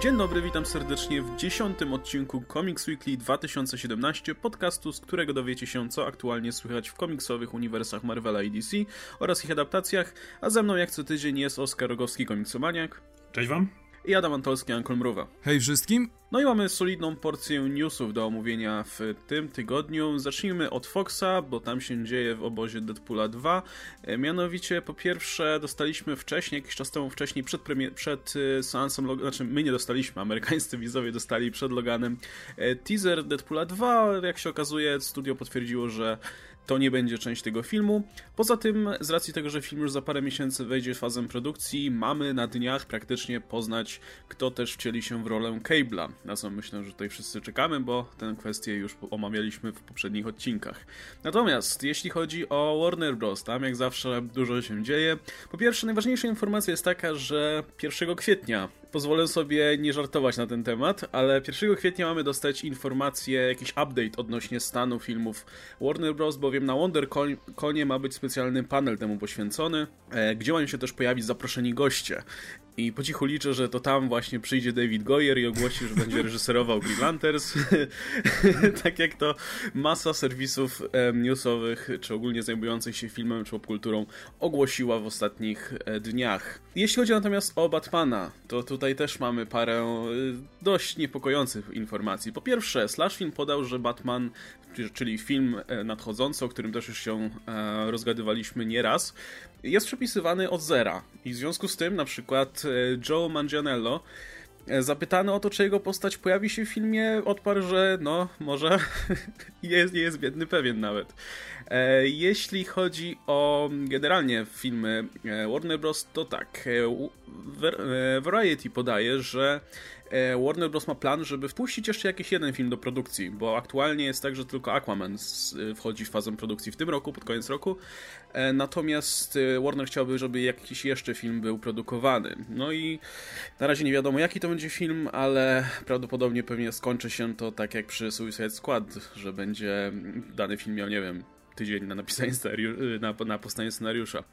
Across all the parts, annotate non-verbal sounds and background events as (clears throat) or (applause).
Dzień dobry, witam serdecznie w dziesiątym odcinku Comics Weekly 2017, podcastu, z którego dowiecie się, co aktualnie słychać w komiksowych uniwersach Marvela i DC oraz ich adaptacjach, a ze mną jak co tydzień jest Oskar Rogowski, komiksomaniak. Cześć wam i Adam Antolski, Ankol Mruwa. Hej wszystkim! No i mamy solidną porcję newsów do omówienia w tym tygodniu. Zacznijmy od Foxa, bo tam się dzieje w obozie Deadpoola 2. E, mianowicie, po pierwsze, dostaliśmy wcześniej, jakiś czas temu wcześniej, przed, premier- przed e, seansem, znaczy my nie dostaliśmy, amerykańscy (laughs) widzowie dostali przed Loganem e, teaser Deadpoola 2. Jak się okazuje, studio potwierdziło, że to nie będzie część tego filmu. Poza tym, z racji tego, że film już za parę miesięcy wejdzie w fazę produkcji, mamy na dniach praktycznie poznać, kto też wcieli się w rolę Cable'a. Na co myślę, że tutaj wszyscy czekamy, bo tę kwestię już omawialiśmy w poprzednich odcinkach. Natomiast, jeśli chodzi o Warner Bros., tam jak zawsze dużo się dzieje. Po pierwsze, najważniejsza informacja jest taka, że 1 kwietnia pozwolę sobie nie żartować na ten temat, ale 1 kwietnia mamy dostać informację, jakiś update odnośnie stanu filmów Warner Bros., bowiem na WonderConie ma być specjalny panel temu poświęcony, e, gdzie mają się też pojawić zaproszeni goście. I po cichu liczę, że to tam właśnie przyjdzie David Goyer i ogłosi, że będzie reżyserował Green Lanterns. (laughs) tak jak to masa serwisów newsowych, czy ogólnie zajmujących się filmem czy popkulturą ogłosiła w ostatnich e, dniach. Jeśli chodzi natomiast o Batmana, to tutaj też mamy parę e, dość niepokojących informacji. Po pierwsze, Slash Film podał, że Batman, czyli film e, nadchodzący, o którym też już się rozgadywaliśmy nieraz, jest przepisywany od zera. I w związku z tym na przykład e, Joe Manganiello e, Zapytany o to, czy jego postać pojawi się w filmie, odparł, że no, może (laughs) jest, nie jest biedny pewien nawet. E, jeśli chodzi o generalnie filmy Warner Bros., to tak, Variety podaje, że Warner Bros. ma plan, żeby wpuścić jeszcze jakiś jeden film do produkcji, bo aktualnie jest tak, że tylko Aquaman wchodzi w fazę produkcji w tym roku, pod koniec roku. E, natomiast e, Warner chciałby, żeby jakiś jeszcze film był produkowany. No i na razie nie wiadomo, jaki to będzie film, ale prawdopodobnie pewnie skończy się to tak jak przy Suicide Squad, że będzie dany film miał, nie wiem, tydzień na napisanie scenariusza, na, na powstanie scenariusza.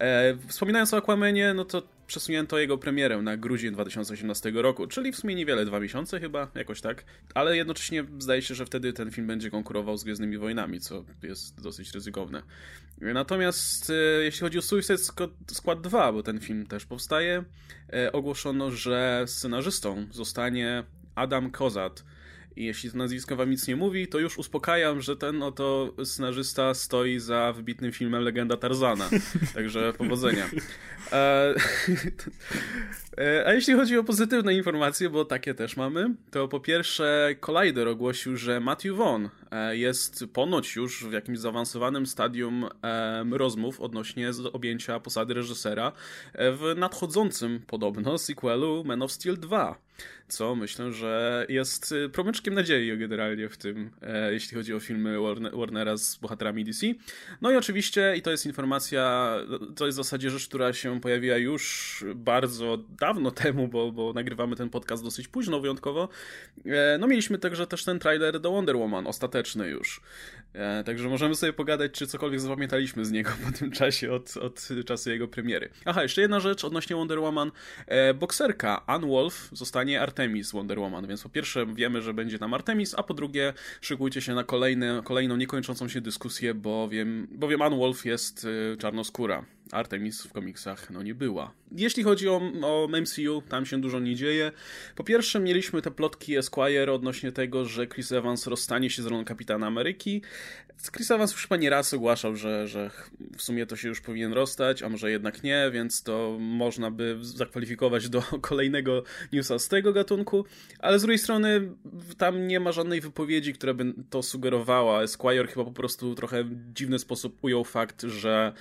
E, wspominając o Aquamanie, no to przesunięto jego premierę na grudzień 2018 roku, czyli w sumie niewiele, dwa miesiące chyba, jakoś tak. Ale jednocześnie zdaje się, że wtedy ten film będzie konkurował z Gwiezdnymi Wojnami, co jest dosyć ryzykowne. Natomiast e, jeśli chodzi o Suicide Squad 2, bo ten film też powstaje, e, ogłoszono, że scenarzystą zostanie Adam Kozat, i jeśli to nazwisko wam nic nie mówi, to już uspokajam, że ten oto scenarzysta stoi za wybitnym filmem Legenda Tarzana. (laughs) Także powodzenia. E, (laughs) a jeśli chodzi o pozytywne informacje, bo takie też mamy, to po pierwsze Collider ogłosił, że Matthew Vaughn e, jest ponoć już w jakimś zaawansowanym stadium rozmów odnośnie objęcia posady reżysera w nadchodzącym podobno sequelu Man of Steel 2 co myślę, że jest promyczkiem nadziei generalnie w tym, e, jeśli chodzi o filmy Warnera z bohaterami DC. No i oczywiście, i to jest informacja, to jest w zasadzie rzecz, która się pojawiła już bardzo dawno temu, bo, bo nagrywamy ten podcast dosyć późno wyjątkowo. E, no mieliśmy także też ten trailer do Wonder Woman, ostateczny już. E, także możemy sobie pogadać, czy cokolwiek zapamiętaliśmy z niego (laughs) po tym czasie, od, od czasu jego premiery. Aha, jeszcze jedna rzecz odnośnie Wonder Woman. Bokserka Ann Wolf zostanie Artemis Wonder Woman, więc po pierwsze wiemy, że będzie tam Artemis, a po drugie szykujcie się na kolejny, kolejną niekończącą się dyskusję, bowiem, bowiem Ann Wolf jest czarnoskóra. Artemis w komiksach no nie była. Jeśli chodzi o, o MCU, tam się dużo nie dzieje. Po pierwsze mieliśmy te plotki Esquire odnośnie tego, że Chris Evans rozstanie się z rolą Kapitana Ameryki. Chris Evans już chyba nie raz ogłaszał, że, że w sumie to się już powinien rozstać, a może jednak nie, więc to można by zakwalifikować do (laughs) kolejnego newsa z tego gatunku, ale z drugiej strony tam nie ma żadnej wypowiedzi, która by to sugerowała. Esquire chyba po prostu trochę dziwny sposób ujął fakt, że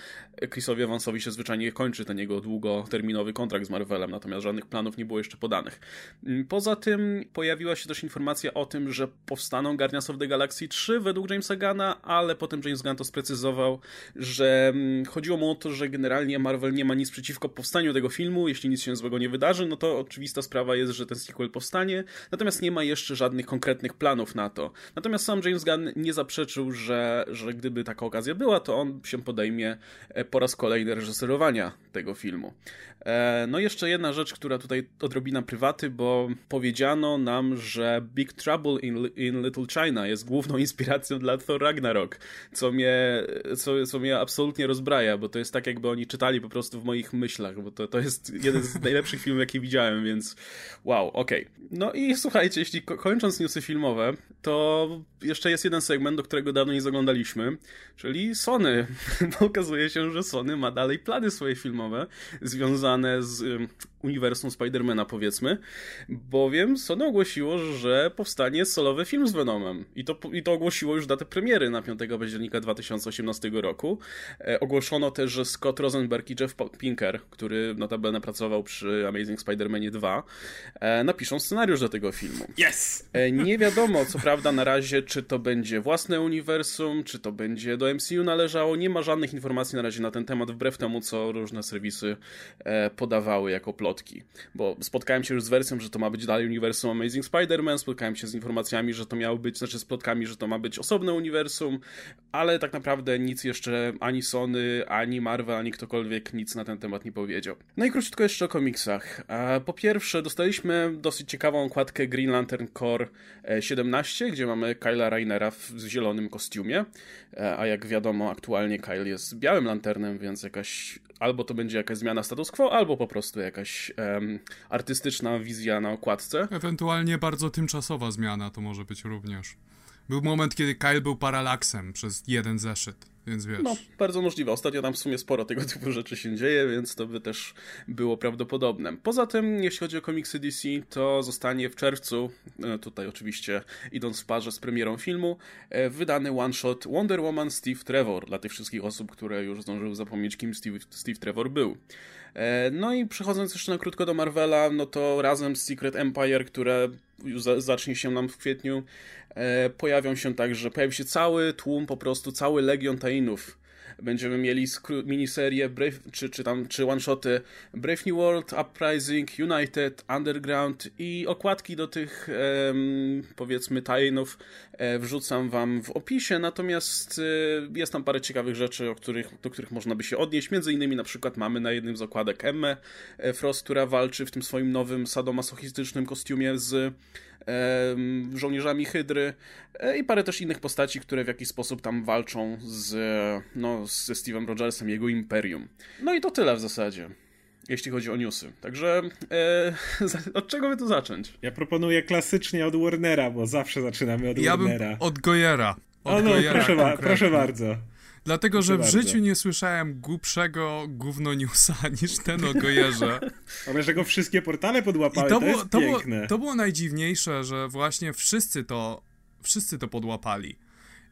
Chrisowi Evansowi się zwyczajnie kończy ten jego długoterminowy kontrakt z Marvelem, natomiast żadnych planów nie było jeszcze podanych. Mm, poza tym pojawiła się też informacja o tym, że powstaną Guardians of the Galaxy 3 według Jamesa Gana, ale potem James Gunn to sprecyzował, że mm, chodziło mu o to, że generalnie Marvel nie ma nic przeciwko powstaniu tego filmu, jeśli nic się złego nie wydarzy, no to oczywista sprawa jest, że ten sequel powstanie, natomiast nie ma jeszcze żadnych konkretnych planów na to. Natomiast sam James Gunn nie zaprzeczył, że, że gdyby taka okazja była, to on się podejmie e, po raz kolejny reżyserowania tego filmu. E, no jeszcze jedna rzecz, która tutaj odrobina prywaty, bo powiedziano nam, że Big Trouble in, in Little China jest główną (laughs) inspiracją dla Thor Ragnarok, co mnie, co, co mnie absolutnie rozbraja, bo to jest tak jakby oni czytali po prostu w moich myślach, bo to, to jest jeden z najlepszych filmów, jakie widziałem, więc wow, okej. Okay. No i słuchajcie, jeśli kończąc newsy filmowe, to jeszcze jest jeden segment, do którego dawno nie zaglądaliśmy, czyli Sony. (laughs) Bo okazuje się, że Sony ma dalej plany swoje filmowe związane z uniwersum Spidermana, powiedzmy, bowiem Sony ogłosiło, że powstanie solowy film z Venomem. I to, I to ogłosiło już datę premiery na 5 października 2018 roku. E, ogłoszono też, że Scott Rosenberg i Jeff Pinker, który notabene pracował przy Amazing Spider-Manie 2, e, napiszą scenariusz do tego filmu. Yes! E, nie wiadomo, co prawda, na razie, czy to będzie własne uniwersum, czy to będzie do MCU należało. Nie ma żadnych informacji na razie na ten temat, wbrew temu, co różne serwisy e, podawały jako plotki. Bo spotkałem się już z wersją, że to ma być dalej uniwersum Amazing Spider-Man, spotkałem się z informacjami, że to miało być, znaczy z plotkami, że to ma być osobne uniwersum, ale tak naprawdę nic jeszcze ani Sony, ani Marvel, ani ktokolwiek nic na ten temat nie powiedział. No i króciutko jeszcze o komiksach. Po pierwsze, dostaliśmy dosyć ciekawą okładkę Green Lantern Core 17, gdzie mamy Kyla Rainera w zielonym kostiumie, e, a jak wiadomo, aktualnie Kyle jest białym lanternem, więc jakaś albo to będzie jakaś zmiana status quo, albo po prostu jakaś um, artystyczna wizja na okładce. Ewentualnie bardzo tymczasowa zmiana to może być również. Był moment, kiedy Kyle był paralaksem przez jeden zeszyt. Więc wiesz. No, bardzo możliwe. Ostatnio tam w sumie sporo tego typu rzeczy się dzieje, więc to by też było prawdopodobne. Poza tym, jeśli chodzi o komiksy DC, to zostanie w czerwcu, e, tutaj oczywiście idąc w parze z premierą filmu, e, wydany one-shot Wonder Woman Steve Trevor dla tych wszystkich osób, które już zdążyły zapomnieć, kim Steve, Steve Trevor był. E, no i przechodząc jeszcze na krótko do Marvela, no to razem z Secret Empire, które zacznie się nam w kwietniu, e, pojawią się także, pojawi się cały tłum, po prostu cały legion Tainów Będziemy mieli miniserię Brave, czy, czy tam, czy one-shoty Brave New World, Uprising, United, Underground i okładki do tych um, powiedzmy tajnów e, wrzucam wam w opisie, natomiast e, jest tam parę ciekawych rzeczy, o których, do których można by się odnieść, między innymi na przykład mamy na jednym z okładek Emmę e, Frost, która walczy w tym swoim nowym sadomasochistycznym kostiumie z żołnierzami Hydry e, i parę też innych postaci, które w jakiś sposób tam walczą z, no, ze Steve'em Rogersem, jego imperium. No i to tyle w zasadzie jeśli chodzi o newsy. Także e, (laughs) od czego by tu zacząć? Ja proponuję klasycznie od Warnera, bo zawsze zaczynamy od ja Warnera. Bym od Gojera. Od o no, Gojera proszę, ba proszę bardzo. Dlatego, że w bardzo. życiu nie słyszałem głupszego gówno newsa (laughs) niż ten o Gojerze. (laughs) Ale że go wszystkie portale podłapały, I to, to było, to Było, to było najdziwniejsze, że właśnie wszyscy to, wszyscy to podłapali.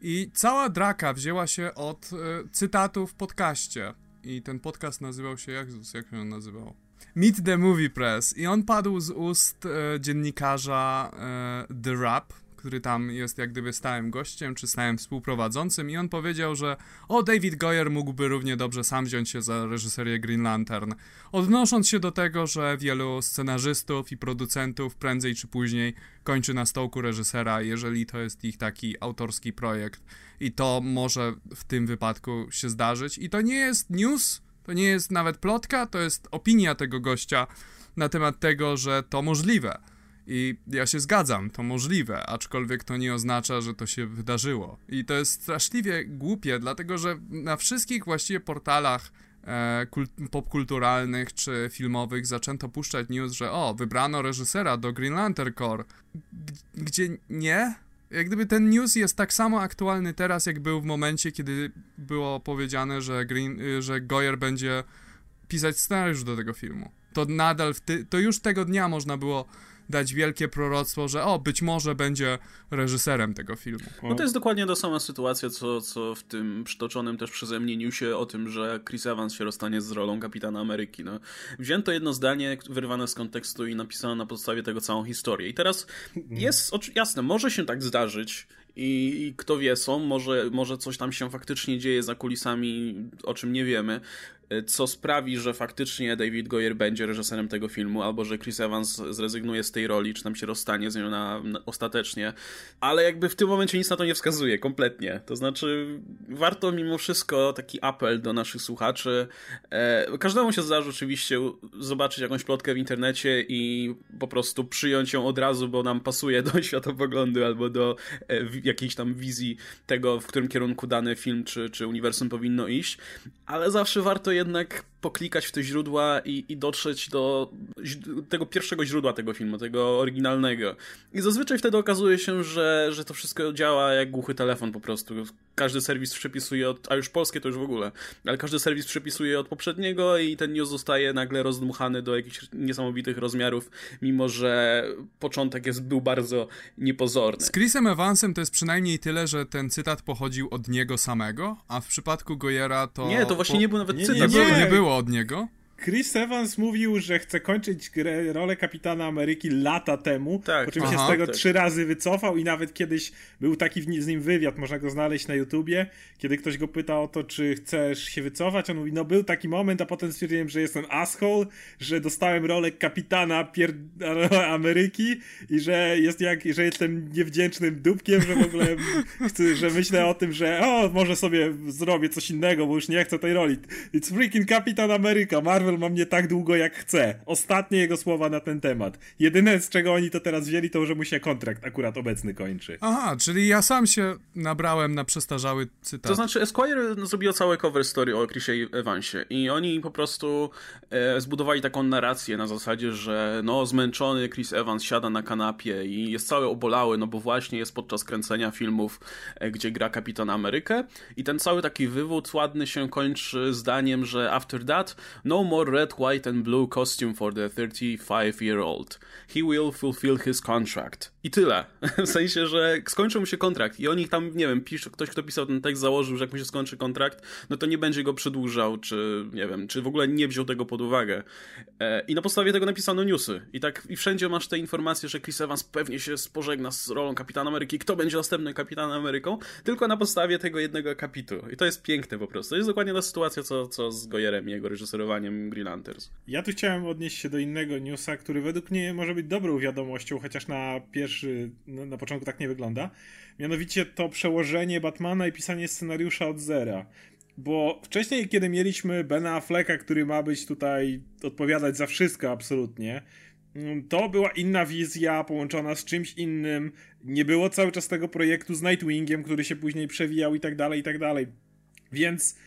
I cała draka wzięła się od y, cytatu w podcaście. I ten podcast nazywał się, jak, jak się on nazywał? Meet the Movie Press. I on padł z ust y, dziennikarza y, The Rap, który tam jest jak gdyby stałym gościem, czy stałym współprowadzącym i on powiedział, że o, David Goyer mógłby równie dobrze sam wziąć się za reżyserię Green Lantern, odnosząc się do tego, że wielu scenarzystów i producentów prędzej czy później kończy na stołku reżysera, jeżeli to jest ich taki autorski projekt. I to może w tym wypadku się zdarzyć. I to nie jest news, to nie jest nawet plotka, to jest opinia tego gościa na temat tego, że to możliwe. I ja się zgadzam, to możliwe, aczkolwiek to nie oznacza, że to się wydarzyło. I to jest straszliwie głupie, dlatego że na wszystkich właściwie portalach e, popkulturalnych czy filmowych zaczęto puszczać news, że o, wybrano reżysera do Green Lantern Corps. gdzie nie? Jak gdyby ten news jest tak samo aktualny teraz, jak był w momencie, kiedy było powiedziane, że, Green, że Goyer będzie pisać scenariusz do tego filmu. To nadal, to już tego dnia można było dać wielkie proroctwo, że o, być może będzie reżyserem tego filmu. No to jest dokładnie ta sama sytuacja, co, co w tym przytoczonym też przeze mnie newsie o tym, że Chris Evans się rozstanie z rolą Kapitana Ameryki. No, wzięto jedno zdanie wyrwane z kontekstu i napisano na podstawie tego całą historię. I teraz jest, jasne, może się tak zdarzyć, i, I, kto wie, są, może, może coś tam się faktycznie dzieje za kulisami, o czym nie wiemy. E, co sprawi, że faktycznie David Goyer będzie reżyserem tego filmu, albo że Chris Evans zrezygnuje z tej roli, czy tam się rozstanie z nią na, na, ostatecznie. Ale jakby w tym momencie nic na to nie wskazuje, kompletnie. To znaczy, warto mimo wszystko taki apel do naszych słuchaczy. E, każdemu się zdarzy oczywiście zobaczyć jakąś plotkę w internecie i po prostu przyjąć ją od razu, bo nam pasuje do (laughs) światopoglądu albo do e, jakiejś tam wizji tego, w którym kierunku dany film czy, czy uniwersum powinno iść. Ale zawsze warto jednak poklikać w te źródła i, i dotrzeć do tego pierwszego źródła tego filmu, tego oryginalnego. I zazwyczaj wtedy okazuje się, że, że to wszystko działa jak głuchy telefon po prostu. Każdy serwis przepisuje od, a już polskie to już w ogóle, ale każdy serwis przepisuje od poprzedniego i ten news zostaje nagle rozdmuchany do jakichś niesamowitych rozmiarów, mimo że początek jest, był bardzo niepozorny. Z Chrisem Evansem to jest przynajmniej tyle, że ten cytat pochodził od niego samego, a w przypadku Goyera to... Nie, to właśnie po... nie był nawet nie, cytat. Nie, nie, nie było od niego. Chris Evans mówił, że chce kończyć grę, rolę kapitana Ameryki lata temu, tak. po czym Aha, się z tego tak. trzy razy wycofał i nawet kiedyś był taki z nim wywiad, można go znaleźć na YouTubie, kiedy ktoś go pytał o to, czy chcesz się wycofać, on mówi, no był taki moment, a potem stwierdziłem, że jestem asshole, że dostałem rolę kapitana pier... (laughs) Ameryki i że jest jak, że jestem niewdzięcznym dupkiem, że w ogóle (laughs) chcę, że myślę o tym, że o, może sobie zrobię coś innego, bo już nie chcę tej roli. It's freaking Kapitan Ameryka, Marvel Marvel ma mnie tak długo jak chce. Ostatnie jego słowa na ten temat. Jedyne z czego oni to teraz wzięli, to że mu się kontrakt akurat obecny kończy. Aha, czyli ja sam się nabrałem na przestarzały cytat. To znaczy Esquire zrobiło całe cover story o Chrisie Evansie i oni po prostu e, zbudowali taką narrację na zasadzie, że no zmęczony Chris Evans siada na kanapie i jest cały obolały, no bo właśnie jest podczas kręcenia filmów, e, gdzie gra Kapitan Amerykę i ten cały taki wywód ładny się kończy zdaniem, że after that no more red, white and blue costume for the 35 year old. He will fulfill his contract. I tyle. (laughs) W sensie, że skończył mu się kontrakt i oni tam, nie wiem, pisz, ktoś, kto pisał ten tekst, założył, że jak mu się skończy kontrakt, no to nie będzie go przedłużał, czy nie wiem, czy w ogóle nie wziął tego pod uwagę. E, I na podstawie tego napisano newsy. I tak, i wszędzie masz te informacje, że Chris Evans pewnie się pożegna z rolą Kapitana Ameryki. Kto będzie następnym Kapitanem Ameryką? Tylko na podstawie tego jednego kapitu. I to jest piękne po prostu. To jest dokładnie ta sytuacja, co, co z Goyerem i jego reżyserowaniem Green Lanterns. Ja tu chciałem odnieść się do innego newsa, który według mnie może być dobrą wiadomością, chociaż na pierwszy, na, na początku tak nie wygląda. Mianowicie to przełożenie Batmana i pisanie scenariusza od zera. Bo wcześniej, kiedy mieliśmy Bena Afflecka, który ma być tutaj, odpowiadać za wszystko absolutnie, mm, to była inna wizja połączona z czymś innym. Nie było cały czas tego projektu z Nightwingiem, który się później przewijał i tak dalej, i tak dalej. Więc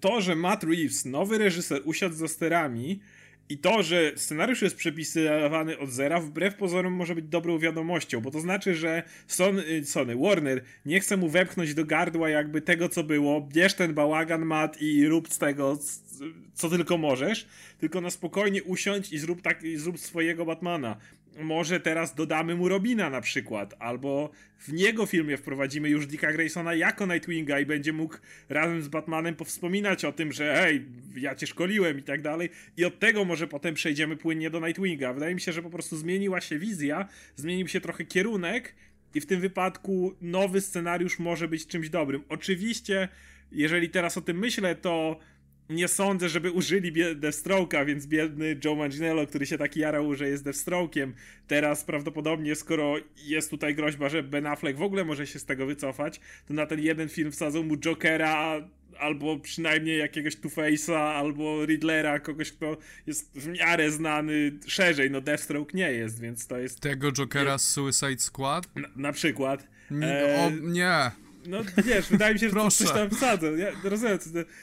to, że Matt Reeves, nowy reżyser, usiadł za sterami i to, że scenariusz jest przepisywany od zera, wbrew pozorom może być dobrą wiadomością, bo to znaczy, że Sony, y, Sony Warner nie chce mu wepchnąć do gardła jakby tego, co było, bierz ten bałagan, Matt, i rób z tego, co tylko możesz, tylko na spokojnie usiądź i zrób, tak, i zrób swojego Batmana może teraz dodamy mu Robina na przykład, albo w niego filmie wprowadzimy już Dicka Graysona jako Nightwinga i będzie mógł razem z Batmanem powspominać o tym, że hej, ja cię szkoliłem i tak dalej i od tego może potem przejdziemy płynnie do Nightwinga. Wydaje mi się, że po prostu zmieniła się wizja, zmienił się trochę kierunek i w tym wypadku nowy scenariusz może być czymś dobrym. Oczywiście, jeżeli teraz o tym myślę, to nie sądzę, żeby użyli Deathstroke'a, więc biedny Joe Manganiello, który się taki jarał, że jest Deathstroke'iem, teraz prawdopodobnie, skoro jest tutaj groźba, że Ben Affleck w ogóle może się z tego wycofać, to na ten jeden film wsadzą mu Jokera, albo przynajmniej jakiegoś Two-Face'a, albo Riddlera, kogoś, kto jest w miarę znany szerzej, no Deathstroke nie jest, więc to jest... Tego Jokera z Suicide Squad? Na, na przykład. E... O, nie. No wiesz, wydaje mi się, że to coś tam wsadzą. Ja rozumiem,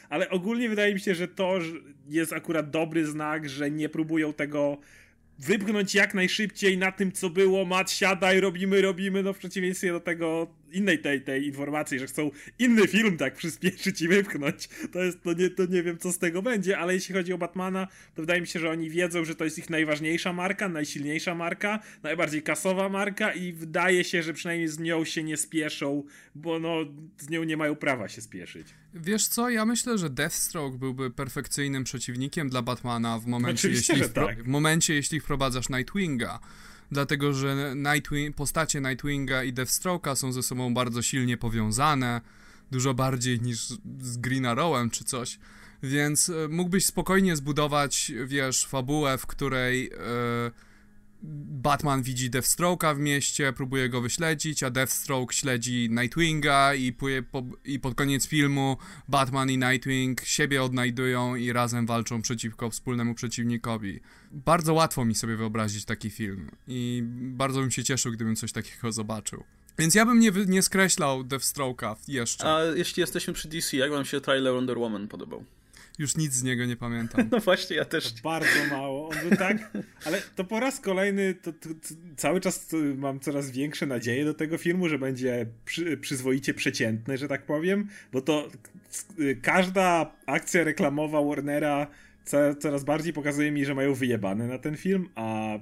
ale ogólnie wydaje mi się, że to jest akurat dobry znak, że nie próbują tego wypchnąć jak najszybciej na tym, co było, mat, siadaj, robimy, robimy, no w przeciwieństwie do tego innej tej, tej informacji, że chcą inny film tak przyspieszyć i wypchnąć. To jest, to nie, to nie wiem, co z tego będzie, ale jeśli chodzi o Batmana, to wydaje mi się, że oni wiedzą, że to jest ich najważniejsza marka, najsilniejsza marka, najbardziej kasowa marka i wydaje się, że przynajmniej z nią się nie spieszą, bo no, z nią nie mają prawa się spieszyć. Wiesz co, ja myślę, że Deathstroke byłby perfekcyjnym przeciwnikiem dla Batmana w momencie, jeśli, tak. w momencie jeśli wprowadzasz Nightwinga dlatego że Nightwing, postacie Nightwinga i Deathstroke'a są ze sobą bardzo silnie powiązane, dużo bardziej niż z Green Arrowem czy coś. Więc e, mógłbyś spokojnie zbudować, wiesz, fabułę, w której e, Batman widzi Deathstroke'a w mieście, próbuje go wyśledzić, a Deathstroke śledzi Nightwinga i, po, i pod koniec filmu Batman i Nightwing siebie odnajdują i razem walczą przeciwko wspólnemu przeciwnikowi. Bardzo łatwo mi sobie wyobrazić taki film i bardzo bym się cieszył, gdybym coś takiego zobaczył. Więc ja bym nie, nie skreślał Deathstroke'a jeszcze. A jeśli jesteśmy przy DC, jak wam się trailer Wonder Woman podobał? Już nic z niego nie pamiętam. (laughs) No właśnie, ja też. Bardzo mało. On był tak, ale to po raz kolejny to, to, to cały czas mam coraz większe nadzieje do tego filmu, że będzie przy, przyzwoicie przeciętny, że tak powiem, bo to każda akcja reklamowa Warnera coraz bardziej pokazuje mi, że mają wyjebane na ten film, a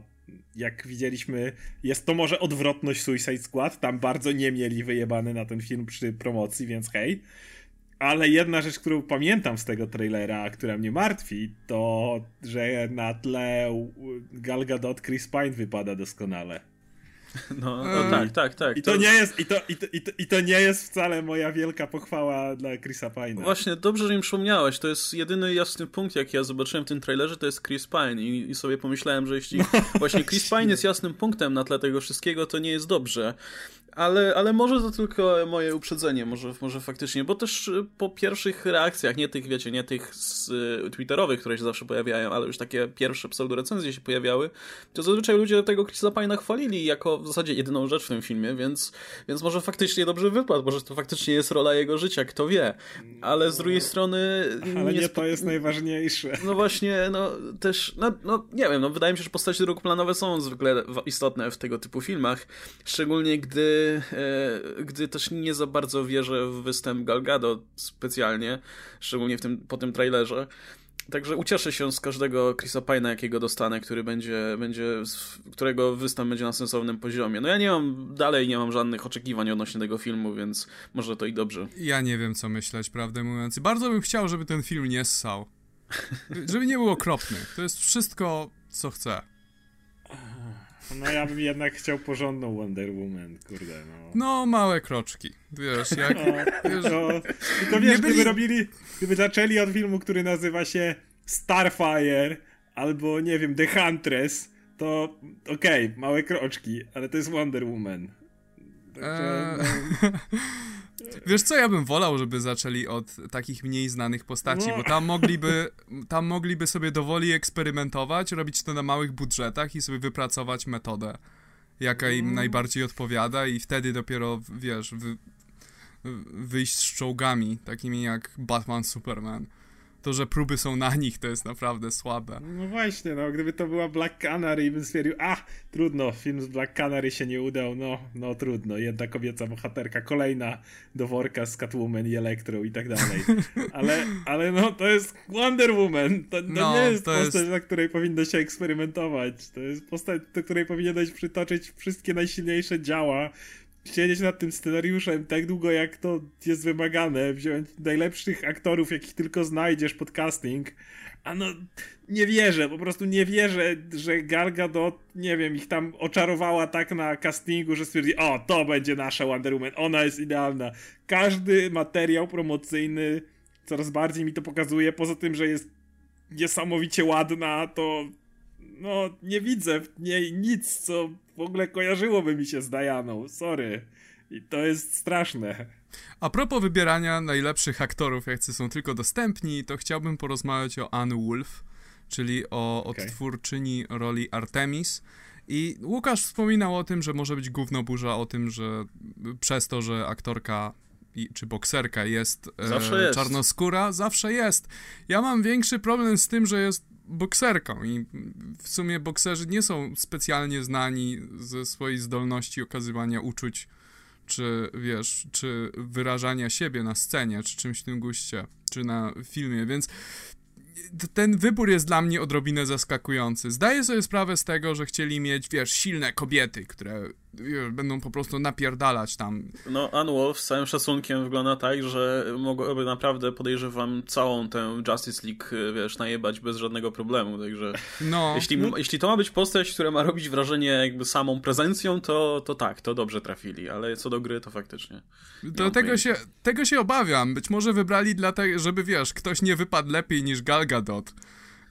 jak widzieliśmy, jest to może odwrotność Suicide Squad. Tam bardzo nie mieli wyjebane na ten film przy promocji, więc hej. Ale jedna rzecz, którą pamiętam z tego trailera, która mnie martwi, to że na tle Gal Gadot Chris Pine wypada doskonale. (laughs) No, no tak, tak, tak. I to, to, nie jest, i to, i, to, i, to, I to nie jest wcale moja wielka pochwała dla Chrisa Pine'a. Właśnie, dobrze, że im przypomniałeś. To jest jedyny jasny punkt, jaki ja zobaczyłem w tym trailerze, to jest Chris Pine. I, i sobie pomyślałem, że jeśli no, (laughs) właśnie Chris Pine jest jasnym punktem na tle tego wszystkiego, to nie jest dobrze. Ale, ale może to tylko moje uprzedzenie, może, może faktycznie, bo też y, po pierwszych reakcjach, nie tych, wiecie, nie tych z, y, twitterowych, które się zawsze pojawiają, ale już takie pierwsze pseudorecenzje się pojawiały, to zazwyczaj ludzie tego Chrisa Pine'a chwalili jako w zasadzie jedyną rzecz w tym filmie, więc, więc może faktycznie dobrze wypadł, może to faktycznie jest rola jego życia, kto wie. Ale z drugiej strony... Ale nie, nie to jest najważniejsze. No właśnie, no też, no, no nie wiem, no wydaje mi się, że postacie drugoplanowe są zwykle istotne w tego typu filmach, szczególnie gdy E, gdy też nie za bardzo wierzę w występ Galgado specjalnie, szczególnie w tym, po tym trailerze. Także ucieszę się z każdego Chrisa Pine'a, jakiego dostanę, który będzie, będzie, którego występ będzie na sensownym poziomie. No ja nie mam, dalej nie mam żadnych oczekiwań odnośnie tego filmu, więc może to i dobrze. Ja nie wiem, co myśleć, prawdę mówiąc. Bardzo bym chciał, żeby ten film nie ssał. żeby nie był okropny. To jest wszystko, co chcę. No ja bym jednak chciał porządną Wonder Woman, kurde, no. No, małe kroczki, wiesz, jak... No, wiesz, to, tylko wiesz, byli... gdyby robili, gdyby zaczęli od filmu, który nazywa się Starfire, albo, nie wiem, The Huntress, to okej, okay, małe kroczki, ale to jest Wonder Woman. Także, eee... no... (laughs) Wiesz co, ja bym wolał, żeby zaczęli od takich mniej znanych postaci, bo tam mogliby, tam mogliby sobie dowoli eksperymentować, robić to na małych budżetach i sobie wypracować metodę, jaka im najbardziej odpowiada i wtedy dopiero, wiesz, wy, wyjść z czołgami, takimi jak Batman, Superman to, że próby są na nich, to jest naprawdę słabe. No właśnie, no gdyby to była Black Canary i bym stwierdził, a, trudno, film z Black Canary się nie udał, no, no trudno, jedna kobieca bohaterka, kolejna do worka z Catwoman i Elektrą i tak dalej. (laughs) Ale, ale no, to jest Wonder Woman, to, to no, nie jest to postać, jest... na której powinno się eksperymentować, to jest postać, do której powinieneś przytoczyć wszystkie najsilniejsze działa, siedzieć nad tym scenariuszem tak długo, jak to jest wymagane, wziąć najlepszych aktorów, jakich tylko znajdziesz pod casting, a no, nie wierzę, po prostu nie wierzę, że Gal Gadot, nie wiem, ich tam oczarowała tak na castingu, że stwierdzi, o, to będzie nasza Wonder Woman, ona jest idealna. Każdy materiał promocyjny coraz bardziej mi to pokazuje, poza tym, że jest niesamowicie ładna, to no, nie widzę w niej nic, co w ogóle kojarzyłoby mi się z Dianą. Sorry. I to jest straszne. A propos wybierania najlepszych aktorów, jacy są tylko dostępni, to chciałbym porozmawiać o Anne Wolf, czyli o okay. odtwórczyni roli Artemis. I Łukasz wspominał o tym, że może być gówno burza o tym, że przez to, że aktorka czy bokserka jest, zawsze jest czarnoskóra, zawsze jest. Ja mam większy problem z tym, że jest bokserką i w sumie bokserzy nie są specjalnie znani ze swojej zdolności okazywania uczuć, czy wiesz, czy wyrażania siebie na scenie, czy czymś w tym guście, czy na filmie, więc ten wybór jest dla mnie odrobinę zaskakujący. Zdaję sobie sprawę z tego, że chcieli mieć, wiesz, silne kobiety, które wiesz, będą po prostu napierdalać tam. No, Unwolf z całym szacunkiem wygląda tak, że mogłoby naprawdę, podejrzewam, całą tę Justice League, wiesz, najebać bez żadnego problemu, także No, jeśli, jeśli to ma być postać, która ma robić wrażenie jakby samą prezencją, to, to tak, to dobrze trafili, ale co do gry, to faktycznie. to tego się, tego się obawiam. Być może wybrali dlatego, żeby wiesz, ktoś nie wypadł lepiej niż Gal Gadot.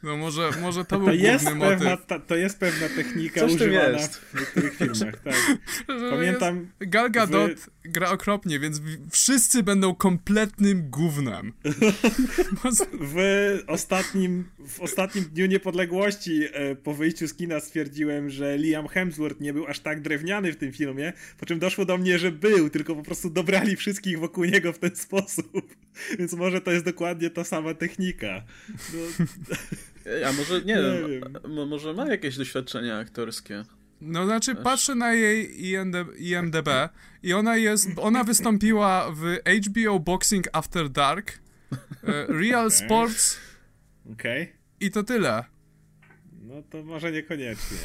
No może, może to (laughs) był To jest, główny pewna, motyw. ta, to jest pewna technika Coś używana w niektórych filmach, tak. (laughs) Pamiętam, Gal Gadot w- gra okropnie, więc wszyscy będą kompletnym gównem. (laughs) w ostatnim, w ostatnim Dniu Niepodległości e, po wyjściu z kina stwierdziłem, że Liam Hemsworth nie był aż tak drewniany w tym filmie, po czym doszło do mnie, że był, tylko po prostu dobrali wszystkich wokół niego w ten (laughs) sposób. Więc może to jest dokładnie ta sama technika. No, (laughs) A może, nie, Nie wiem, wiem. mo- może ma jakieś doświadczenia aktorskie. No znaczy, patrzę na jej IMD, IMDB i ona jest, ona wystąpiła w HBO Boxing After Dark, e, Real Sports Okej. i to tyle. No to może niekoniecznie.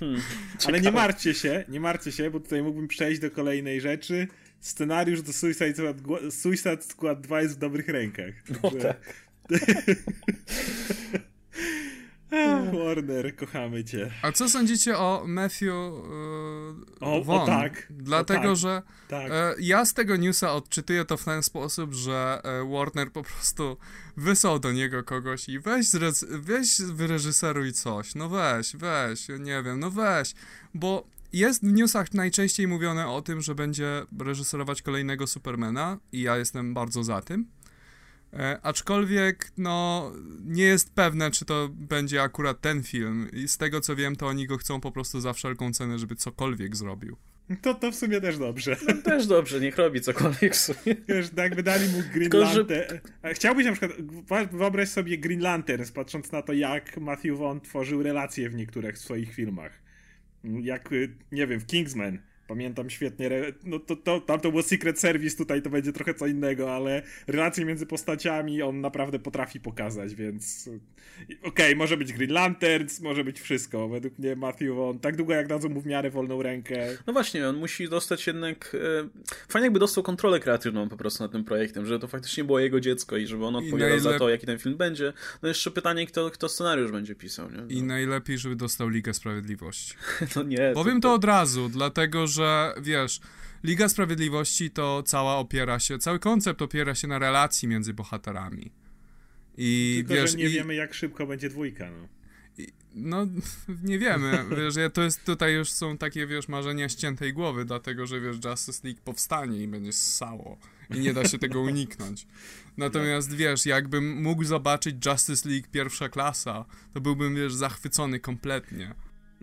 Hmm, Ale nie martwcie się, nie martwcie się, bo tutaj mógłbym przejść do kolejnej rzeczy. Scenariusz do Suicide Squad, Suicide Squad 2 jest w dobrych rękach. No tak. (laughs) Warner, kochamy cię. A co sądzicie o Matthew e, O- o Vaughn? tak, Dlatego, o tak. że Tak. e, ja z tego newsa odczytuję to w ten sposób, że e, Warner po prostu wysłał do niego kogoś i weź, zrec- weź wyreżyseruj coś, no weź, weź, nie wiem, no weź, bo jest w newsach najczęściej mówione o tym, że będzie reżyserować kolejnego Supermana i ja jestem bardzo za tym. E, aczkolwiek, no, nie jest pewne, czy to będzie akurat ten film. I z tego co wiem, to oni go chcą po prostu za wszelką cenę, żeby cokolwiek zrobił. To, to w sumie też dobrze. Też dobrze, niech robi cokolwiek w sumie. Wiesz, tak jakby dali mu Green Tylko, że- Lantern. A Chciałbyś na przykład, wyobraź sobie Green Lanterns, patrząc na to, jak Matthew Vaughn tworzył relacje w niektórych swoich filmach. Jak, y, nie wiem, w Kingsman. Pamiętam świetnie, no to, to, tam to było Secret Service, tutaj to będzie trochę co innego, ale relacje między postaciami on naprawdę potrafi pokazać, więc y, okej, może być Green Lanterns, może być wszystko. Według mnie Matthew Vaughn, tak długo jak dadzą mu w miarę wolną rękę, No właśnie, on musi dostać jednak. E, fajnie jakby dostał kontrolę kreatywną po prostu nad tym projektem, żeby to faktycznie było jego dziecko i żeby on odpowiadał za to, jaki ten film będzie. No jeszcze pytanie, kto, kto scenariusz będzie pisał, nie? I No, najlepiej, żeby dostał Ligę Sprawiedliwości. (laughs) no nie. Powiem to od razu, dlatego że wiesz, Liga Sprawiedliwości to cała opiera się, cały koncept opiera się na relacji między bohaterami. I tylko wiesz, że nie i, wiemy jak szybko będzie dwójka, no. i, no (laughs) nie wiemy, wiesz, ja- to jest tutaj już są takie, wiesz, marzenia ściętej głowy, dlatego że wiesz, Justice League powstanie i będzie ssało i nie da się tego (laughs) uniknąć. Natomiast wiesz, jakbym mógł zobaczyć Justice League pierwsza klasa, to byłbym, wiesz, zachwycony kompletnie.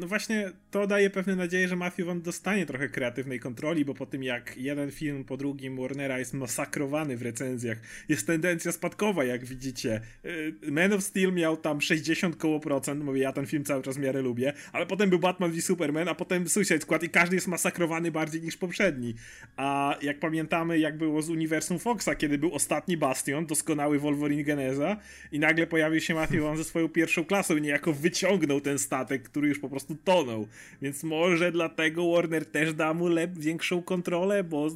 No właśnie to daje pewne nadzieję, że Matthew Vaughn dostanie trochę kreatywnej kontroli, bo po tym jak jeden film po drugim Warnera jest masakrowany w recenzjach, jest tendencja spadkowa, jak widzicie. Y, Man of Steel miał tam 60 koło procent, mówię, ja ten film cały czas w miarę lubię, ale potem był Batman v Superman, a potem Suicide Squad i każdy jest masakrowany bardziej niż poprzedni. A jak pamiętamy, jak było z uniwersum Foxa, kiedy był ostatni Bastion, doskonały Wolverine Geneza i nagle pojawił się Matthew Vaughn ze swoją pierwszą klasą i niejako wyciągnął ten statek, który już po prostu tonął. Więc może dlatego Warner też da mu lep większą kontrolę, bo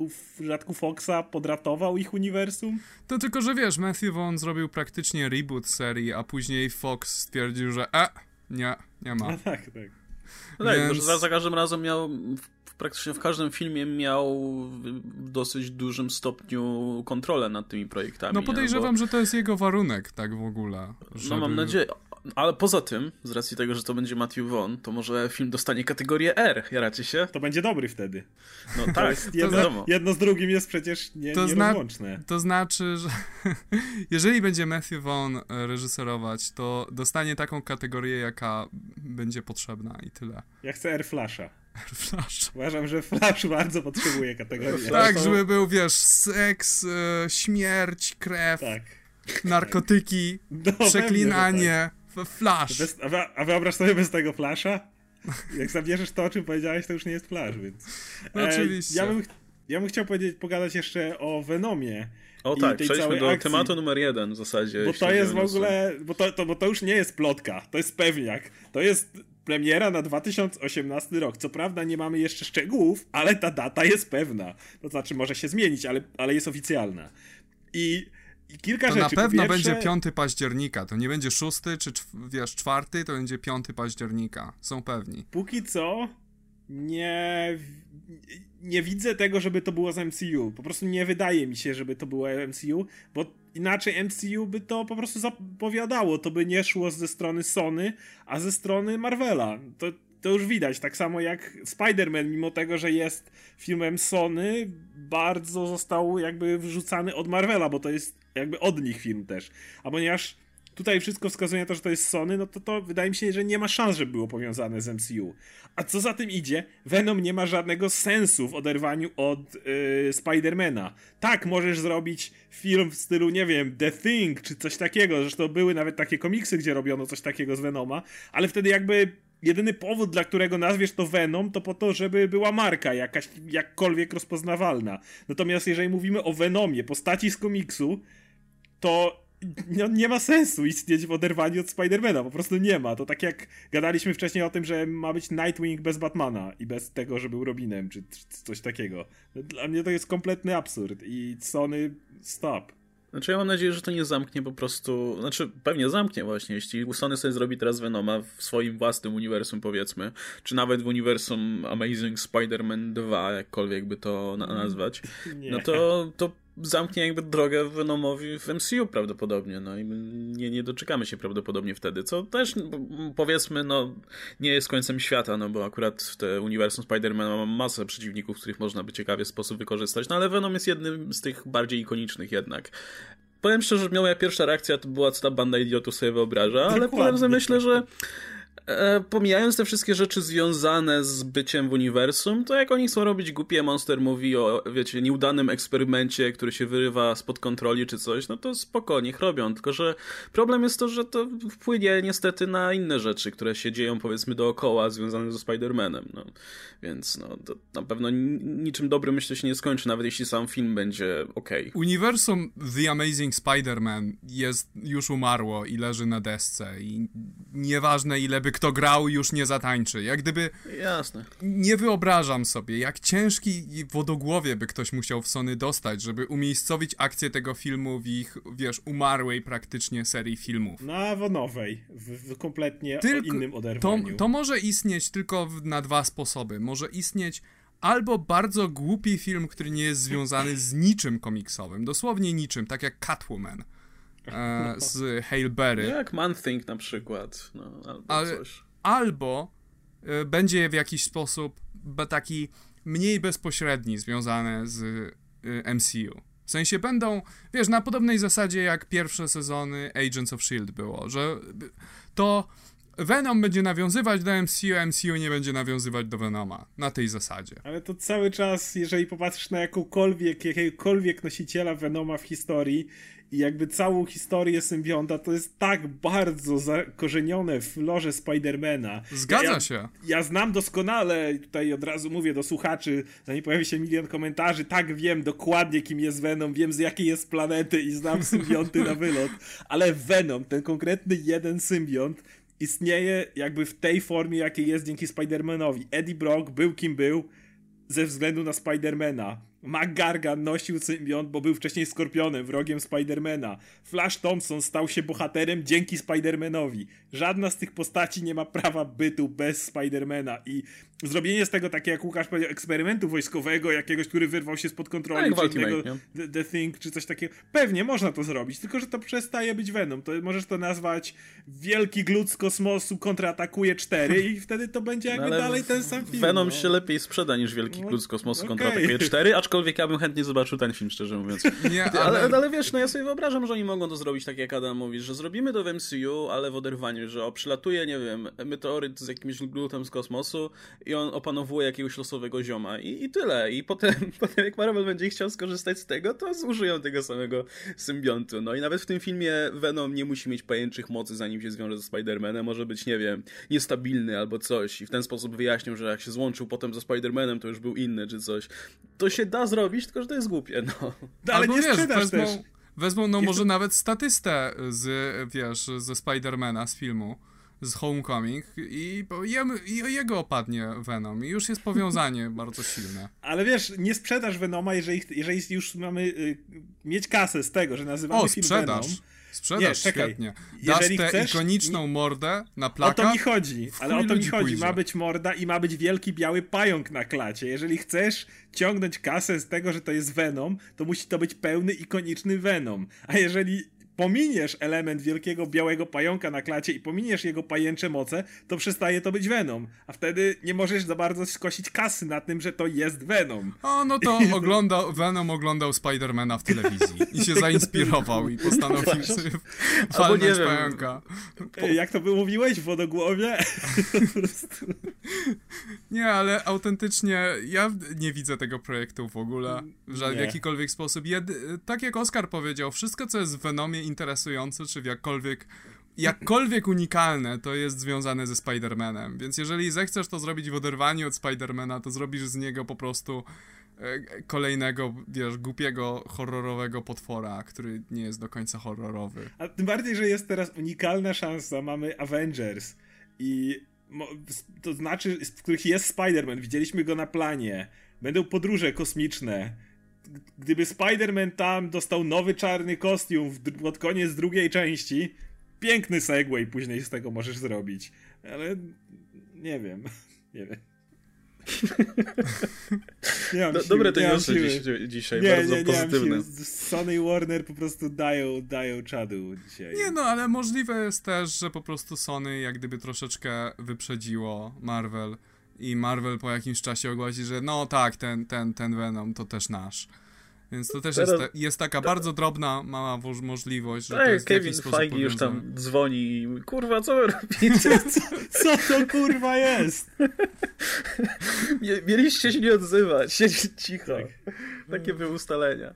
w rzadku Foxa podratował ich uniwersum. To tylko, że wiesz, Matthew Vaughn zrobił praktycznie reboot serii, a później Fox stwierdził, że e, nie, nie ma. A (laughs) tak, tak. No tak, Więc- że za, za każdym razem miał. w- Praktycznie w każdym filmie miał w dosyć dużym stopniu kontrolę nad tymi projektami. No nie? podejrzewam, że to jest jego warunek, tak w ogóle. Bo, Żeby... no mam nadzieję. Ale poza tym, z racji tego, że to będzie Matthew Vaughn, to może film dostanie kategorię R. Jaracie się? To będzie dobry wtedy. No To tak, jest to jedno, jedno z drugim jest przecież nie, To zna- nierozłączne. To znaczy, że (laughs) jeżeli będzie Matthew Vaughn e, reżyserować, to dostanie taką kategorię, jaka będzie potrzebna i tyle. Ja chcę Air Flasha. (laughs) Flash. Uważam, że Flash bardzo potrzebuje kategorii. Tak, to- żeby był, wiesz, seks, e, śmierć, krew, Tak. narkotyki, No, tak. przeklinanie, flash. Bez, a, wy- a wyobraź sobie bez tego Flasha? Jak zabierzesz to, o czym powiedziałeś, to już nie jest Flash, więc... No oczywiście. Ja bym, ja bym chciał powiedzieć, pogadać jeszcze o Venomie. O tak, przejdźmy do akcji. tematu numer jeden w zasadzie. Bo to jest w ogóle, bo to, to, bo to już nie jest plotka, to jest pewniak. To jest premiera na 2018 rok. Co prawda nie mamy jeszcze szczegółów, ale ta data jest pewna. To znaczy może się zmienić, ale, ale jest oficjalna. I, i kilka to rzeczy. na pewno pierwsze... będzie 5 października. To nie będzie 6 czy wiesz, 4, to będzie 5 października. Są pewni. Póki co nie, nie widzę tego, żeby to było z MCU. Po prostu nie wydaje mi się, żeby to było MCU, bo inaczej MCU by to po prostu zapowiadało. To by nie szło ze strony Sony, a ze strony Marvela. To, to już widać. Tak samo jak Spider-Man, mimo tego, że jest filmem Sony, bardzo został jakby wrzucany od Marvela, bo to jest jakby od nich film też. A ponieważ tutaj wszystko wskazuje na to, że to jest Sony, no to to wydaje mi się, że nie ma szans, żeby było powiązane z MCU. A co za tym idzie, Venom nie ma żadnego sensu w oderwaniu od yy, Spidermana. Tak, możesz zrobić film w stylu, nie wiem, The Thing, czy coś takiego, zresztą były nawet takie komiksy, gdzie robiono coś takiego z Venoma, ale wtedy jakby jedyny powód, dla którego nazwiesz to Venom, to po to, żeby była marka jakaś jakkolwiek rozpoznawalna. Natomiast jeżeli mówimy o Venomie, postaci z komiksu, to no, nie ma sensu istnieć w oderwaniu od Spidermana, po prostu nie ma. To tak jak gadaliśmy wcześniej o tym, że ma być Nightwing bez Batmana i bez tego, że był Robinem, czy, czy coś takiego. Dla mnie to jest kompletny absurd i Sony stop. Znaczy ja mam nadzieję, że to nie zamknie po prostu, znaczy pewnie zamknie właśnie, jeśli Sony sobie zrobi teraz Venoma w swoim własnym uniwersum powiedzmy, czy nawet w uniwersum Amazing Spider-Man 2, jakkolwiek by to nazwać, nie. no to, to zamknie jakby drogę Venomowi w MCU prawdopodobnie, no i nie, nie doczekamy się prawdopodobnie wtedy, co też powiedzmy, no nie jest końcem świata, no bo akurat w te uniwersum Spider-Man ma masę przeciwników, których można by ciekawie sposób wykorzystać, no ale Venom jest jednym z tych bardziej ikonicznych jednak. Powiem szczerze, że moja pierwsza reakcja to była, co ta banda idiotów sobie wyobraża, ale potem sobie myślę, że pomijając te wszystkie rzeczy związane z byciem w uniwersum, to jak oni chcą robić głupie Monster mówi o, wiecie, nieudanym eksperymencie, który się wyrywa spod kontroli czy coś, no to spokojnie, niech robią. Tylko, że problem jest to, że to wpłynie niestety na inne rzeczy, które się dzieją powiedzmy dookoła, związane ze Spider-Manem. No. Więc no, to na pewno niczym dobrym myślę się nie skończy, nawet jeśli sam film będzie ok. Uniwersum The Amazing Spider-Man jest już umarło i leży na desce i nieważne ile by kto grał, już nie zatańczy. Jak gdyby... Jasne. Nie wyobrażam sobie, jak ciężki wodogłowie by ktoś musiał w Sony dostać, żeby umiejscowić akcję tego filmu w ich, wiesz, umarłej praktycznie serii filmów. Na wonowej, w, w kompletnie tylko, innym oderwaniu. To, to może istnieć tylko na dwa sposoby. Może istnieć albo bardzo głupi film, który nie jest związany z niczym komiksowym, dosłownie niczym, tak jak Catwoman e, z Hail Berry. Jak Man Thing na przykład, no, albo Ale, coś. Albo e, będzie w jakiś sposób taki mniej bezpośredni związany z e, MCU. W sensie będą, wiesz, na podobnej zasadzie jak pierwsze sezony Agents of S.H.I.E.L.D. było, że to Venom będzie nawiązywać do MCU, MCU nie będzie nawiązywać do Venoma. Na tej zasadzie. Ale to cały czas, jeżeli popatrzysz na jakąkolwiek, jakiegokolwiek nosiciela Venoma w historii i jakby całą historię symbionta to jest tak bardzo zakorzenione w lorze Spidermana. Zgadza ja, się. Ja znam doskonale, tutaj od razu mówię do słuchaczy, zanim pojawi się milion komentarzy, tak wiem dokładnie kim jest Venom, wiem z jakiej jest planety i znam (laughs) symbionty na wylot, ale Venom, ten konkretny jeden symbiont istnieje jakby w tej formie, jakiej jest dzięki Spider-Manowi. Eddie Brock był kim był ze względu na Spidermana. McGargan nosił symbiont, bo był wcześniej Skorpionem, wrogiem Spidermana. Flash Thompson stał się bohaterem dzięki Spidermanowi. Żadna z tych postaci nie ma prawa bytu bez Spidermana i zrobienie z tego takiego, jak Łukasz powiedział, eksperymentu wojskowego, jakiegoś, który wyrwał się spod kontroli, no, czy innego the, the, Thing, czy coś takiego. Pewnie można to zrobić, tylko że to przestaje być Venom. To możesz to nazwać Wielki Glut z kosmosu kontratakuje 4 i wtedy to będzie jakby no, dalej ten sam film. Venom no. się lepiej sprzeda niż Wielki no, Glut z kosmosu okay. kontratakuje 4, aczkolwiek ja bym chętnie zobaczył ten film, szczerze mówiąc. (laughs) Nie, ale... ale... Ale, wiesz, no ja sobie wyobrażam, że oni mogą to zrobić tak jak Adam mówi, że zrobimy to w MCU, ale w oderwaniu, że o, przylatuje, nie wiem, meteoryt z jakimś glutem z kosmosu i on opanowuje jakiegoś losowego zioma i, i tyle. I potem, (laughs) potem jak Marvel będzie chciał skorzystać z tego, to zużyją tego samego symbiontu. No i nawet w tym filmie Venom nie musi mieć pajęczych mocy, zanim się zwiąże ze Spider-Manem. Może być, nie wiem, niestabilny albo coś. I w ten sposób wyjaśnią, że jak się złączył potem ze Spider-Manem, to już był inny czy coś. To się da zrobić, tylko że to jest głupie, no. no ale albo nie wiesz, sprzedasz wezmą, też. Wezmą, no może nawet statystę z, wiesz, ze Spidermana z filmu z Homecoming i, i jego opadnie Venom i już jest powiązanie (laughs) bardzo silne. Ale wiesz, nie sprzedasz Venoma, jeżeli, jeżeli już mamy y, mieć kasę z tego, że nazywamy o, film sprzedaż. Venom. Sprzedaż, nie, świetnie. Dasz Jeżeli tę chcesz, ikoniczną mordę na plakat. O to mi chodzi, ale o to mi chodzi. Pójdzie. Ma być morda i ma być wielki biały pająk na klacie. Jeżeli chcesz ciągnąć kasę z tego, że to jest Venom, to musi to być pełny, ikoniczny Venom. A jeżeli pominiesz element wielkiego białego pająka na klacie i pominiesz jego pajęcze moce, to przestaje to być Venom. A wtedy nie możesz za bardzo skosić kasy na tym, że to jest Venom. O, no to (laughs) oglądał, Venom oglądał Spidermana w telewizji i się zainspirował i postanowił sobie walnąć pająka. Po... Jak to wymówiłeś w wodogłowie? (laughs) nie, ale autentycznie ja nie widzę tego projektu w ogóle w, w jakikolwiek sposób. Jed... Tak jak Oskar powiedział, wszystko co jest w Venomie interesujące, czy w jakkolwiek jakkolwiek unikalne, to jest związane ze Spider-Manem. Więc jeżeli zechcesz to zrobić w oderwaniu od Spider-Mana, to zrobisz z niego po prostu e, kolejnego, wiesz, głupiego, horrorowego potwora, który nie jest do końca horrorowy. A tym bardziej, że jest teraz unikalna szansa. Mamy Avengers i to znaczy, w których jest Spider-Man. Widzieliśmy go na planie. Będą podróże kosmiczne gdyby Spider-Man tam dostał nowy czarny kostium w, pod koniec drugiej części, piękny segway później z tego możesz zrobić. Ale nie wiem. (laughs) Nie wiem. (laughs) Do, dobre to newsy dziś, dzisiaj, nie, bardzo nie, nie pozytywne. Sony i Warner po prostu dają, dają czadu dzisiaj. Nie no, ale możliwe jest też, że po prostu Sony jak gdyby troszeczkę wyprzedziło Marvel i Marvel po jakimś czasie ogłosi, że no tak, ten, ten, ten Venom to też nasz. Więc to też jest, jest taka bardzo drobna, mała możliwość, że tak, to jest Kevin Feige już tam dzwoni i kurwa, co wy robicie? (laughs) co, co to kurwa jest? (laughs) Mieliście się nie odzywać, siedzieć cicho. Tak. Takie były ustalenia.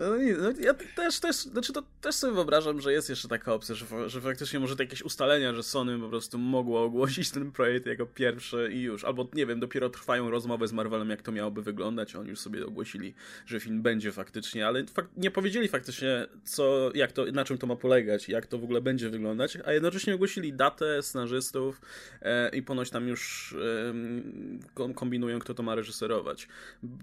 No, no, ja też, też, znaczy to też sobie wyobrażam, że jest jeszcze taka opcja, że, że faktycznie może to jakieś ustalenia, że Sony po prostu mogło ogłosić ten projekt jako pierwszy i już, albo nie wiem, dopiero trwają rozmowy z Marvelem, jak to miałoby wyglądać, oni już sobie ogłosili, że film będzie faktycznie, ale fak nie powiedzieli faktycznie, co, jak to, na czym to ma polegać, jak to w ogóle będzie wyglądać, a jednocześnie ogłosili datę scenarzystów e, i ponoć tam już e, kombinują, kto to ma reżyserować.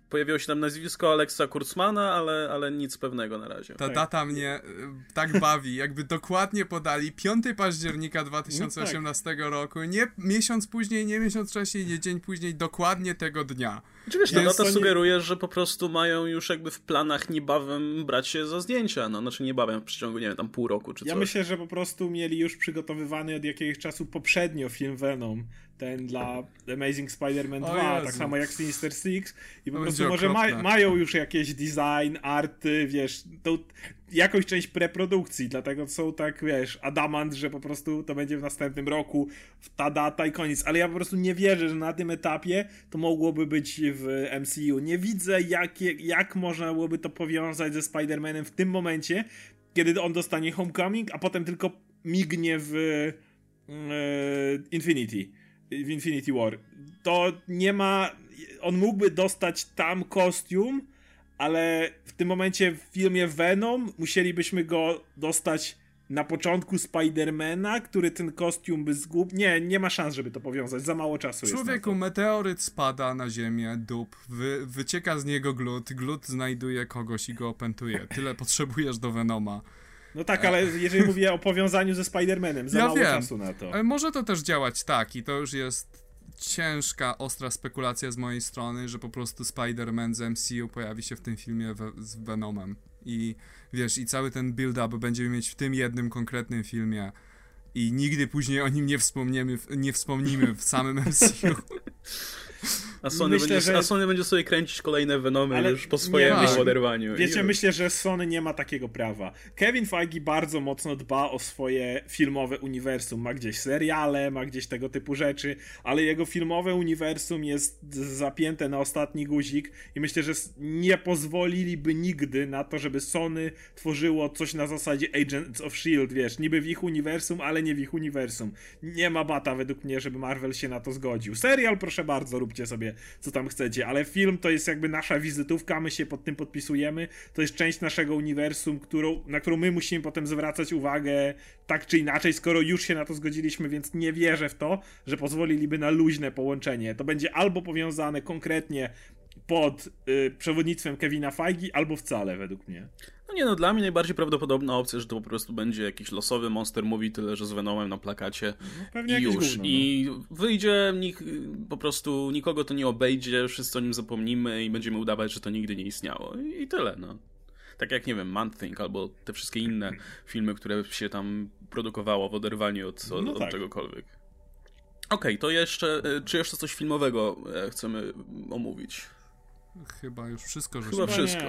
Pojawiło się tam nazwisko Alexa Kurtzmana, ale, ale nie nic pewnego na razie. Ta data mnie y, tak bawi, jakby dokładnie podali 5 października 2018 no tak. roku, nie miesiąc później, nie miesiąc wcześniej, nie dzień później, dokładnie tego dnia. Czy wiesz, ta data nie... sugeruje, że po prostu mają już jakby w planach niebawem brać się za zdjęcia, no znaczy niebawem w przeciągu, nie wiem, tam pół roku czy coś. Ja myślę, że po prostu mieli już przygotowywany od jakiegoś czasu poprzednio film Venom, ten dla Amazing Spider-Man 2, tak samo jak Sinister Six. I po prostu może ma, mają już jakieś design, arty, wiesz, tą, jakąś część preprodukcji, dlatego są tak, wiesz, adamant, że po prostu to będzie w następnym roku, ta data i koniec, ale ja po prostu nie wierzę, że na tym etapie to mogłoby być w MCU. Nie widzę, jak, jak można byłoby to powiązać ze Spider-Manem w tym momencie, kiedy on dostanie Homecoming, a potem tylko mignie w e, Infinity w Infinity War. To nie ma. On mógłby dostać tam kostium, ale w tym momencie w filmie Venom musielibyśmy go dostać na początku Spidermana, który ten kostium by zgubił. Nie, nie ma szans, żeby to powiązać. Za mało czasu Człowieku, jest meteoryt spada na ziemię, dup, wy, wycieka z niego glut, glut znajduje kogoś i go opętuje. Tyle (laughs) potrzebujesz do Venoma. No tak, ale jeżeli (laughs) mówię o powiązaniu ze Spider-Manem, za ja mało wiem, czasu na to. Ale może to też działać tak i to już jest ciężka, ostra spekulacja z mojej strony, że po prostu Spider-Man z MCU pojawi się w tym filmie we, z Venomem. I wiesz, i cały ten build-up będziemy mieć w tym jednym konkretnym filmie i nigdy później o nim nie wspomniemy, nie wspomnimy w samym (laughs) MCU. A Sony, myślę, będzie, że... a Sony będzie sobie kręcić kolejne Venomy Ale już po swojemu nie, oderwaniu. Wiecie, myślę, że Sony nie ma takiego prawa. Kevin Feige bardzo mocno dba o swoje filmowe uniwersum. Ma gdzieś seriale, ma gdzieś tego typu rzeczy, ale jego filmowe uniwersum jest zapięte na ostatni guzik i myślę, że nie pozwoliliby nigdy na to, żeby Sony tworzyło coś na zasadzie Agents of S.H.I.E.L.D., wiesz, niby w ich uniwersum, ale nie w ich uniwersum. Nie ma bata według mnie, żeby Marvel się na to zgodził. Serial, proszę bardzo, róbcie sobie co tam chcecie, ale film to jest jakby nasza wizytówka, my się pod tym podpisujemy, to jest część naszego uniwersum, którą, na którą my musimy potem zwracać uwagę tak czy inaczej, skoro już się na to zgodziliśmy, więc nie wierzę w to, że pozwoliliby na luźne połączenie. To będzie albo powiązane konkretnie pod y, przewodnictwem Kevina Feige, albo wcale, według mnie. No nie no, dla mnie najbardziej prawdopodobna opcja, że to po prostu będzie jakiś losowy monster movie, tyle że z Venomem na plakacie No, pewnie i już. gówno, no. I wyjdzie, nik, po prostu nikogo to nie obejdzie, wszyscy o nim zapomnimy i będziemy udawać, że to nigdy nie istniało. I, i tyle, no. Tak jak, nie wiem, Man-Thing albo te wszystkie inne (clears throat) filmy, które się tam produkowało w oderwaniu od, od, No od tak. czegokolwiek. Okej, to jeszcze, e, czy jeszcze coś filmowego e, chcemy omówić? Chyba już wszystko, że Chyba wszystko.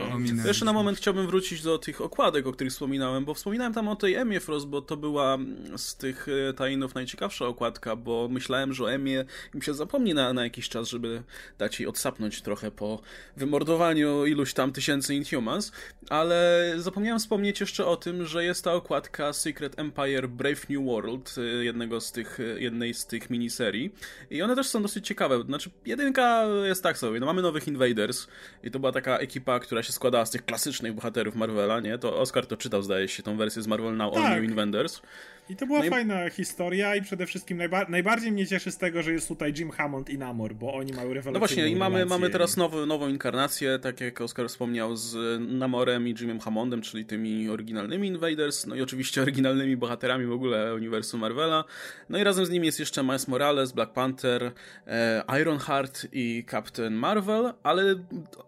Jeszcze na moment chciałbym wrócić do tych okładek, o których wspominałem, bo wspominałem tam o tej Emie Frost, bo to była z tych e, tajnów najciekawsza okładka, bo myślałem, że o Emie im się zapomni na, na jakiś czas, żeby dać jej odsapnąć trochę po wymordowaniu iluś tam tysięcy Inhumans, ale zapomniałem wspomnieć jeszcze o tym, że jest ta okładka Secret Empire Brave New World, e, jednego z tych, e, jednej z tych miniserii. I one też są dosyć ciekawe, znaczy jedynka jest tak sobie, no mamy nowych Invaders i to była taka ekipa, która się składała z tych klasycznych bohaterów Marvela, nie? To Oscar to czytał, zdaje się, tą wersję z Marvel Now All Tak. New Invaders. I to była No i- fajna historia i przede wszystkim najba najbardziej mnie cieszy z tego, że jest tutaj Jim Hammond i Namor, bo oni mają rewelacyjną No właśnie, i mamy, mamy teraz nowy, nową inkarnację, tak jak Oscar wspomniał, z Namorem i Jimem Hammondem, czyli tymi oryginalnymi Invaders, no i oczywiście oryginalnymi bohaterami w ogóle uniwersum Marvela. No i razem z nimi jest jeszcze Miles Morales, Black Panther, e, Ironheart i Captain Marvel, ale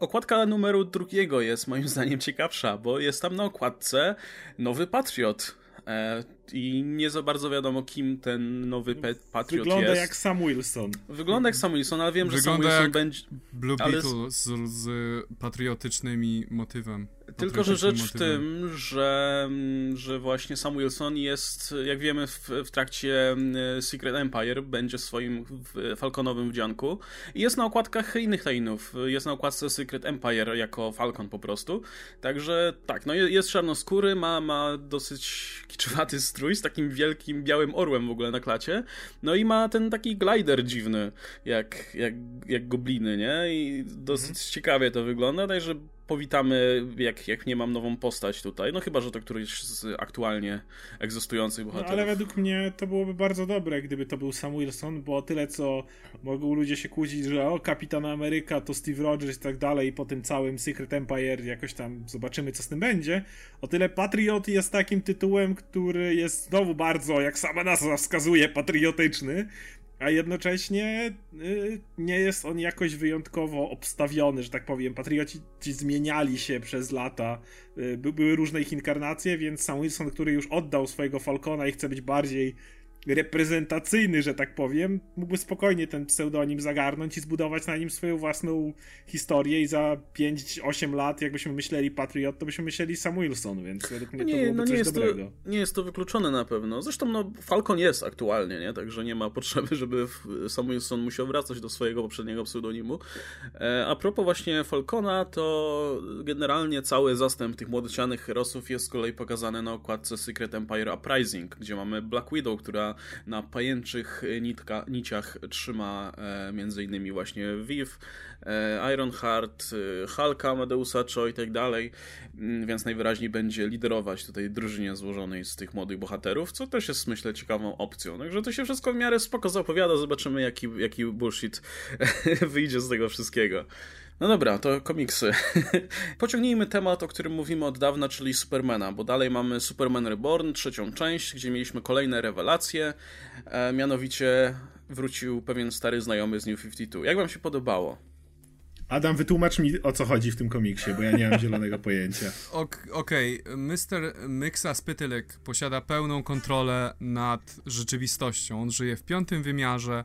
okładka numeru drugiego jest moim zdaniem ciekawsza, bo jest tam na okładce nowy Patriot. E, I nie za bardzo wiadomo, kim ten nowy pe- Patriot Wygląda jest. jak Sam Wilson. Wygląda jak Sam Wilson, ale wiem, że Sam Wygląda Wilson jak- będzie... Blue Ale Beetle z, z patriotycznymi motywem. Tylko, że patriotycznym rzecz w motywem. tym, że, że właśnie Sam Wilson jest, jak wiemy, w, w trakcie mm, Secret Empire będzie w swoim w- falconowym wdzianku i jest na okładkach innych Tainów. Jest na okładce Secret Empire jako Falcon po prostu. Także tak, no je- jest czarnoskóry, ma, ma dosyć kiczowaty strój z takim wielkim białym orłem w ogóle na klacie. No i ma ten taki glider dziwny, jak, jak, jak gobliny, nie? I dosyć ciekawie to wygląda, także powitamy, jak, jak nie mam nową postać tutaj. No chyba, że to któryś z aktualnie egzystujących No, bohaterów. ale według mnie to byłoby bardzo dobre, gdyby to był Sam Wilson, bo tyle co mogą ludzie się kłócić, że o, Kapitan Ameryka to Steve Rogers i tak dalej, i po tym całym Secret Empire jakoś tam zobaczymy, co z tym będzie. O tyle Patriot jest takim tytułem, który jest znowu bardzo, jak sama nazwa wskazuje, patriotyczny. A jednocześnie y, nie jest on jakoś wyjątkowo obstawiony, że tak powiem. Patrioci ci zmieniali się przez lata. Y, by, były różne ich inkarnacje, więc Sam Wilson, który już oddał swojego Falcona i chce być bardziej reprezentacyjny, że tak powiem, mógłby spokojnie ten pseudonim zagarnąć i zbudować na nim swoją własną historię i za 5-8 lat, jakbyśmy myśleli Patriot, to byśmy myśleli Sam Wilson, więc według mnie No to nie, byłoby no coś nie jest, to, dobrego. nie jest to wykluczone na pewno. Zresztą no, Falcon jest aktualnie, nie? Także nie ma potrzeby, żeby w- Sam Wilson musiał wracać do swojego poprzedniego pseudonimu. E, a propos właśnie Falcona, to generalnie cały zastęp tych młodocianych herosów jest z kolei pokazany na okładce Secret Empire Uprising, gdzie mamy Black Widow, która na pajęczych nitka, niciach trzyma e, między innymi właśnie Viv, e, Ironheart, e, Hulka, Medeusa Cho i tak dalej, Mm, więc najwyraźniej będzie liderować tutaj drużynie złożonej z tych młodych bohaterów, co też jest myślę ciekawą opcją. Także to się wszystko w miarę spoko zapowiada, zobaczymy jaki, jaki bullshit (laughs) wyjdzie z tego wszystkiego. No dobra, to komiksy. (laughs) Pociągnijmy temat, o którym mówimy od dawna, czyli Supermana, bo dalej mamy Superman Reborn, trzecią część, gdzie mieliśmy kolejne rewelacje, e, mianowicie wrócił pewien stary znajomy z New 52. Jak wam się podobało? Adam, wytłumacz mi o co chodzi w tym komiksie, bo ja nie mam zielonego (laughs) pojęcia. Ok, Okej, Mr. Myxa Spytylek posiada pełną kontrolę nad rzeczywistością. On żyje w piątym wymiarze,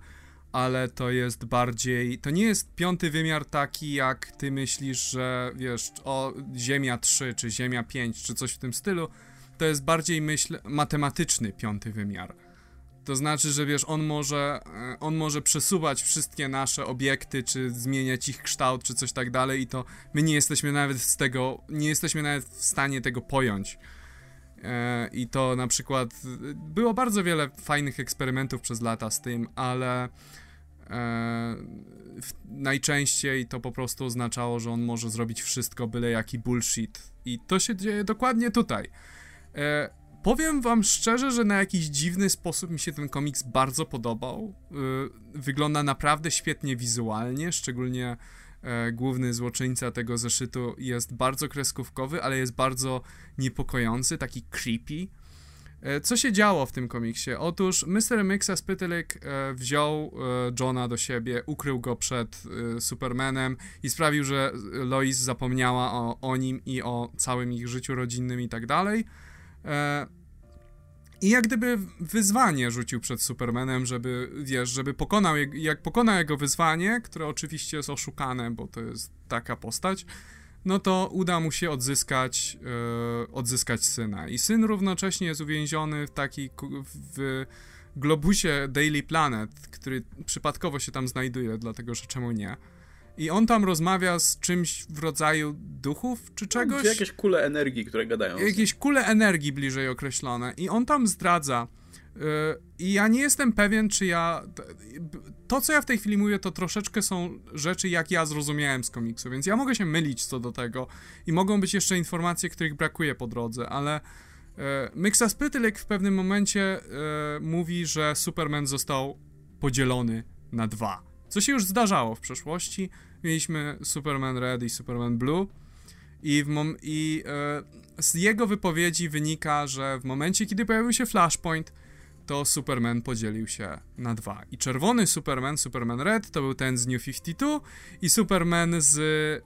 ale to jest bardziej. To nie jest piąty wymiar taki, jak ty myślisz, że wiesz, o Ziemia 3 czy Ziemia 5 czy coś w tym stylu. To jest bardziej, myśl, matematyczny piąty wymiar. To znaczy, że wiesz, on może, e, on może przesuwać wszystkie nasze obiekty, czy zmieniać ich kształt, czy coś tak dalej, i to my nie jesteśmy nawet z tego, nie jesteśmy nawet w stanie tego pojąć. E, I to na przykład e, było bardzo wiele fajnych eksperymentów przez lata z tym, ale najczęściej to po prostu oznaczało, że on może zrobić wszystko, byle jaki bullshit. I to się dzieje dokładnie tutaj. E, powiem wam szczerze, że na jakiś dziwny sposób mi się ten komiks bardzo podobał. E, wygląda naprawdę świetnie wizualnie, szczególnie e, główny złoczyńca tego zeszytu jest bardzo kreskówkowy, ale jest bardzo niepokojący, taki creepy. E, co się działo w tym komiksie? Otóż Mr. Mixa Spytylik e, wziął e, Johna do siebie, ukrył go przed Supermanem i sprawił, że Lois zapomniała o, o nim i o całym ich życiu rodzinnym i tak dalej. I jak gdyby wyzwanie rzucił przed Supermanem, żeby, wiesz, żeby pokonał, jak pokonał jego wyzwanie, które oczywiście jest oszukane, bo to jest taka postać, no to uda mu się odzyskać, yy, odzyskać syna. I syn równocześnie jest uwięziony w takiej w globusie Daily Planet, który przypadkowo się tam znajduje, dlatego że czemu nie. I on tam rozmawia z czymś w rodzaju duchów czy no, czegoś. jakieś kule energii, które gadają. Jakieś kule energii bliżej określone. I on tam zdradza, i ja nie jestem pewien, czy ja. To, co ja w tej chwili mówię, to troszeczkę są rzeczy, jak ja zrozumiałem z komiksu, więc ja mogę się mylić co do tego i mogą być jeszcze informacje, których brakuje po drodze, ale. E, Mixa Spytylik w pewnym momencie e, mówi, że Superman został podzielony na dwa. Co się już zdarzało w przeszłości. Mieliśmy Superman Red i Superman Blue. I, mom- i e, z jego wypowiedzi wynika, że w momencie, kiedy pojawił się Flashpoint, to Superman podzielił się na dwa. I czerwony Superman, Superman Red, to był ten z New 52 i Superman z...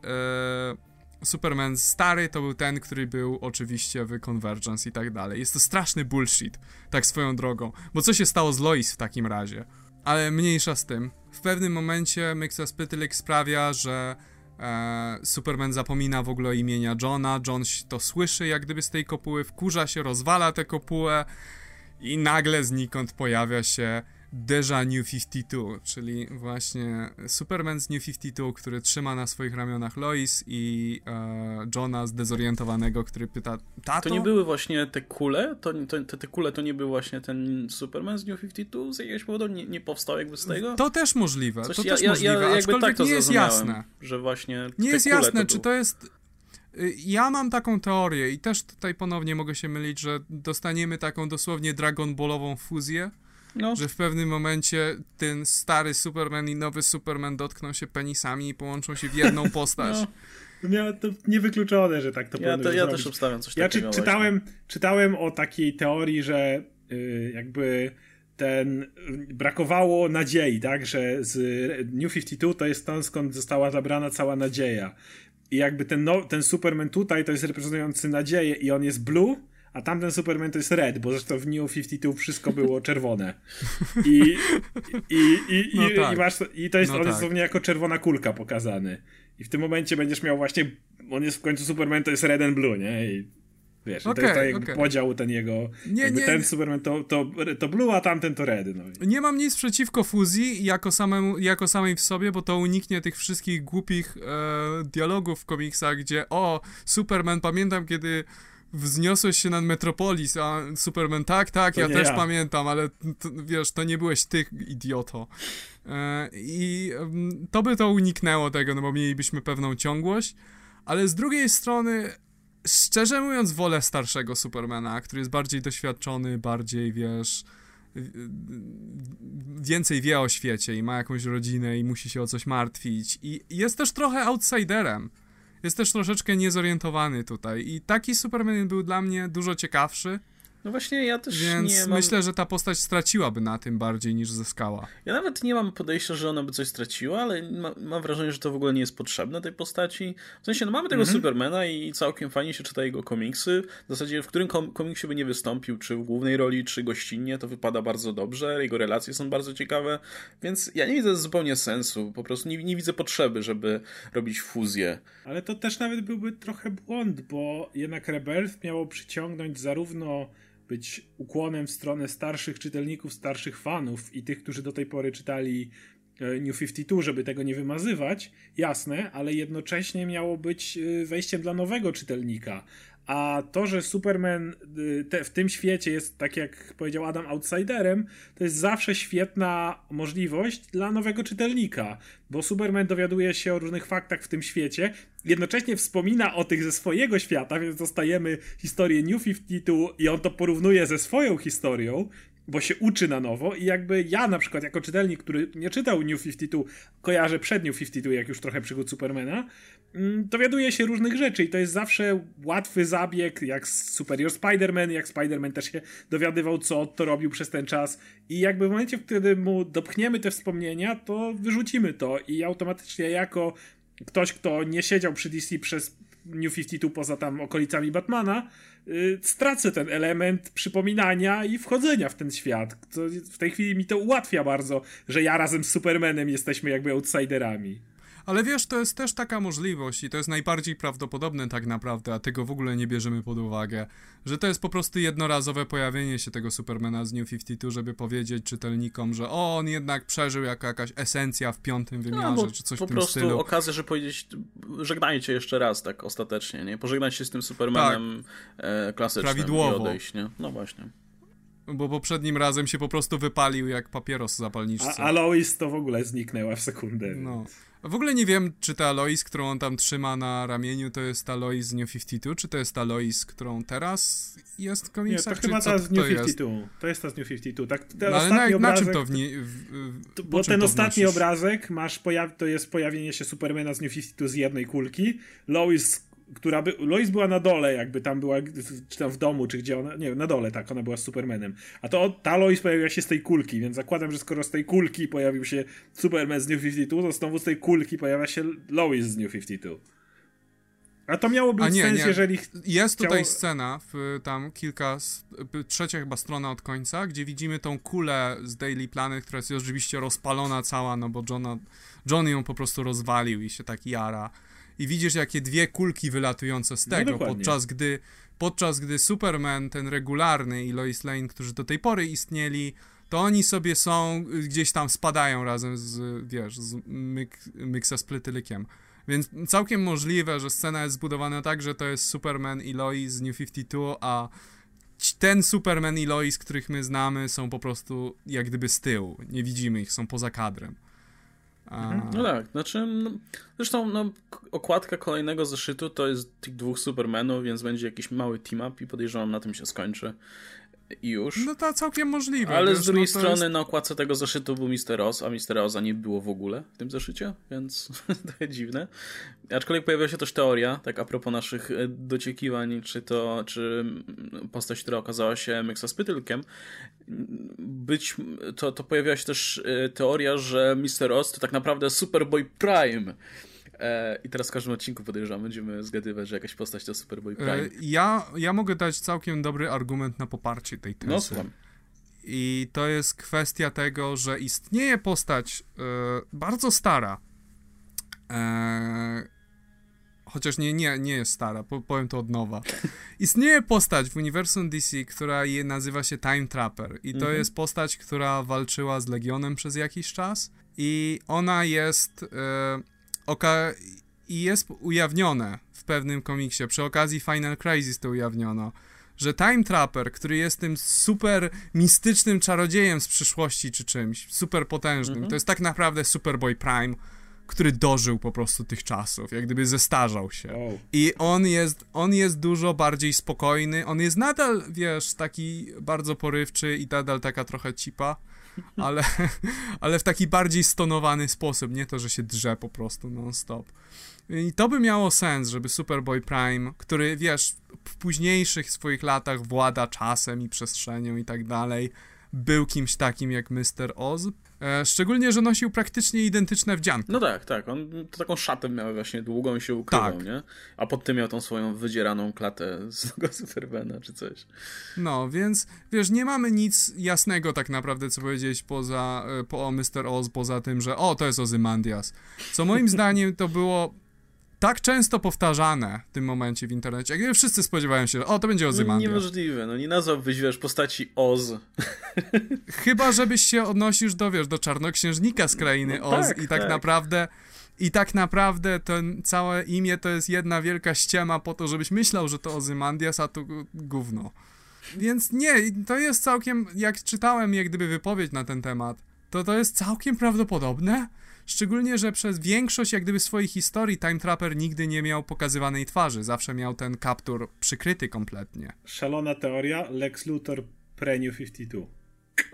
E, Superman stary to był ten, który był oczywiście w Convergence i tak dalej. Jest to straszny bullshit, tak swoją drogą. Bo co się stało z Lois w takim razie? Ale mniejsza z tym. W pewnym momencie Mixa Spytylik sprawia, że e, Superman zapomina w ogóle imienia Johna. John to słyszy jak gdyby z tej kopuły, wkurza się, rozwala tę kopułę i nagle znikąd pojawia się Deja New 52, czyli właśnie Superman z New 52, który trzyma na swoich ramionach Lois i e, Johna zdezorientowawanego, który pyta, tato? To nie były właśnie te kule? To, to, te, te kule to nie był właśnie ten Superman z New 52? Z jakiegoś powodu nie, nie powstał jakby z tego? To też możliwe, Coś, to ja, też ja, możliwe, ja, aczkolwiek tak nie jest jasne. Że właśnie nie jest jasne, czy to jest ja mam taką teorię i też tutaj ponownie mogę się mylić, że dostaniemy taką dosłownie Dragon Ballową fuzję. No. Że w pewnym momencie ten stary Superman i nowy Superman dotkną się penisami i połączą się w jedną (laughs) postać. No. To niewykluczone, że tak to ja to, Ja zrobić. też obstawiam coś ja takiego. Ja czytałem, czytałem o takiej teorii, że yy, jakby ten brakowało nadziei, tak, że z New 52 to jest to, skąd została zabrana cała nadzieja. I jakby ten, no, ten Superman tutaj to jest reprezentujący nadzieję i on jest blue, a tamten Superman to jest red, bo zresztą w New 52 wszystko było (laughs) czerwone. I, i, i, no i, tak. i, masz, i to jest, no on tak. jest jako czerwona kulka pokazany. I w tym momencie będziesz miał właśnie, on jest w końcu Superman, to jest red and blue, nie? I Wiesz, okay, to jest tak okay. podział ten jego. Nie, nie, ten Superman to, to, to blue, a tamten to red. No. Nie mam nic przeciwko fuzji jako, samemu, jako samej w sobie, bo to uniknie tych wszystkich głupich e, dialogów w komiksach, gdzie o, Superman, pamiętam kiedy wzniosłeś się nad Metropolis, a Superman tak, tak, ja też ja. pamiętam, ale to, wiesz, to nie byłeś ty, idioto. E, I to by to uniknęło tego, no bo mielibyśmy pewną ciągłość, ale z drugiej strony szczerze mówiąc, wolę starszego Supermana, który jest bardziej doświadczony, bardziej, wiesz, więcej wie o świecie i ma jakąś rodzinę i musi się o coś martwić. I jest też trochę outsiderem. Jest też troszeczkę niezorientowany tutaj. I taki Superman był dla mnie dużo ciekawszy. No właśnie, ja też Więc nie mam... myślę, że ta postać straciłaby na tym bardziej niż zyskała. Ja nawet nie mam podejścia, że ona by coś straciła, ale ma, mam wrażenie, że to w ogóle nie jest potrzebne tej postaci. W sensie, no mamy tego mm -hmm. Supermana i całkiem fajnie się czyta jego komiksy. W zasadzie w którym kom komiksie by nie wystąpił, czy w głównej roli, czy gościnnie, to wypada bardzo dobrze. Jego relacje są bardzo ciekawe, więc ja nie widzę zupełnie sensu. Po prostu nie, nie widzę potrzeby, żeby robić fuzję. Ale to też nawet byłby trochę błąd, bo jednak Rebirth miało przyciągnąć zarówno być ukłonem w stronę starszych czytelników, starszych fanów i tych, którzy do tej pory czytali e, New 52, żeby tego nie wymazywać, jasne, ale jednocześnie miało być e, wejściem dla nowego czytelnika. A to, że Superman y, te, w tym świecie jest, tak jak powiedział Adam, outsiderem, to jest zawsze świetna możliwość dla nowego czytelnika, bo Superman dowiaduje się o różnych faktach w tym świecie, jednocześnie wspomina o tych ze swojego świata, więc dostajemy historię New 52 i on to porównuje ze swoją historią, bo się uczy na nowo i jakby ja na przykład jako czytelnik, który nie czytał New 52, kojarzę przed New 52, jak już trochę przygód Supermana, dowiaduje się różnych rzeczy i to jest zawsze łatwy zabieg, jak Superior Spider-Man, jak Spider-Man też się dowiadywał, co to robił przez ten czas i jakby w momencie, w którym mu dopchniemy te wspomnienia, to wyrzucimy to i automatycznie jako ktoś, kto nie siedział przy DC przez New 52 poza tam okolicami Batmana, yy, stracę ten element przypominania i wchodzenia w ten świat. To w tej chwili mi to ułatwia bardzo, że ja razem z Supermanem jesteśmy jakby outsiderami. Ale wiesz, to jest też taka możliwość i to jest najbardziej prawdopodobne tak naprawdę, a tego w ogóle nie bierzemy pod uwagę, że to jest po prostu jednorazowe pojawienie się tego Supermana z New 52, żeby powiedzieć czytelnikom, że o, on jednak przeżył jako jakaś esencja w piątym wymiarze, no, czy coś w tym stylu. Po prostu okazja, że powiedzieć, żegnajcie jeszcze raz tak ostatecznie, nie? Pożegnać się z tym Supermanem tak. e, klasycznym Prawidłowo. i odejść, nie? No właśnie bo poprzednim razem się po prostu wypalił jak papieros zapalniczce. A Alois to w ogóle zniknęła w sekundę. No. W ogóle nie wiem, czy ta Alois, którą on tam trzyma na ramieniu, to jest ta Alois z New 52, czy to jest ta Alois, którą teraz jest w komiksach? Nie, to chyba ta z New 52. Jest? To jest ta z New 52. Tak, ten no, ale na, obrazek, na czym to w, w Bo ten ostatni obrazek masz pojaw, to jest pojawienie się Supermana z New 52 z jednej kulki, Lois która by, Lois była na dole, jakby tam była, czy tam w domu, czy gdzie ona, nie wiem, na dole, tak, ona była z Supermanem. A to ta Lois pojawiła się z tej kulki, więc zakładam, że skoro z tej kulki pojawił się Superman z New 52, to znowu z tej kulki pojawia się Lois z New 52. A to miało być nie, sens, nie. jeżeli. Jest chciało... tutaj scena, w, tam kilka, trzecia chyba strona od końca, gdzie widzimy tą kulę z Daily Planet, która jest oczywiście rozpalona cała, no bo Johna, John ją po prostu rozwalił i się tak jara i widzisz jakie dwie kulki wylatujące z no tego, no podczas gdy podczas gdy Superman, ten regularny i Lois Lane, którzy do tej pory istnieli, to oni sobie są, gdzieś tam spadają razem z, wiesz, z myk, Myxa z Pletylykiem. Więc całkiem możliwe, że scena jest zbudowana tak, że to jest Superman i Lois z New 52, a ten Superman i Lois, których my znamy, są po prostu jak gdyby z tyłu. Nie widzimy ich, są poza kadrem. Mhm. No tak, znaczy, no, zresztą no, okładka kolejnego zeszytu to jest tych dwóch Supermanów, więc będzie jakiś mały team-up i podejrzewam na tym się skończy już. No to całkiem możliwe. Ale wiesz, z drugiej no strony jest... na okładce tego zeszytu był Mister Oz, a Mister Oza nie było w ogóle w tym zeszycie, więc (laughs) to dziwne. Aczkolwiek pojawiła się też teoria, tak a propos naszych e, dociekiwań, czy to, czy postać, która okazała się Myxa Spytylkiem, być, to, to pojawiła się też e, teoria, że Mister Oz to tak naprawdę Superboy Prime, I teraz w każdym odcinku podejrzewam, będziemy zgadywać, że jakaś postać to Superboy Prime. E, ja, ja mogę dać całkiem dobry argument na poparcie tej tezy. No, słucham. I to jest kwestia tego, że istnieje postać e, bardzo stara. E, chociaż nie, nie, nie jest stara, powiem to od nowa. (laughs) Istnieje postać w uniwersum DC, która je, nazywa się Time Trapper. I to mhm. jest postać, która walczyła z Legionem przez jakiś czas. I ona jest e, oka i jest ujawnione w pewnym komiksie, przy okazji Final Crisis to ujawniono, że Time Trapper, który jest tym super mistycznym czarodziejem z przyszłości czy czymś, super potężnym, mhm. to jest tak naprawdę Superboy Prime, który dożył po prostu tych czasów, jak gdyby zestarzał się. Oh. I on jest, on jest dużo bardziej spokojny, on jest nadal, wiesz, taki bardzo porywczy i nadal taka trochę cipa, ale, ale w taki bardziej stonowany sposób, nie to, że się drze po prostu non-stop. I to by miało sens, żeby Superboy Prime, który wiesz, w późniejszych swoich latach włada czasem i przestrzenią i tak dalej, był kimś takim jak Mr. Oz. E, szczególnie, że nosił praktycznie identyczne wdzianki. No tak, tak. On taką szatę miał właśnie długą i się ukrywał, tak. nie? A pod tym miał tą swoją wydzieraną klatę (laughs) z tego Supermana czy coś. No, więc wiesz, nie mamy nic jasnego tak naprawdę, co powiedzieć poza, e, po Mr. Oz, poza tym, że o, to jest Ozymandias. Co moim (laughs) zdaniem to było tak często powtarzane w tym momencie w internecie, jak wszyscy spodziewają się, o, to będzie Ozymandias. No, niemożliwe, no nie nazwałbyś, wiesz, postaci Oz. (laughs) Chyba, żebyś się odnosił do, wiesz, do czarnoksiężnika z krainy no, Oz tak, i tak, tak, naprawdę I tak naprawdę to całe imię to jest jedna wielka ściema po to, żebyś myślał, że to Ozymandias, a to gówno. Więc nie, to jest całkiem, jak czytałem jak gdyby wypowiedź na ten temat, to to jest całkiem prawdopodobne. Szczególnie, że przez większość jak gdyby swojej historii Time Trapper nigdy nie miał pokazywanej twarzy. Zawsze miał ten kaptur przykryty kompletnie. Szalona teoria, Lex Luthor Pre-New 52.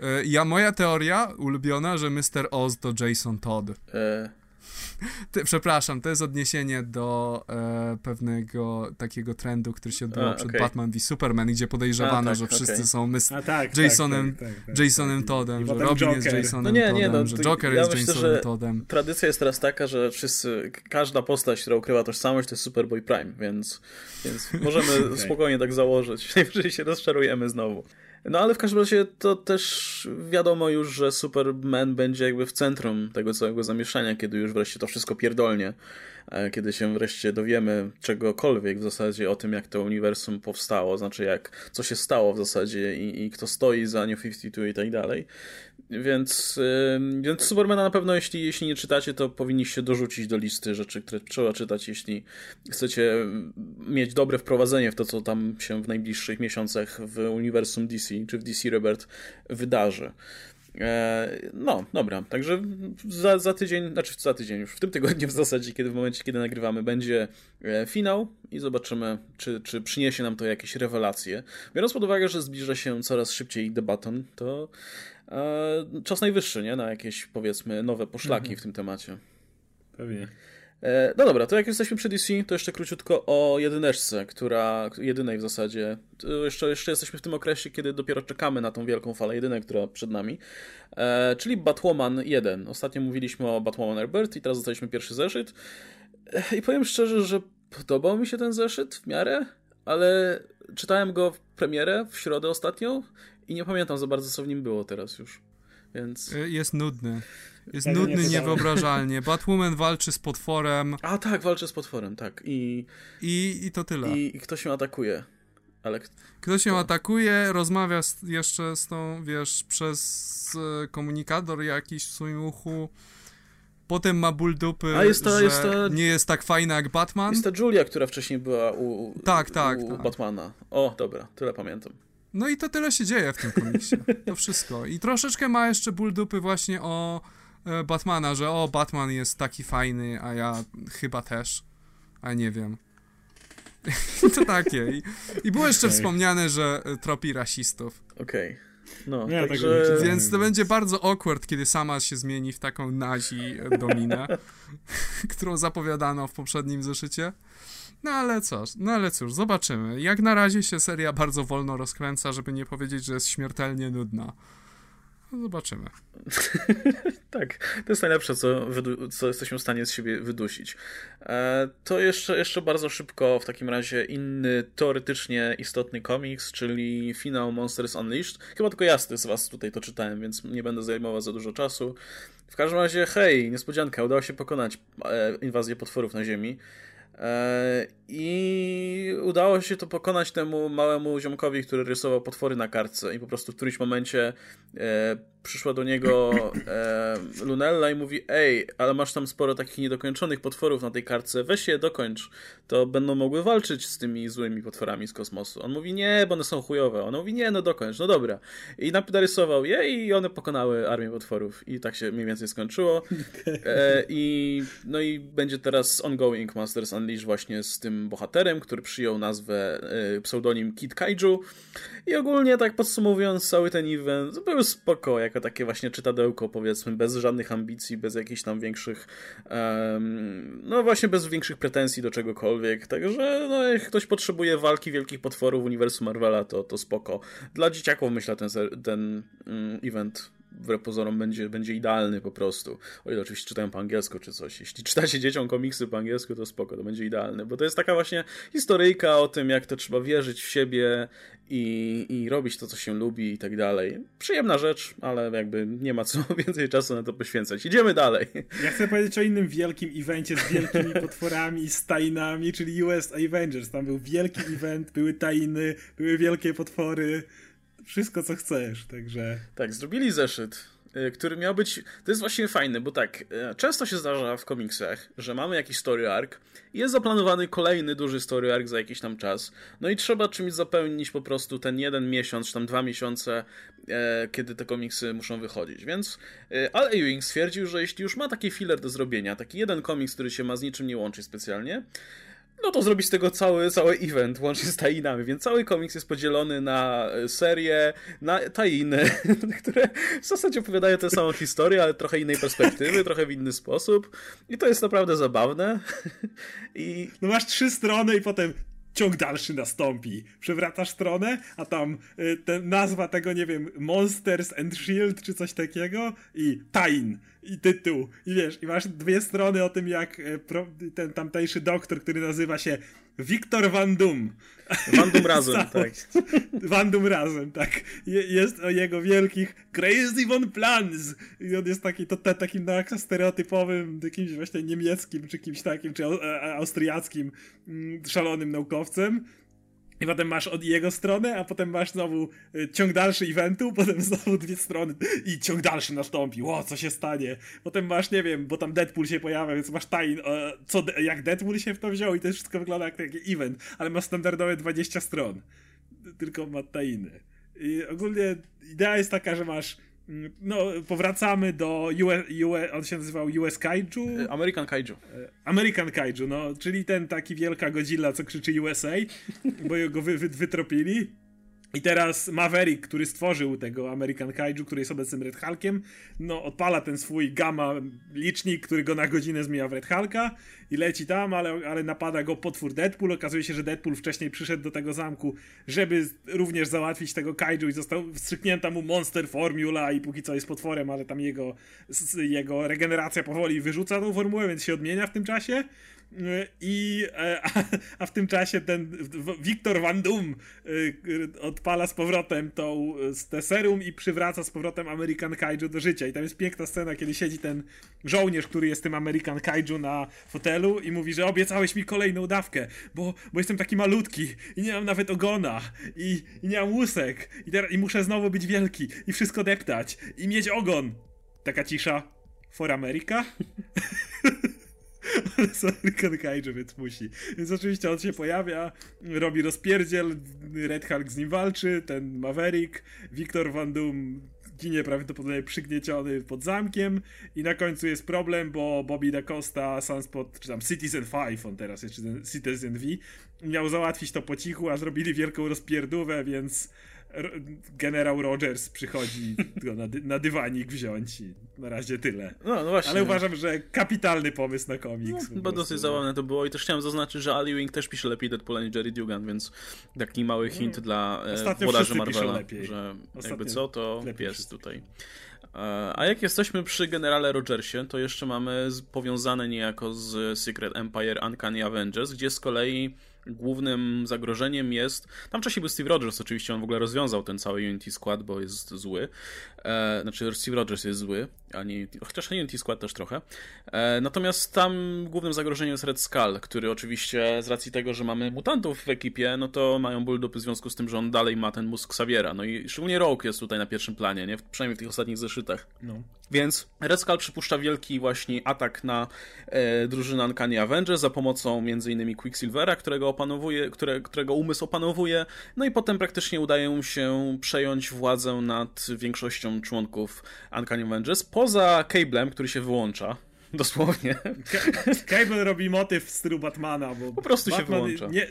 E, ja, moja teoria ulubiona, że Mr. Oz to Jason Todd. E (laughs) ty, przepraszam, to jest odniesienie do e, pewnego takiego trendu, który się odbywał A, przed okay. Batman v Superman, gdzie podejrzewano, A, tak, że wszyscy okay. są mys- A, tak, Jasonem, tak, tak, tak, tak Jasonem tak. Toddem, że Robin Joker. jest Jasonem no nie, nie, no, że Joker ja jest myślę, Jasonem Toddem. Tradycja jest teraz taka, że wszyscy, każda postać, która ukrywa tożsamość, to jest Superboy Prime, więc, więc możemy (laughs) okay. spokojnie tak założyć. (laughs) Najwyżej się rozczarujemy znowu. No ale w każdym razie to też wiadomo już, że Superman będzie jakby w centrum tego całego zamieszania, kiedy już wreszcie to wszystko pierdolnie. E, kiedy się wreszcie dowiemy czegokolwiek w zasadzie o tym, jak to uniwersum powstało, znaczy jak, co się stało w zasadzie i, i kto stoi za New 52 i tak dalej. Więc, więc Supermana na pewno, jeśli, jeśli nie czytacie, to powinniście dorzucić do listy rzeczy, które trzeba czytać, jeśli chcecie mieć dobre wprowadzenie w to, co tam się w najbliższych miesiącach w uniwersum DC, czy w DC Rebirth wydarzy. E, no, dobra, także za, za tydzień, znaczy za tydzień już, w tym tygodniu w zasadzie, kiedy w momencie, kiedy nagrywamy, będzie e, finał i zobaczymy, czy, czy przyniesie nam to jakieś rewelacje. Biorąc pod uwagę, że zbliża się coraz szybciej debaton, to e, czas najwyższy, nie? Na jakieś, powiedzmy, nowe poszlaki mhm. w tym temacie. Pewnie. E, no dobra, to jak jesteśmy przy DC, to jeszcze króciutko o jedyneczce, która, jedynej w zasadzie. Jeszcze, jeszcze jesteśmy w tym okresie, kiedy dopiero czekamy na tą wielką falę jedynek, która przed nami. E, czyli Batwoman 1. Ostatnio mówiliśmy o Batwoman Rebirth i teraz dostaliśmy pierwszy zeszyt. E, I powiem szczerze, że podobał mi się ten zeszyt w miarę, ale czytałem go w premierę w środę ostatnią i nie pamiętam za bardzo, co w nim było teraz już. Więc... E, jest nudny. Jest tak nudny niewyobrażalnie. Batwoman walczy z potworem. A tak, walczy z potworem, tak. I, I, i to tyle. I, i ktoś ją atakuje. Ale... Ktoś ją atakuje, rozmawia z, jeszcze z tą, wiesz, przez e, komunikator jakiś w swoim uchu. Potem ma ból dupy, A jest ta, że jest ta, nie jest tak fajna jak Batman. Jest ta Julia, która wcześniej była u, tak, tak, u tak. Batmana. O, dobra, tyle pamiętam. No i to tyle się dzieje w tym komiksie. To wszystko. I troszeczkę ma jeszcze ból dupy właśnie o Batmana, że o, Batman jest taki fajny, a ja chyba też, a nie wiem. (laughs) to takie. I, I było jeszcze okay. wspomniane, że e, tropi rasistów. Okej. Okay. No, ja także... Więc to będzie bardzo awkward, kiedy sama się zmieni w taką nazi dominę, (laughs) którą zapowiadano w poprzednim zeszycie. No ale cóż, no ale cóż, zobaczymy. Jak na razie się seria bardzo wolno rozkręca, żeby nie powiedzieć, że jest śmiertelnie nudna. No zobaczymy. (laughs) tak, to jest najlepsze, co, co jesteśmy w stanie z siebie wydusić. E, to jeszcze, jeszcze bardzo szybko w takim razie inny teoretycznie istotny komiks, czyli finał Monsters Unleashed. Chyba tylko ja z was tutaj to czytałem, więc nie będę zajmował za dużo czasu. W każdym razie, hej, niespodzianka, udało się pokonać e, inwazję potworów na Ziemi. E, I udało się to pokonać temu małemu ziomkowi, który rysował potwory na kartce i po prostu w którymś momencie e, przyszła do niego e, Lunella i mówi ej, ale masz tam sporo takich niedokończonych potworów na tej kartce, weź je dokończ, to będą mogły walczyć z tymi złymi potworami z kosmosu. On mówi nie, bo one są chujowe. On mówi nie, no dokończ, no dobra. I narysował je i one pokonały armię potworów i tak się mniej więcej skończyło. E, I no i będzie teraz ongoing Masters Unleashed właśnie z tym bohaterem, który przyjął nazwę, e, pseudonim Kid Kaiju i ogólnie tak podsumowując cały ten event, był spoko, jako takie właśnie czytadełko powiedzmy, bez żadnych ambicji, bez jakichś tam większych um, no właśnie bez większych pretensji do czegokolwiek, także no jak ktoś potrzebuje walki wielkich potworów w uniwersum Marvela, to, to spoko. Dla dzieciaków myślę ten, ten um, event wbrew pozorom będzie, będzie idealny po prostu. O ile oczywiście czytają po angielsku czy coś. Jeśli czytacie dzieciom komiksy po angielsku, to spoko, to będzie idealny, bo to jest taka właśnie historyjka o tym, jak to trzeba wierzyć w siebie i, i robić to, co się lubi i tak dalej. Przyjemna rzecz, ale jakby nie ma co (laughs) więcej czasu na to poświęcać. Idziemy dalej. Ja chcę powiedzieć o innym wielkim evencie z wielkimi (laughs) potworami i stajnami, czyli US Avengers. Tam był wielki event, były tajny, były wielkie potwory wszystko, co chcesz, także... Tak, zrobili zeszyt y, który miał być. To jest właśnie fajne, bo tak, y, często się zdarza w komiksach, że mamy jakiś story arc i jest zaplanowany kolejny duży story arc za jakiś tam czas. No i trzeba czymś zapełnić po prostu ten jeden miesiąc, czy tam dwa miesiące, e, kiedy te komiksy muszą wychodzić. Więc Al Ewing stwierdził, że jeśli już ma taki filler do zrobienia, taki jeden komiks, który się ma z niczym nie łączy specjalnie, no to zrobić z tego cały, cały event, łącznie z tajinami, więc cały komiks jest podzielony na e, serię, na tajiny, (laughs) które w zasadzie opowiadają tę samą historię, ale trochę innej perspektywy, trochę w inny sposób i to jest naprawdę zabawne. (laughs) I... No masz trzy strony i potem ciąg dalszy nastąpi. Przewracasz stronę, a tam y, te, nazwa tego, nie wiem, Monsters and Shield czy coś takiego i Tain i tytuł. I wiesz, i masz dwie strony o tym, jak pro, ten tamtejszy doktor, który nazywa się Wiktor Van Dum. Van Dum razem, (laughs) tak. Van Dum razem, tak. Je, jest o jego wielkich Crazy Von Plans. I on jest taki, to, takim tak stereotypowym, jakimś właśnie niemieckim, czy kimś takim, czy austriackim mm, szalonym naukowcem. I potem masz od jego stronę, a potem masz znowu y, ciąg dalszy eventu, (laughs) potem znowu dwie strony i ciąg dalszy nastąpi. O, co się stanie? Potem masz, nie wiem, bo tam Deadpool się pojawia, więc masz tajn, co, jak Deadpool się w to wziął i to wszystko wygląda jak taki event, ale ma standardowe 20 stron. Tylko ma tajny. I ogólnie idea jest taka, że masz no, powracamy do US, US, on się nazywał US Kaiju? E, American Kaiju. E, American Kaiju, no, czyli ten taki wielka Godzilla, co krzyczy USA, bo go wy, wy, wytropili. I teraz Maverick, który stworzył tego American Kaiju, który jest obecnym Red Hulkiem, no odpala ten swój gamma licznik, który go na godzinę zmienia w Red Hulka i leci tam, ale, ale napada go potwór Deadpool. Okazuje się, że Deadpool wcześniej przyszedł do tego zamku, żeby również załatwić tego Kaiju i został wstrzyknięta mu Monster Formula i póki co jest potworem, ale tam jego, jego regeneracja powoli wyrzuca tą formułę, więc się odmienia w tym czasie. I, e, a, a, w tym czasie ten Wiktor Van Dum e, odpala z powrotem tą, te serum i przywraca z powrotem American Kaiju do życia. I tam jest piękna scena, kiedy siedzi ten żołnierz, który jest tym American Kaiju na fotelu i mówi, że obiecałeś mi kolejną dawkę, bo, bo jestem taki malutki i nie mam nawet ogona i, i nie mam łusek i, teraz, i muszę znowu być wielki i wszystko deptać i mieć ogon. Taka cisza. For America? (laughs) American Kaiju, więc musi. Więc oczywiście on się pojawia, robi rozpierdziel, Red Hulk z nim walczy, ten Maverick, Victor Van Doom ginie prawdopodobnie przygnieciony pod zamkiem i na końcu jest problem, bo Bobby da Costa, Sunspot, czy tam Citizen 5, on teraz jest, czy Citizen V, miał załatwić to po cichu, a zrobili wielką rozpierdówę, więc generał Rogers przychodzi go na, dy na dywanik wziąć i na razie tyle. No, no właśnie. Ale uważam, że kapitalny pomysł na komiks. No, bo dosyć zabawne to było i też chciałem zaznaczyć, że Ali Wing też pisze lepiej Deadpoola niż Jerry Dugan, więc taki mały hint no, dla e, włodarzy Marvela, że Ostatnio jakby co, to jest tutaj. E, a jak jesteśmy przy generale Rogersie, to jeszcze mamy powiązane niejako z Secret Empire Uncanny Avengers, gdzie z kolei głównym zagrożeniem jest. Tam wcześniej był Steve Rogers, oczywiście on w ogóle rozwiązał ten cały Unity Squad, bo jest zły. E, znaczy, Steve Rogers jest zły, nie, chociaż Unity Squad też trochę. E, natomiast tam głównym zagrożeniem jest Red Skull, który oczywiście z racji tego, że mamy mutantów w ekipie, no to mają ból dupy w związku z tym, że on dalej ma ten mózg Xaviera. No i szczególnie Rogue jest tutaj na pierwszym planie, nie? Przynajmniej w tych ostatnich zeszytach. No. Więc Red Skull przypuszcza wielki właśnie atak na e, drużynę Uncanny Avengers za pomocą m.in. Quicksilvera, którego opanowuje, które, którego umysł opanowuje, no i potem praktycznie udaje mu się przejąć władzę nad większością członków Uncanny Avengers, poza Cablem, który się wyłącza. Dosłownie. Cable robi motyw w stylu Batmana, bo po prostu Batman się wyłącza. Nie,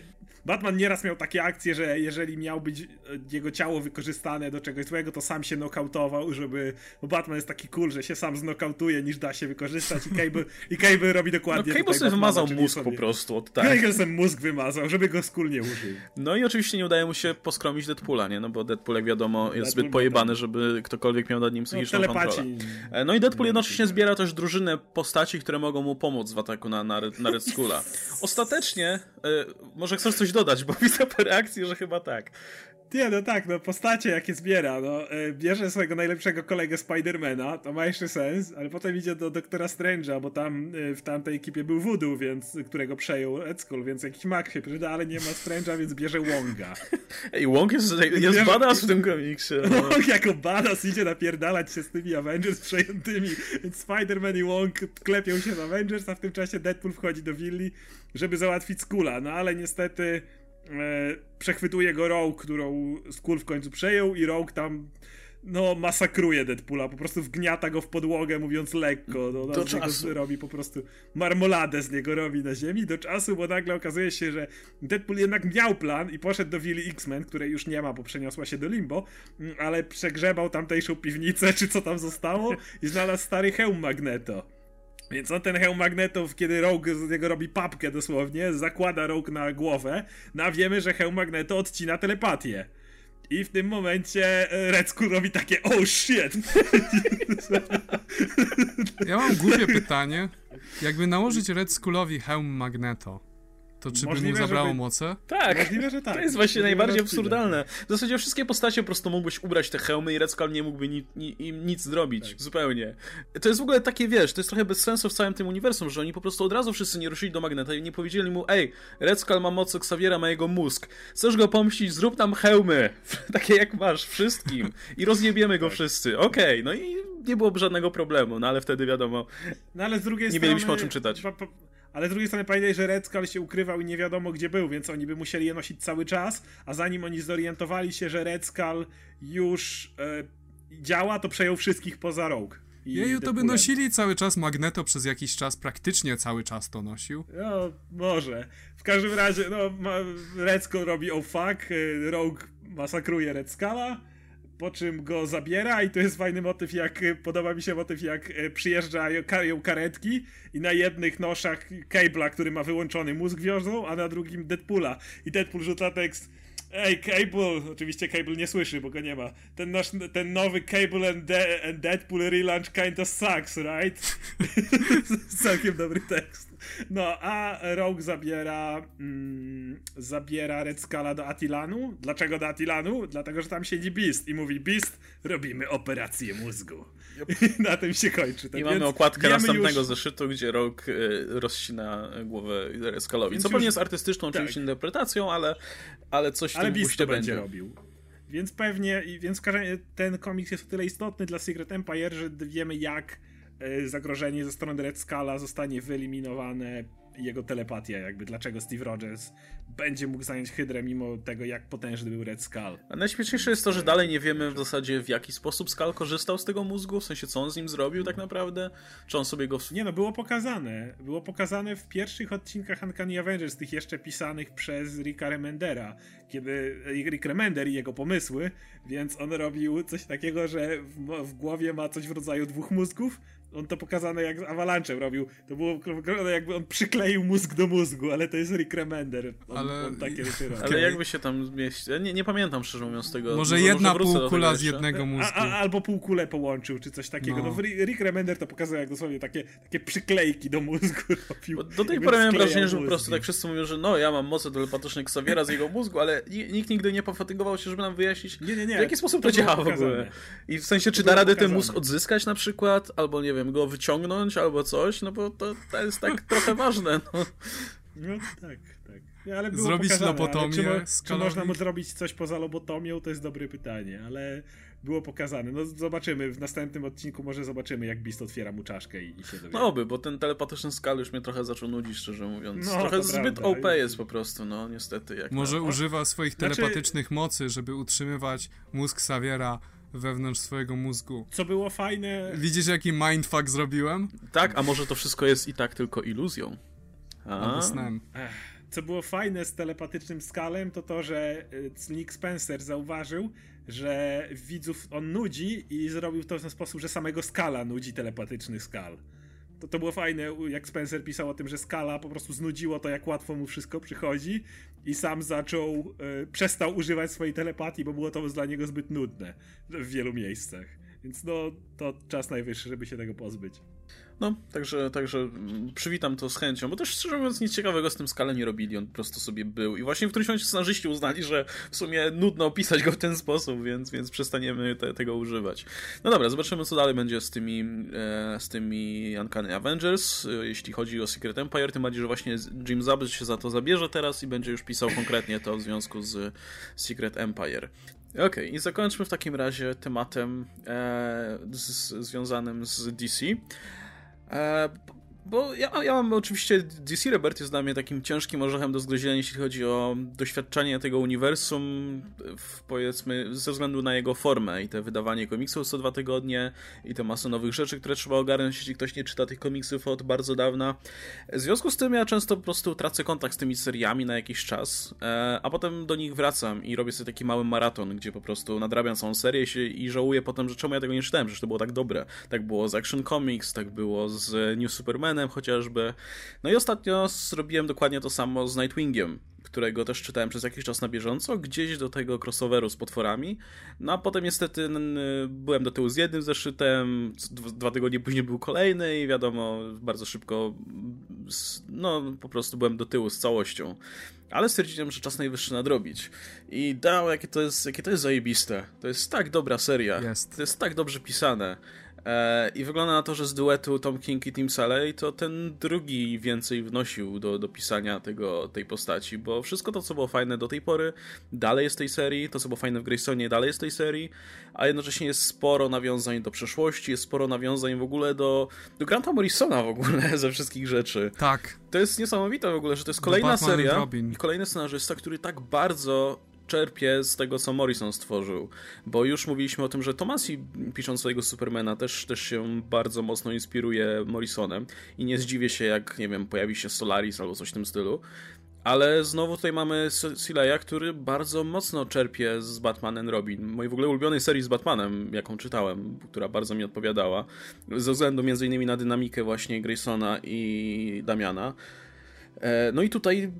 Batman nieraz miał takie akcje, że jeżeli miał być e, jego ciało wykorzystane do czegoś złego, to sam się nokautował, żeby. Bo Batman jest taki cool, że się sam znokautuje, niż da się wykorzystać i Cable, i Cable robi dokładnie no, Cable sobie wymazał mózg sobie. po prostu od tak. Cable sobie mózg wymazał, żeby go skul nie użył. No i oczywiście nie udaje mu się poskromić Deadpoola, nie? No bo Deadpool, jak wiadomo, jest Deadpool zbyt pojebany, żeby ktokolwiek miał nad nim psychiczną no, kontrolę. E, no i Deadpool jednocześnie zbiera też drużynę postaci, które mogą mu pomóc w ataku na, na, na Red Skulla. Ostatecznie, e, może chcesz coś dodać, bo (laughs) widzę po reakcji, że chyba tak. Nie, no tak, no postacie jakie zbiera, no e, bierze swojego najlepszego kolegę Spidermana, to ma jeszcze sens, ale potem idzie do Doktora Strange'a, bo tam e, w tamtej ekipie był Voodoo, więc, którego przejął Red Skull, więc jakiś mag się przyda, ale nie ma Strange'a, więc bierze Wonga. (laughs) Ej, Wong jest, jest Bierze- badass w tym komiksie. No. Wong jako badass idzie napierdalać się z tymi Avengers przejętymi, więc Spider-Man i Wong klepią się w Avengers, a w tym czasie Deadpool wchodzi do willi, żeby załatwić Skula, no ale niestety przechwytuje go Rogue, którą Skull w końcu przejął i Rogue tam no masakruje Deadpoola, po prostu wgniata go w podłogę, mówiąc lekko, no, no, Do niego czasu. robi po prostu marmoladę z niego robi na ziemi do czasu, bo nagle okazuje się, że Deadpool jednak miał plan i poszedł do willi X-Men, której już nie ma, bo przeniosła się do Limbo, mm, ale przegrzebał tamtejszą piwnicę, czy co tam zostało i znalazł stary hełm Magneto. Więc on ten hełm Magnetów, kiedy Rogue z niego robi papkę dosłownie, zakłada Rogue na głowę, no a wiemy, że hełm Magneto odcina telepatię. I w tym momencie e, Red Skull robi takie oh shit! Ja mam głupie pytanie. Jakby nałożyć Red Skullowi hełm Magneto, to czy by mu Możliwe, zabrało żeby- moce? Tak. Możliwe, że tak. To jest właśnie Możliwe, najbardziej absurdalne. W zasadzie wszystkie postacie po prostu mógłbyś ubrać te hełmy i Red Skull nie mógłby ni, ni, im nic zrobić. Tak. Zupełnie. To jest w ogóle takie, wiesz, to jest trochę bez sensu w całym tym uniwersum, że oni po prostu od razu wszyscy nie ruszyli do Magneta i nie powiedzieli mu, ej, Red Skull ma moc Xaviera, ma jego mózg. Chcesz go pomścić? Zrób nam hełmy. (laughs) takie jak masz, wszystkim. I rozjebiemy Tak. go wszyscy. Okej, no i nie byłoby żadnego problemu, no ale wtedy wiadomo. No ale z drugiej Nie strony... mielibyśmy o czym czytać. Pa, pa, ale z drugiej strony pamiętaj, że Red Skull się ukrywał i nie wiadomo gdzie był, więc oni by musieli je nosić cały czas, a zanim oni zorientowali się, że Red Skull już e, działa, to przejął wszystkich poza Rogue. Jeju, to by nosili cały czas Magneto przez jakiś czas, praktycznie cały czas to nosił. No, może. W każdym razie, no, Red Skull robi oh fuck, e, Rogue masakruje Red Skulla, po czym go zabiera i to jest fajny motyw, jak, podoba mi się motyw, jak e, przyjeżdżają ka- karetki i na jednych noszach Cable'a, który ma wyłączony mózg wiozą, a na drugim Deadpoola. I Deadpool rzuca tekst Ej, Cable! Oczywiście Cable nie słyszy, bo go nie ma. Ten, nasz, ten nowy Cable and, De- and Deadpool relaunch kinda sucks, right? (laughs) Całkiem dobry tekst. No, a Rogue zabiera mm, zabiera Red Skulla do Atilanu. Dlaczego do Atilanu? Dlatego, że tam siedzi Beast i mówi Beast, robimy operację mózgu. (laughs) I na tym się kończy. Tak I mamy okładkę następnego już- zeszytu, gdzie Rogue e, rozcina głowę Red Skullowi. Więc Co pewnie już- jest artystyczną tak. oczywiście interpretacją, ale, ale coś w Ale tym Beast to będzie będzie. robił. Więc pewnie, i- więc w ten komiks jest o tyle istotny dla Secret Empire, że wiemy jak zagrożenie ze strony Red Skulla zostanie wyeliminowane jego telepatia, jakby dlaczego Steve Rogers będzie mógł zająć Hydrę mimo tego, jak potężny był Red Skull. A najśmieszniejsze jest to, że dalej nie wiemy w zasadzie w jaki sposób Skull korzystał z tego mózgu, w sensie co on z nim zrobił tak naprawdę, czy on sobie go... Nie no, było pokazane. Było pokazane w pierwszych odcinkach Uncanny Avengers, tych jeszcze pisanych przez Ricka Remendera, kiedy Rick Remender i jego pomysły, więc on robił coś takiego, że w, w głowie ma coś w rodzaju dwóch mózgów. On to pokazane jak z Avalanche'em robił. To było jakby on przykleił mózg do mózgu, ale to jest Rick Remender. On, Ale- on takie rzeczy robi. Ale jakby się tam zmieścić... Ja Nie, nie pamiętam szczerze mówiąc tego. Może jedna do tego półkula z jednego mózgu. A, a, albo półkulę połączył, czy coś takiego. No. No. Rick Remender to pokazał jak dosłownie takie, takie przyklejki do mózgu (laughs) robił. Bo do tej pory miałem wrażenie, że po prostu tak wszyscy mówią, że no ja mam moce telepatyczne Xaviera z jego mózgu, ale ni- nikt nigdy nie pofatygował się, żeby nam wyjaśnić, Nie, nie, nie. w jaki sposób to, to działa w ogóle. I w sensie, czy da radę ten mózg odzyskać na przykład, albo nie wiem, go wyciągnąć, albo coś, no bo to, to jest tak (laughs) trochę ważne. No. No tak, tak. Ale było Zrobić pokazane, lobotomię Czy, mo- czy można mu zrobić coś poza lobotomią, to jest dobre pytanie, ale było pokazane. No zobaczymy, w następnym odcinku może zobaczymy, jak Beast otwiera mu czaszkę i, i się dowie. no oby, bo ten telepatyczny skal już mnie trochę zaczął nudzić, szczerze mówiąc. No, trochę zbyt prawda. OP jest po prostu, no niestety. Jak Może na... używa swoich Znaczy- telepatycznych mocy, żeby utrzymywać mózg Saviera wewnątrz swojego mózgu. Co było fajne, Widzisz jaki mindfuck zrobiłem? Tak, a może to wszystko jest i tak tylko iluzją? Albo snem. co było fajne z telepatycznym skalem, to to, że y, Nick Spencer zauważył, że widzów on nudzi i zrobił to w ten sposób, że samego skala nudzi telepatyczny skal. To, to było fajne, jak Spencer pisał o tym, że skala po prostu znudziło to, jak łatwo mu wszystko przychodzi i sam zaczął, y, przestał używać swojej telepatii, bo było to dla niego zbyt nudne w wielu miejscach. Więc no, to czas najwyższy, żeby się tego pozbyć. No, także, także przywitam to z chęcią, bo też szczerze mówiąc nic ciekawego z tym skale nie robili, on po prostu sobie był i właśnie w którymś momencie scenarzyści uznali, że w sumie nudno opisać go w ten sposób, więc, więc przestaniemy te, tego używać. No dobra, zobaczymy co dalej będzie z tymi, e, z tymi Uncanny Avengers, e, jeśli chodzi o Secret Empire, tym bardziej, że właśnie Jim Zub się za to zabierze teraz i będzie już pisał konkretnie to w związku z Secret Empire. Okej, okay, i zakończmy w takim razie tematem e, z, związanym z DC. E, bo ja, ja mam oczywiście DC Rebirth jest dla mnie takim ciężkim orzechem do zgryzienia, jeśli chodzi o doświadczenie tego uniwersum, w, powiedzmy, ze względu na jego formę i te wydawanie komiksów co dwa tygodnie i te masę nowych rzeczy, które trzeba ogarnąć, jeśli ktoś nie czyta tych komiksów od bardzo dawna. W związku z tym ja często po prostu tracę kontakt z tymi seriami na jakiś czas, e, a potem do nich wracam i robię sobie taki mały maraton, gdzie po prostu nadrabiam całą serię i żałuję potem, że czemu ja tego nie czytałem, że to było tak dobre. Tak było z Action Comics, tak było z New Superman, chociażby. No i ostatnio zrobiłem dokładnie to samo z Nightwingiem, którego też czytałem przez jakiś czas na bieżąco, gdzieś do tego crossoveru z potworami. No a potem niestety byłem do tyłu z jednym zeszytem, dwa tygodnie później był kolejny i wiadomo, bardzo szybko no po prostu byłem do tyłu z całością. Ale stwierdziłem, że czas najwyższy nadrobić. I dał, jakie to jest, jakie to jest zajebiste. To jest tak dobra seria. Jest. To jest tak dobrze pisane. E, I wygląda na to, że z duetu Tom King i Tim Saley to ten drugi więcej wnosił do, do pisania tego, tej postaci, bo wszystko to, co było fajne do tej pory, dalej jest tej serii, to, co było fajne w Graysonie, dalej jest tej serii, a jednocześnie jest sporo nawiązań do przeszłości, jest sporo nawiązań w ogóle do, do Granta Morrisona w ogóle (laughs) ze wszystkich rzeczy. Tak. To jest niesamowite w ogóle, że to jest kolejna seria i kolejny scenarzysta, który tak bardzo czerpie z tego, co Morrison stworzył. Bo już mówiliśmy o tym, że Tomasi pisząc swojego Supermana też, też się bardzo mocno inspiruje Morrisonem i nie zdziwię się, jak, nie wiem, pojawi się Solaris albo coś w tym stylu. Ale znowu tutaj mamy Sileya, który bardzo mocno czerpie z Batmanem Robin. Mojej w ogóle ulubionej serii z Batmanem, jaką czytałem, która bardzo mi odpowiadała. Ze względu innymi na dynamikę właśnie Graysona i Damiana. E, no i tutaj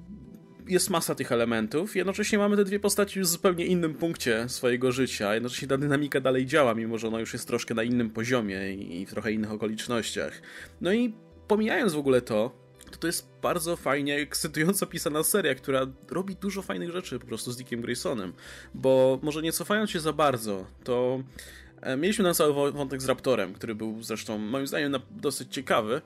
jest masa tych elementów. Jednocześnie mamy te dwie postaci już w zupełnie innym punkcie swojego życia. Jednocześnie ta dynamika dalej działa, mimo że ona już jest troszkę na innym poziomie i w trochę innych okolicznościach. No i pomijając w ogóle to, to to jest bardzo fajnie, ekscytująco pisana seria, która robi dużo fajnych rzeczy po prostu z Dickiem Graysonem. Bo może nie cofając się za bardzo, to e, mieliśmy ten cały wątek z Raptorem, który był zresztą moim zdaniem dosyć ciekawy.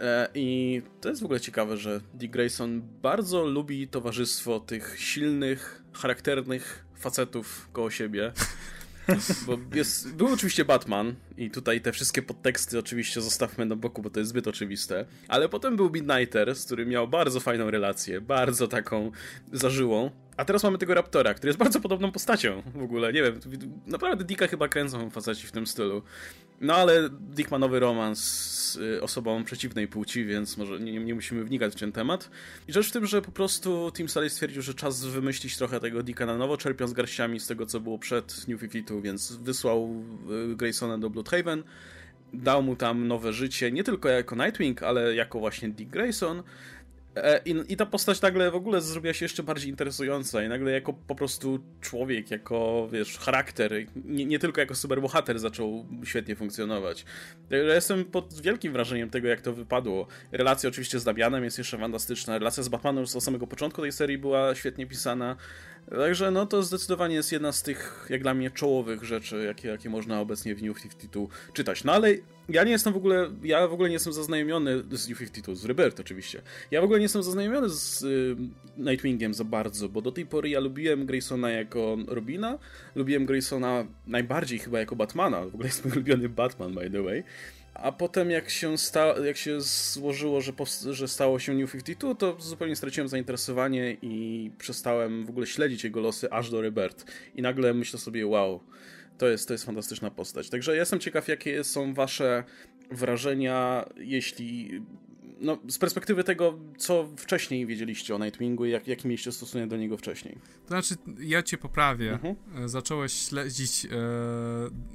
E, I to jest w ogóle ciekawe, że Dick Grayson bardzo lubi towarzystwo tych silnych, charakternych facetów koło siebie. (laughs) Bo jest, był oczywiście Batman i tutaj te wszystkie podteksty oczywiście zostawmy na boku, bo to jest zbyt oczywiste. Ale potem był Midnighter, z którym miał bardzo fajną relację, bardzo taką zażyłą. A teraz mamy tego Raptora, który jest bardzo podobną postacią w ogóle. Nie wiem, naprawdę Dicka chyba kręcą faceci w tym stylu. No ale Dick ma nowy romans z y, osobą przeciwnej płci, więc może nie, nie, musimy wnikać w ten temat. I rzecz w tym, że po prostu Tim Sally stwierdził, że czas wymyślić trochę tego Dicka na nowo, czerpiąc garściami z tego, co było przed New 52, więc wysłał y, Graysona do Bloodhaven, dał mu tam nowe życie, nie tylko jako Nightwing, ale jako właśnie Dick Grayson. E, I, I, ta postać nagle w ogóle zrobiła się jeszcze bardziej interesująca i nagle jako po prostu człowiek, jako wiesz, charakter, nie, nie tylko jako superbohater zaczął świetnie funkcjonować. Ja jestem pod wielkim wrażeniem tego, jak to wypadło. Relacja oczywiście z Damianem jest jeszcze fantastyczna, relacja z Batmanem już od samego początku tej serii była świetnie pisana, Także no to zdecydowanie jest jedna z tych, jak dla mnie, czołowych rzeczy, jakie, jakie można obecnie w New 52 czytać. No ale ja nie jestem w ogóle, ja w ogóle nie jestem zaznajomiony z New 52, z Rebirth oczywiście. Ja w ogóle nie jestem zaznajomiony z y, Nightwingiem za bardzo, bo do tej pory ja lubiłem Graysona jako Robina, lubiłem Graysona najbardziej chyba jako Batmana, w ogóle (laughs) jest mój ulubiony Batman, by the way. A potem jak się, sta- jak się złożyło, że, że stało się New 52, to zupełnie straciłem zainteresowanie i przestałem w ogóle śledzić jego losy aż do Rebirth. I nagle myślę sobie, wow, to jest, to jest fantastyczna postać. Także ja jestem ciekaw, jakie są wasze wrażenia, jeśli no, z perspektywy tego, co wcześniej wiedzieliście o Nightwingu i jak, jaki mieliście stosunek do niego wcześniej. To znaczy, ja cię poprawię. Mhm. E, zacząłeś śledzić e,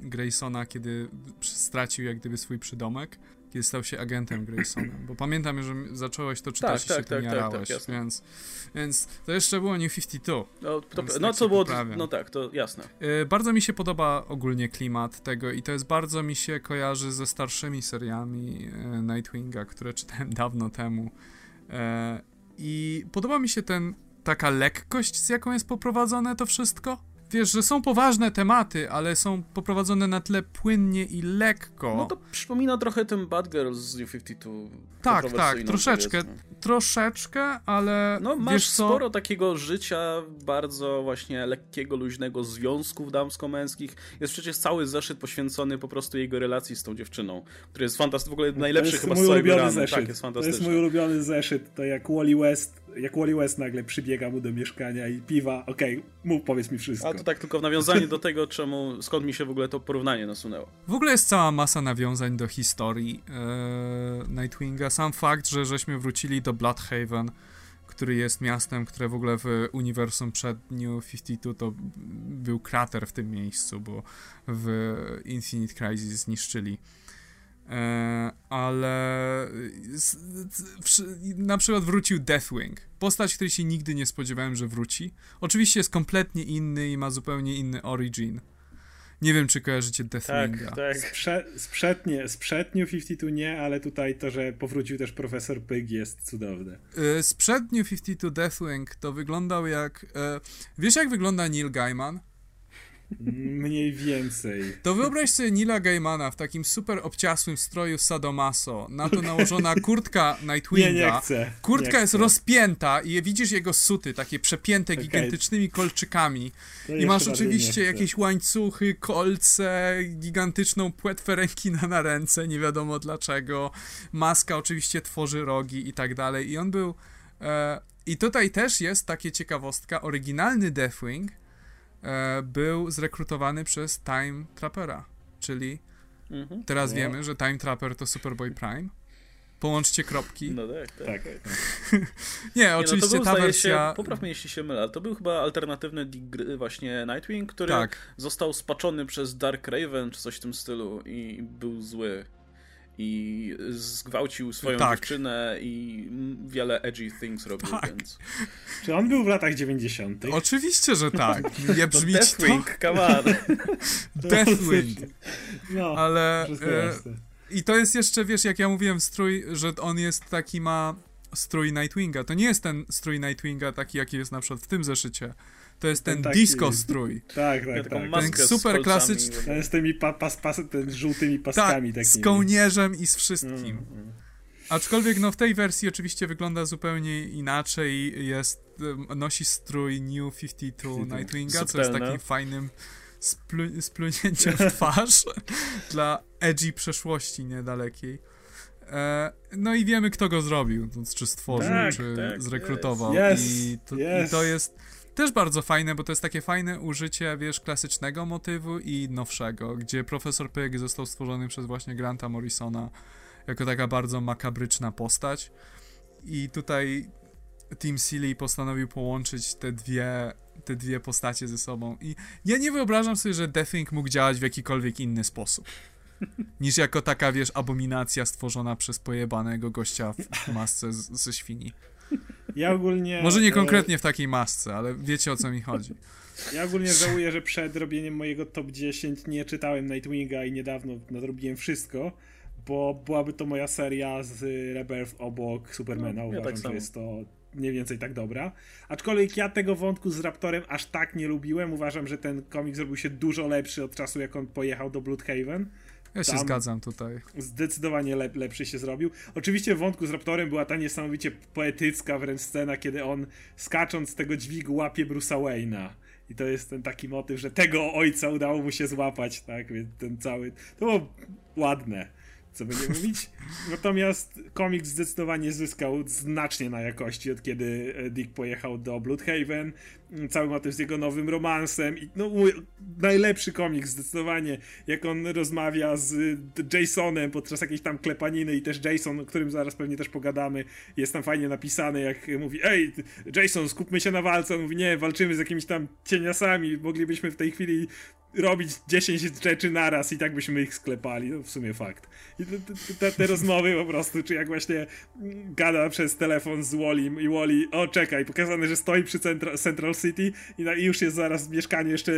Graysona, kiedy stracił jak gdyby swój przydomek. Kiedy stał się agentem Graysonem, bo pamiętam, że zacząłeś to czytać tak, i tak, się tak, tak, jarałeś, tak, więc, więc to jeszcze było New 52. No, to, no co było, no tak, to jasne. Yy, bardzo mi się podoba ogólnie klimat tego i to jest bardzo mi się kojarzy ze starszymi seriami yy, Nightwinga, które czytałem (laughs) dawno temu. Yy, I podoba mi się ten taka lekkość, z jaką jest poprowadzone to wszystko wiesz, że są poważne tematy, ale są poprowadzone na tle płynnie i lekko. No to przypomina trochę ten Bad Girls z New 52. Tak, tak, troszeczkę, troszeczkę, ale No masz wiesz co? sporo takiego życia bardzo właśnie lekkiego, luźnego związków damsko-męskich. Jest przecież cały zeszyt poświęcony po prostu jego relacji z tą dziewczyną, który jest fantastyczny, w ogóle najlepszy chyba z całego. Tak, jest fantastyczny. To jest mój ulubiony zeszyt, to jak Wally West, jak Wally West nagle przybiega mu do mieszkania i piwa, okej, okay, mów, powiedz mi wszystko. A to tak tylko w nawiązanie do tego, czemu, skąd mi się w ogóle to porównanie nasunęło. W ogóle jest cała masa nawiązań do historii e, Nightwinga. Sam fakt, że żeśmy wrócili do Bloodhaven, który jest miastem, które w ogóle w uniwersum przed New 52 to był krater w tym miejscu, bo w Infinite Crisis zniszczyli. E, ale na przykład wrócił Deathwing. Postać, której się nigdy nie spodziewałem, że wróci. Oczywiście jest kompletnie inny i ma zupełnie inny origin. Nie wiem, czy kojarzycie Deathwinga. Tak, tak. Sprze sprzednie, sprzedniu 52 nie, ale tutaj to, że powrócił też profesor Pyg jest cudowne. Yy, sprzed New 52 Deathwing to wyglądał jak... Yy, wiesz, jak wygląda Neil Gaiman? Mniej więcej. To wyobraź sobie Nila Gaimana w takim super obciasłym stroju Sadomaso, na to nałożona kurtka Nightwinga. Nie, nie chcę. Kurtka nie jest chcę. rozpięta i widzisz jego suty, takie przepięte okay. gigantycznymi kolczykami. I masz oczywiście jakieś łańcuchy, kolce, gigantyczną płetwę rekina na ręce, nie wiadomo dlaczego. Maska oczywiście tworzy rogi i tak dalej. I on był... E, I tutaj też jest takie ciekawostka, oryginalny Deathwing był zrekrutowany przez Time Trappera, czyli mhm. teraz no. wiemy, że Time Trapper to Superboy Prime. Połączcie kropki. No tak, tak. tak. tak. (laughs) nie, nie, oczywiście no był, ta wersja... Się, popraw mnie, jeśli się mylę, ale to był chyba alternatywny właśnie Nightwing, który tak. został spaczony przez Dark Raven, czy coś w tym stylu i był zły i zgwałcił swoją tak. dziewczynę i wiele edgy things robił, tak. więc... Czy on był w latach 90 Oczywiście, że tak. Nie brzmi to Deathwing, come on. (laughs) Deathwing. No, ale... E, I to jest jeszcze, wiesz, jak ja mówiłem, strój, że on jest taki ma strój Nightwinga. To nie jest ten strój Nightwinga taki, jaki jest na przykład w tym zeszycie to jest ten, ten taki, disco strój. (laughs) Tak, tak, tak. Ten super klasyczny. Ten z tymi pa, pas, pas, ten żółtymi paskami tak, z kołnierzem i z wszystkim. Mm, mm. Aczkolwiek no w tej wersji oczywiście wygląda zupełnie inaczej. Jest, nosi strój New 52 Nightwinga, co jest takim fajnym splu splunięciem w twarz (laughs) dla edgy przeszłości niedalekiej. E, no i wiemy, kto go zrobił, czy stworzył, tak, czy tak, zrekrutował. Yes, I, to, yes. I to jest też bardzo fajne, bo to jest takie fajne użycie, wiesz, klasycznego motywu i nowszego, gdzie Profesor Pyg został stworzony przez właśnie Granta Morrisona jako taka bardzo makabryczna postać. I tutaj Team Silly postanowił połączyć te dwie, te dwie postacie ze sobą. I ja nie wyobrażam sobie, że Deathwing mógł działać w jakikolwiek inny sposób. Niż jako taka, wiesz, abominacja stworzona przez pojebanego gościa w masce z, ze świni. Ja ogólnie... Może nie e, konkretnie w takiej masce, ale wiecie o co mi chodzi. Ja ogólnie żałuję, że przed robieniem mojego top 10 nie czytałem Nightwinga i niedawno nadrobiłem wszystko, bo byłaby to moja seria z Rebirth obok Supermana. No, Uważam, tak że jest to mniej więcej tak dobra. Aczkolwiek ja tego wątku z Raptorem aż tak nie lubiłem. Uważam, że ten komik zrobił się dużo lepszy od czasu, jak on pojechał do Bloodhaven. Ja się zgadzam tutaj. Zdecydowanie lep, lepszy się zrobił. Oczywiście w wątku z Raptorem była ta niesamowicie poetycka wręcz scena, kiedy on skacząc z tego dźwigu łapie Bruce'a Wayne'a. I to jest ten taki motyw, że tego ojca udało mu się złapać, tak? Więc ten cały. To było ładne co będzie mówić. (laughs) Natomiast komiks zdecydowanie zyskał znacznie na jakości od kiedy Dick pojechał do Bloodhaven. Cały motyw z jego nowym romansem i no, najlepszy komiks zdecydowanie, jak on rozmawia z Jasonem podczas jakiejś tam klepaniny i też Jason, o którym zaraz pewnie też pogadamy, jest tam fajnie napisany, jak mówi, ej, Jason, skupmy się na walce, on mówi, nie, walczymy z jakimiś tam cieniasami, moglibyśmy w tej chwili robić 10 rzeczy naraz i tak byśmy ich sklepali, no w sumie fakt. I te, te, te rozmowy po prostu, czy jak właśnie gada przez telefon z Wallim i Wally, o czekaj, pokazane, że stoi przy Central, Central City i, na, i, już jest zaraz w mieszkaniu, jeszcze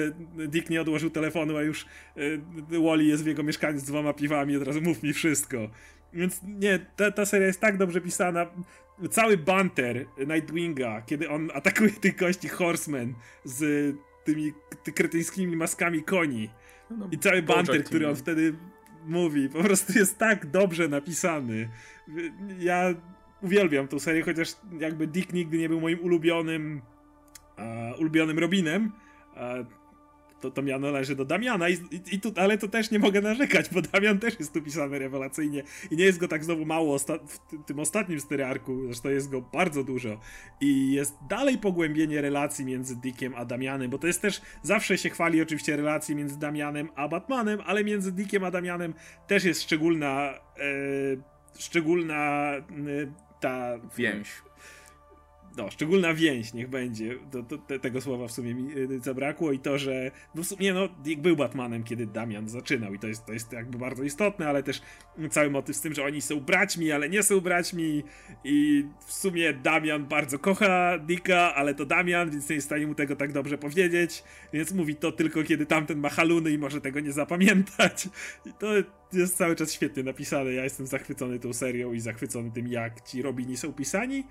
Dick nie odłożył telefonu, a już y, Wally jest w jego mieszkaniu z dwoma piwami, od razu mów mi wszystko. Więc nie, ta, ta seria jest tak dobrze pisana. Cały banter Nightwinga, kiedy on (laughs) atakuje tych gości Horsemen z tymi ty kretyńskimi maskami koni. No, no, I cały banter, który on wtedy mówi, po prostu jest tak dobrze napisany. Ja uwielbiam tą serię, chociaż jakby Dick nigdy nie był moim ulubionym uh, ulubionym Robinem. Uh, to, to miano należy do Damiana, i, i, i tu, ale to też nie mogę narzekać, bo Damian też jest tu pisany rewelacyjnie i nie jest go tak znowu mało w tym ostatnim sterearku, zresztą jest go bardzo dużo i jest dalej pogłębienie relacji między Dickiem a Damianem, bo to jest też, zawsze się chwali oczywiście relacji między Damianem a Batmanem, ale między Dickiem a Damianem też jest szczególna e, szczególna e, ta więź no, szczególna więź niech będzie. To, to, te, tego słowa w sumie mi y, zabrakło i to, że no w sumie no, był Batmanem, kiedy Damian zaczynał i to jest, to jest jakby bardzo istotne, ale też cały motyw z tym, że oni są braćmi, ale nie są braćmi i w sumie Damian bardzo kocha Dicka, ale to Damian, więc nie jest w stanie mu tego tak dobrze powiedzieć, więc mówi to tylko kiedy tamten ma haluny i może tego nie zapamiętać. I to jest cały czas świetnie napisane. Ja jestem zachwycony tą serią i zachwycony tym, jak ci Robini są pisani.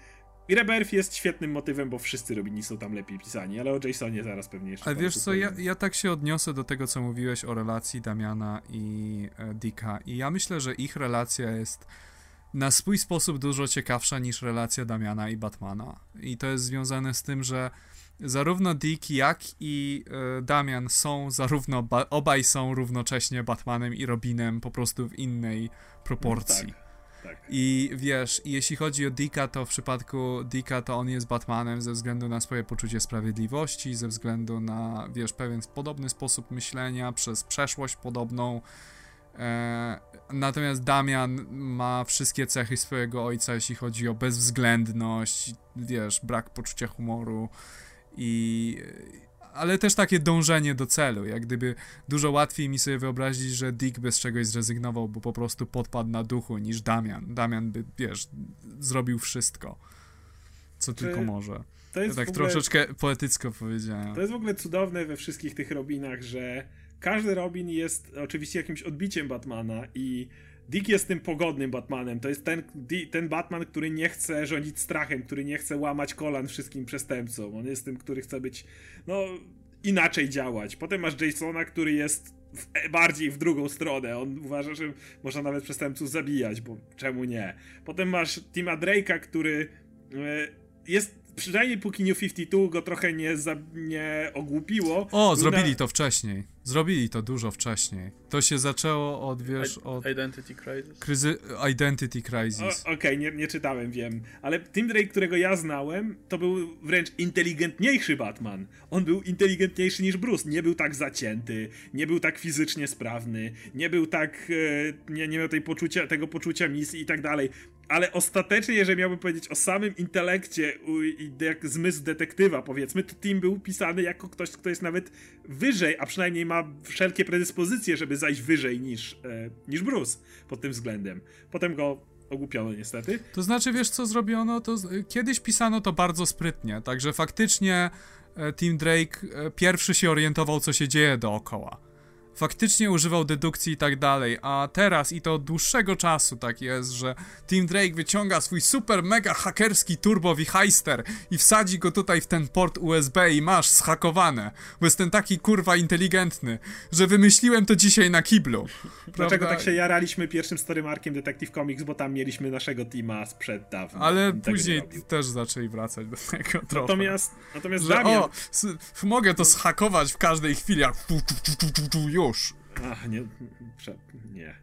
I Rebirth jest świetnym motywem, bo wszyscy Robini są tam lepiej pisani, ale o Jasonie zaraz pewnie jeszcze. Ale wiesz co, ja, ja, tak się odniosę do tego, co mówiłeś o relacji Damiana i e, Dicka. I ja myślę, że ich relacja jest na swój sposób dużo ciekawsza niż relacja Damiana i Batmana. I to jest związane z tym, że zarówno Dick, jak i e, Damian są zarówno, obaj są równocześnie Batmanem i Robinem, po prostu w innej proporcji. No tak. Tak. I wiesz, jeśli chodzi o Dicka, to w przypadku Dicka to on jest Batmanem ze względu na swoje poczucie sprawiedliwości, ze względu na, wiesz, pewien podobny sposób myślenia, przez przeszłość podobną. E, natomiast Damian ma wszystkie cechy swojego ojca, jeśli chodzi o bezwzględność, wiesz, brak poczucia humoru i ale też takie dążenie do celu. Jak gdyby dużo łatwiej mi sobie wyobrazić, że Dick bez czegoś zrezygnował, bo po prostu podpadł na duchu, niż Damian. Damian by, wiesz, zrobił wszystko, co Czy tylko może. To jest ja tak ogóle, troszeczkę poetycko powiedziałem. To jest w ogóle cudowne we wszystkich tych Robinach, że każdy Robin jest oczywiście jakimś odbiciem Batmana i Dick jest tym pogodnym Batmanem. To jest ten, ten Batman, który nie chce rządzić strachem, który nie chce łamać kolan wszystkim przestępcom. On jest tym, który chce być, no, inaczej działać. Potem masz Jasona, który jest w, e, bardziej w drugą stronę. On uważa, że można nawet przestępców zabijać, bo czemu nie? Potem masz Tima Drake'a, który e, jest przynajmniej póki New 52 go trochę nie, za, nie ogłupiło. O, zrobili to wcześniej. Zrobili to dużo wcześniej. To się zaczęło od, wiesz, od... Identity Crisis. Kryzy... Identity Crisis. Okej, okay, nie, nie czytałem, wiem. Ale Tim Drake, którego ja znałem, to był wręcz inteligentniejszy Batman. On był inteligentniejszy niż Bruce. Nie był tak zacięty, nie był tak fizycznie sprawny, nie był tak... E, nie, nie miał tej poczucia, tego poczucia misji i tak dalej ale ostatecznie, jeżeli miałbym powiedzieć o samym intelekcie i jak zmysł detektywa, powiedzmy, to Tim był pisany jako ktoś, kto jest nawet wyżej, a przynajmniej ma wszelkie predyspozycje, żeby zajść wyżej niż, e, niż Bruce pod tym względem. Potem go ogłupiono niestety. To znaczy, wiesz co zrobiono? To kiedyś pisano to bardzo sprytnie, także faktycznie e, Tim Drake e, pierwszy się orientował, co się dzieje dookoła faktycznie używał dedukcji i tak dalej, a teraz i to od dłuższego czasu tak jest, że Tim Drake wyciąga swój super mega hakerski turbo heister i wsadzi go tutaj w ten port USB i masz schakowane, bo jestem taki kurwa inteligentny, że wymyśliłem to dzisiaj na kiblu. Dlaczego tak się jaraliśmy pierwszym story markiem Detective Comics, bo tam mieliśmy naszego teama sprzed dawna. Ale później też zaczęli wracać do tego trochę. Natomiast, natomiast że, Damian... o, mogę to schakować w każdej chwili, jak tu, tu, tu, tu, tu, Ach, nie, nie.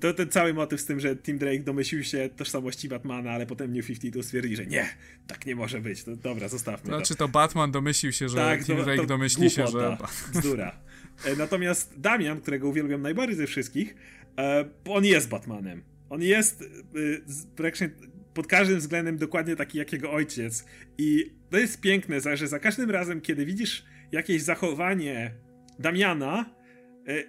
To ten cały motyw z tym, że Tim Drake domyślił się tożsamości Batmana, ale potem New 52 stwierdzi, że nie, tak nie może być. To dobra, zostawmy Znaczy to, to Batman domyślił się, że tak, Tim to, Drake to domyśli głupota, się, że... Bzdura. E, natomiast Damian, którego uwielbiam najbardziej ze wszystkich, e, on jest Batmanem. On jest e, pod każdym względem dokładnie taki jak jego ojciec. I to jest piękne, że za każdym razem, kiedy widzisz jakieś zachowanie Damiana,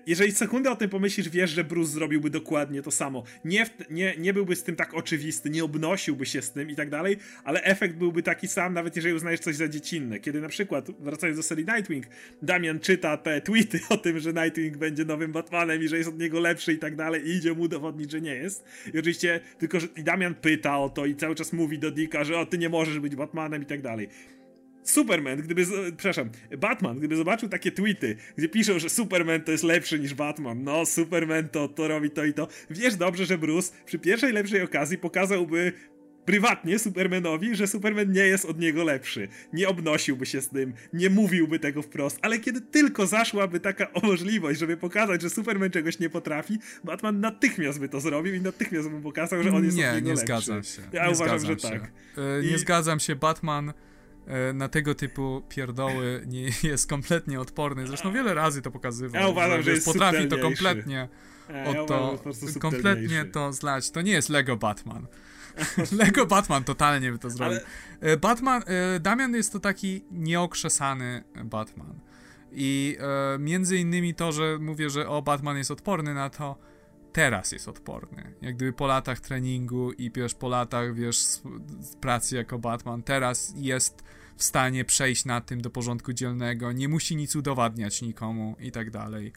jeżeli sekundę o tym pomyślisz, wiesz, że Bruce zrobiłby dokładnie to samo. Nie, nie, nie byłby z tym tak oczywisty, nie obnosiłby się z tym i tak dalej, ale efekt byłby taki sam, nawet jeżeli uznajesz coś za dziecinne. Kiedy na przykład, wracając do serii Nightwing, Damian czyta te tweety o tym, że Nightwing będzie nowym Batmanem i że jest od niego lepszy i tak dalej i idzie mu udowodnić, że nie jest. I oczywiście tylko, że i Damian pyta o to i cały czas mówi do Dicka, że o, ty nie możesz być Batmanem i tak dalej. Superman, gdyby, przepraszam, Batman, gdyby zobaczył takie tweety, gdzie piszą, że Superman to jest lepszy niż Batman, no Superman to, to robi to i to, wiesz dobrze, że Bruce przy pierwszej lepszej okazji pokazałby prywatnie Supermanowi, że Superman nie jest od niego lepszy. Nie obnosiłby się z tym, nie mówiłby tego wprost, ale kiedy tylko zaszłaby taka (laughs) możliwość, żeby pokazać, że Superman czegoś nie potrafi, Batman natychmiast by to zrobił i natychmiast by pokazał, że on jest nie, od niego nie lepszy. Zgadzam się. Ja nie uważam, że się. tak. Nie I... zgadzam się, Batman na tego typu pierdoły nie (laughs) jest kompletnie odporny. Zresztą wiele razy to pokazywał. Ja uważam, że jest potrafi to kompletnie Ja od to, że prostu kompletnie to zlać. To nie jest Lego Batman. (laughs) Lego Batman totalnie by to zrobił. Ale- E, Batman, e, Damian jest to taki nieokrzesany Batman. I e, między innymi to, że mówię, że o, Batman jest odporny na to, teraz jest odporny. Jak gdyby po latach treningu i wiesz, po latach, wiesz, pracy jako Batman, teraz jest w stanie przejść na tym do porządku dzielnego, nie musi nic udowadniać nikomu i tak dalej.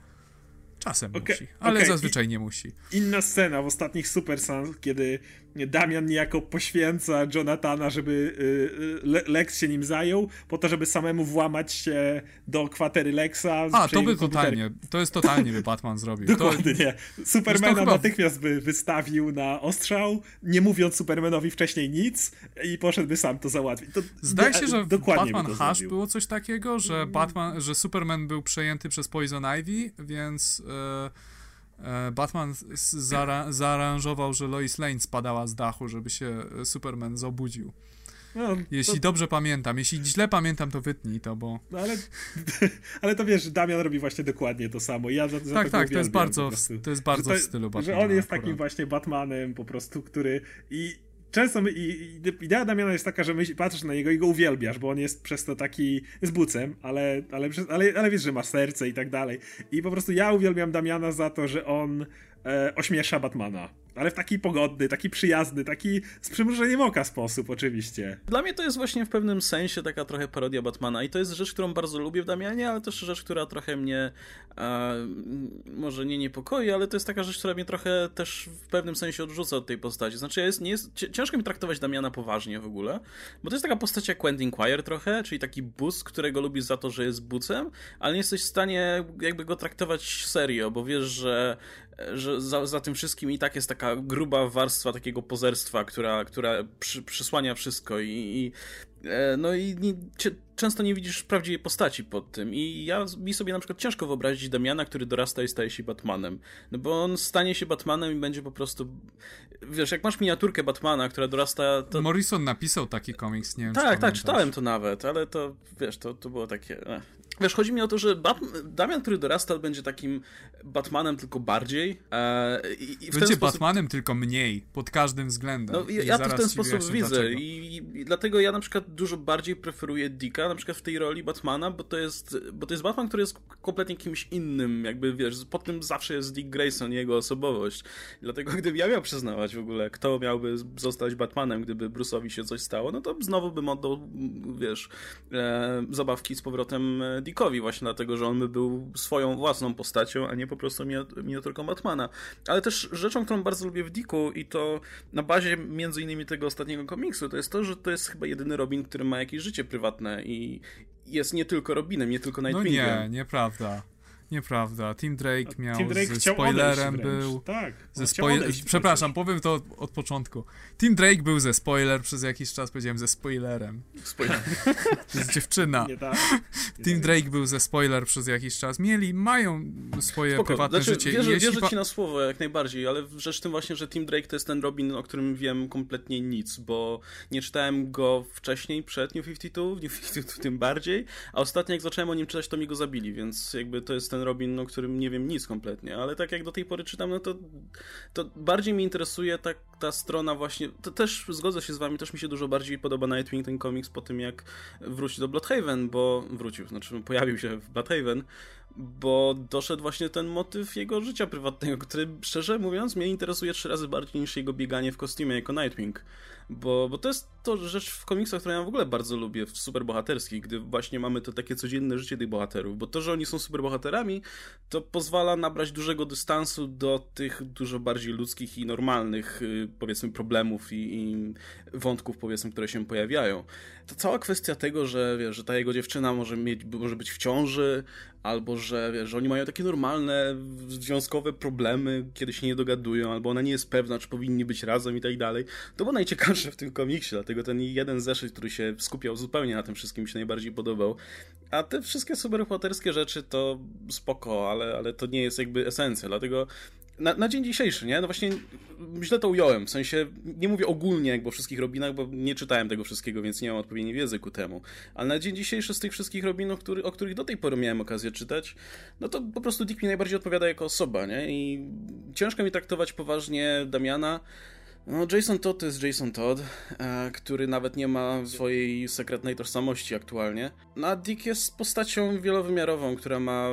Czasem Okej, musi, ale okej, zazwyczaj nie musi. Inna scena w ostatnich Super Sons, kiedy Damian niejako poświęca Jonathana, żeby y, y, Le- Lex się nim zajął, po to, żeby samemu włamać się do kwatery Lexa. A, to by totalnie, to jest totalnie by Batman zrobił. To, Dokładnie. Supermana chyba- natychmiast by wystawił na ostrzał, nie mówiąc Supermanowi wcześniej nic i poszedłby sam to załatwić. To, Zdaje się, że w dokładnie Batman to Hush zrobił. było coś takiego, że Batman, że Superman był przejęty przez Poison Ivy, więc e, Batman s- zara, zaaranżował, że Lois Lane spadała z dachu, żeby się e, Superman zobudził. No, Jeśli to, dobrze pamiętam, jeśli źle pamiętam, to wytnij to, bo no ale, (laughs) ale to wiesz, Damian robi właśnie dokładnie to samo. Ja za, za tak, tak, to jest bardzo, w, to jest bardzo że w stylu Batmana. Że on jest akurat. takim właśnie Batmanem po prostu, który i często my, i, idea Damiana jest taka, że myśl, patrzysz na niego i go uwielbiasz, bo on jest przez to taki, jest bucem, ale, ale, ale, ale wiesz, że ma serce i tak dalej. I po prostu ja uwielbiam Damiana za to, że on e, ośmiesza Batmana. Ale w taki pogodny, taki przyjazny, taki z przymrużeniem oka sposób oczywiście. Dla mnie to jest właśnie w pewnym sensie taka trochę parodia Batmana i to jest rzecz, którą bardzo lubię w Damianie, ale też rzecz, która trochę mnie e, może nie niepokoi, ale to jest taka rzecz, która mnie trochę też w pewnym sensie odrzuca od tej postaci. Znaczy jest, nie jest, ciężko mi traktować Damiana poważnie w ogóle, bo to jest taka postać jak Quentin Quire trochę, czyli taki bus, którego lubisz za to, że jest bucem, ale nie jesteś w stanie jakby go traktować serio, bo wiesz, że że za, za tym wszystkim i tak jest taka gruba warstwa takiego pozerstwa, która, która przy, przysłania wszystko i, i e, no i nie, często nie widzisz prawdziwej postaci pod tym i ja mi sobie na przykład ciężko wyobrazić Damiana, który dorasta i staje się Batmanem, no bo on stanie się Batmanem i będzie po prostu wiesz, jak masz miniaturkę Batmana, która dorasta to... Morrison napisał taki komiks, nie wiem Tak, tak, pamiętasz. czytałem to nawet, ale to, wiesz, to, to było takie... eh. Wiesz, chodzi mi o to, że Bat- Damian, który dorasta, będzie takim Batmanem tylko bardziej e, i, i Będzie sposób... Batmanem tylko mniej, pod każdym względem. No, ja, ja to w ten sposób widzę. I, i dlatego ja na przykład dużo bardziej preferuję Dicka na przykład w tej roli Batmana, bo to jest, bo to jest Batman, który jest kompletnie kimś innym, jakby wiesz, pod tym zawsze jest Dick Grayson jego osobowość. Dlatego gdybym ja miał przyznawać w ogóle, kto miałby zostać Batmanem, gdyby Bruce'owi się coś stało, no to znowu bym oddał, wiesz, e, zabawki z powrotem e, Dickowi właśnie dlatego, że on by był swoją własną postacią, a nie po prostu miniat- miniaturką Batmana. Ale też rzeczą, którą bardzo lubię w Dicku i to na bazie między innymi tego ostatniego komiksu, to jest to, że to jest chyba jedyny Robin, który ma jakieś życie prywatne i jest nie tylko Robinem, nie tylko No Nightwingiem. nie, nieprawda. Nieprawda. Tim Drake miał Tim Drake ze spoilerem był. Tak. Ze spoil... Przepraszam, powiem to od, od początku. Tim Drake był ze spoiler przez jakiś czas, powiedziałem ze spoilerem. Spoiler. To jest dziewczyna. Nie tak. Nie Tim tak. Drake był ze spoiler przez jakiś czas. Mieli, mają swoje Spoko. prywatne Znaczy, życie. Wierzę, jeśli wierzę ci na słowo jak najbardziej, ale rzecz w tym właśnie, że Tim Drake to jest ten Robin, o którym wiem kompletnie nic, bo nie czytałem go wcześniej, przed New 52, w New 52 tym bardziej, a ostatnio jak zacząłem o nim czytać, to mi go zabili, więc jakby to jest ten Robin, o którym nie wiem nic kompletnie, ale tak jak do tej pory czytam, no to, to bardziej mnie interesuje tak ta strona właśnie, to też zgodzę się z wami, też mi się dużo bardziej podoba Nightwing ten komiks po tym jak wrócił do Bloodhaven, bo wrócił, znaczy pojawił się w Bloodhaven, bo doszedł właśnie ten motyw jego życia prywatnego, który szczerze mówiąc mnie interesuje trzy razy bardziej niż jego bieganie w kostiumie jako Nightwing. Bo, bo to jest to rzecz w komiksach, którą ja w ogóle bardzo lubię, w superbohaterskich, gdy właśnie mamy to takie codzienne życie tych bohaterów. Bo to, że oni są superbohaterami, to pozwala nabrać dużego dystansu do tych dużo bardziej ludzkich i normalnych, y, powiedzmy, problemów i, i wątków, powiedzmy, które się pojawiają. To cała kwestia tego, że, wiesz, że ta jego dziewczyna może, mieć, może być w ciąży, albo że, że oni mają takie normalne związkowe problemy, kiedy się nie dogadują, albo ona nie jest pewna, czy powinni być razem i tak dalej. To było najciekawsze w tym komiksie, dlatego ten jeden zeszyt, który się skupiał zupełnie na tym wszystkim, mi się najbardziej podobał. A te wszystkie superbohaterskie rzeczy to spoko, ale, ale to nie jest jakby esencja, dlatego na, na, dzień dzisiejszy, nie? No właśnie źle to ująłem, w sensie nie mówię ogólnie jakby o wszystkich Robinach, bo nie czytałem tego wszystkiego, więc nie mam odpowiedniej wiedzy ku temu, ale na dzień dzisiejszy z tych wszystkich Robinów, który, o których do tej pory miałem okazję czytać, no to po prostu Dick mi najbardziej odpowiada jako osoba, nie? I ciężko mi traktować poważnie Damiana, no, Jason Todd to jest Jason Todd, e, który nawet nie ma swojej sekretnej tożsamości aktualnie. No, a Dick jest postacią wielowymiarową, która ma.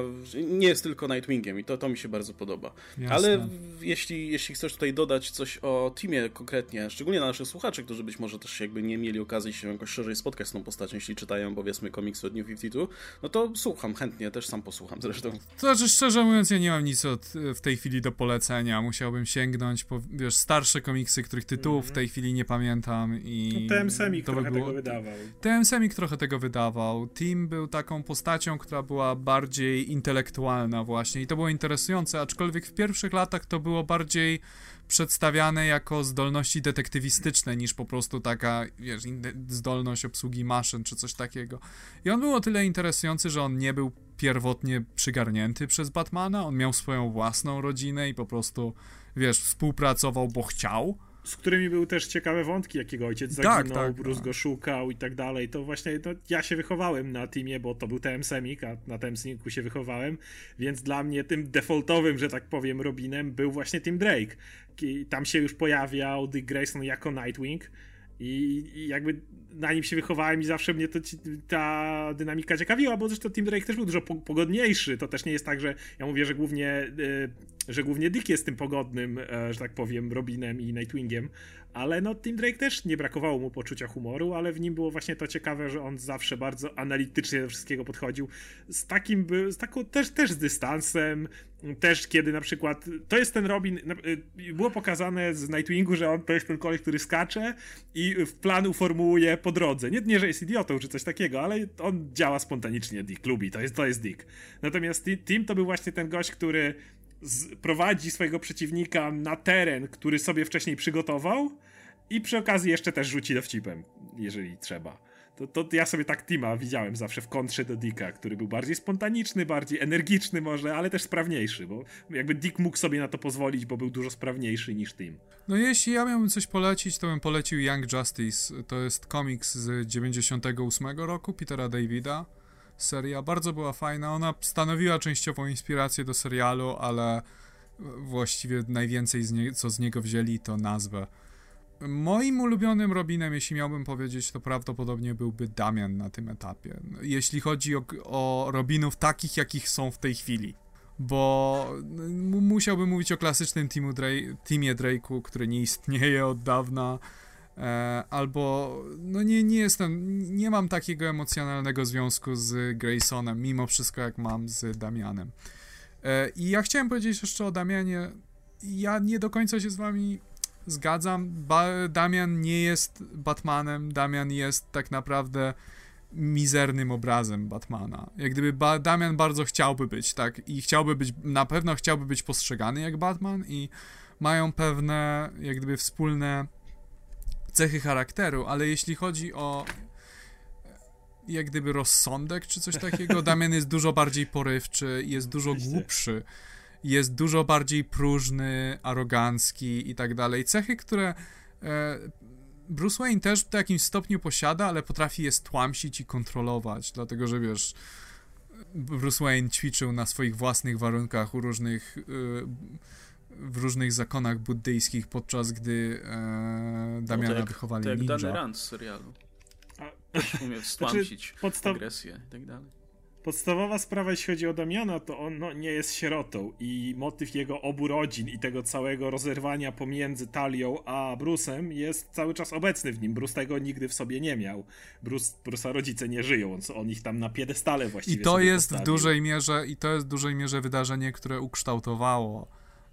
nie jest tylko Nightwingiem i to, to mi się bardzo podoba. Jasne. Ale jeśli, jeśli chcesz tutaj dodać coś o teamie konkretnie, szczególnie na naszych słuchaczy, którzy być może też jakby nie mieli okazji się jakoś szerzej spotkać z tą postacią, jeśli czytają powiedzmy komiksy od New 52, no to słucham chętnie, też sam posłucham zresztą. To znaczy, szczerze mówiąc, ja nie mam nic od, w tej chwili do polecenia. Musiałbym sięgnąć po, wiesz, starsze komiksy, których tytułów w tej chwili nie pamiętam i... TM Semik to trochę by było... tego wydawał. TM Semik trochę tego wydawał. Tim był taką postacią, która była bardziej intelektualna właśnie i to było interesujące, aczkolwiek w pierwszych latach to było bardziej przedstawiane jako zdolności detektywistyczne niż po prostu taka, wiesz, zdolność obsługi maszyn czy coś takiego. I on był o tyle interesujący, że on nie był pierwotnie przygarnięty przez Batmana, on miał swoją własną rodzinę i po prostu, wiesz, współpracował, bo chciał z którymi były też ciekawe wątki, jakiego ojciec tak, zaginął, tak, tak, Bruce go szukał i tak dalej. To właśnie ja się wychowałem na teamie, bo to był TM Semik, a na TM Semiku się wychowałem, więc dla mnie tym defaultowym, że tak powiem, Robinem był właśnie Tim Drake. I tam się już pojawiał Dick Grayson jako Nightwing i, i jakby na nim się wychowałem i zawsze mnie to, ta dynamika ciekawiła, bo zresztą Tim Drake też był dużo pogodniejszy. To też nie jest tak, że ja mówię, że głównie, y, że głównie Dick jest tym pogodnym, e, że tak powiem, Robinem i Nightwingiem, ale no Tim Drake też nie brakowało mu poczucia humoru, ale w nim było właśnie to ciekawe, że on zawsze bardzo analitycznie do wszystkiego podchodził, z takim, z taką też, też z dystansem, też kiedy na przykład, to jest ten Robin, y, było pokazane z Nightwingu, że on to jest ten koleś, który skacze i w plan uformułuje po drodze. Nie, nie, że jest idiotą czy coś takiego, ale on działa spontanicznie, Dick lubi, to jest, to jest Dick. Natomiast Tim to był właśnie ten gość, który prowadzi swojego przeciwnika na teren, który sobie wcześniej przygotował i przy okazji jeszcze też rzuci dowcipem, jeżeli trzeba. To, to ja sobie tak Tima widziałem zawsze w kontrze do Dicka, który był bardziej spontaniczny, bardziej energiczny może, ale też sprawniejszy, bo jakby Dick mógł sobie na to pozwolić, bo był dużo sprawniejszy niż Tim. No jeśli ja miałbym coś polecić, to bym polecił Young Justice. To jest komiks z 98 roku Petera Davida. Seria bardzo była fajna. Ona stanowiła częściową inspirację do serialu, ale właściwie najwięcej z nie, co z niego wzięli to nazwę. Moim ulubionym Robinem, jeśli miałbym powiedzieć, to prawdopodobnie byłby Damian na tym etapie. Jeśli chodzi o, o Robinów takich, jakich są w tej chwili. Bo musiałbym mówić o klasycznym teamu teamie Drake'u, który nie istnieje od dawna. E, albo, no nie, nie jestem, nie mam takiego emocjonalnego związku z Graysonem, mimo wszystko jak mam z Damianem. E, I ja chciałem powiedzieć jeszcze o Damianie. Ja nie do końca się z wami zgadzam. Ba Damian nie jest Batmanem, Damian jest tak naprawdę mizernym obrazem Batmana. Jak gdyby ba Damian bardzo chciałby być, tak, i chciałby być, na pewno chciałby być postrzegany jak Batman i mają pewne, jak gdyby wspólne cechy charakteru, ale jeśli chodzi o jak gdyby rozsądek czy coś takiego, (laughs) Damian jest dużo bardziej porywczy, jest dużo głupszy jest dużo bardziej próżny, arogancki i tak dalej. Cechy, które e, Bruce Wayne też w jakimś stopniu posiada, ale potrafi je stłamsić i kontrolować, dlatego że wiesz, Bruce Wayne ćwiczył na swoich własnych warunkach u różnych y, w różnych zakonach buddyjskich, podczas gdy e, Damiana no, tak, wychowali tak ninja. Dany Rand z serialu. Umie (laughs) stłamsić znaczy, podstaw... agresję i tak dalej. Podstawowa sprawa, jeśli chodzi o Damiana, to on no, nie jest sierotą i motyw jego obu rodzin i tego całego rozerwania pomiędzy Talią a Brusem jest cały czas obecny w nim. Bruce tego nigdy w sobie nie miał. Bruce, Bruce'a rodzice nie żyją, on, on ich tam na piedestale właściwie I to jest postawił. w dużej mierze, i to jest w dużej mierze wydarzenie, które ukształtowało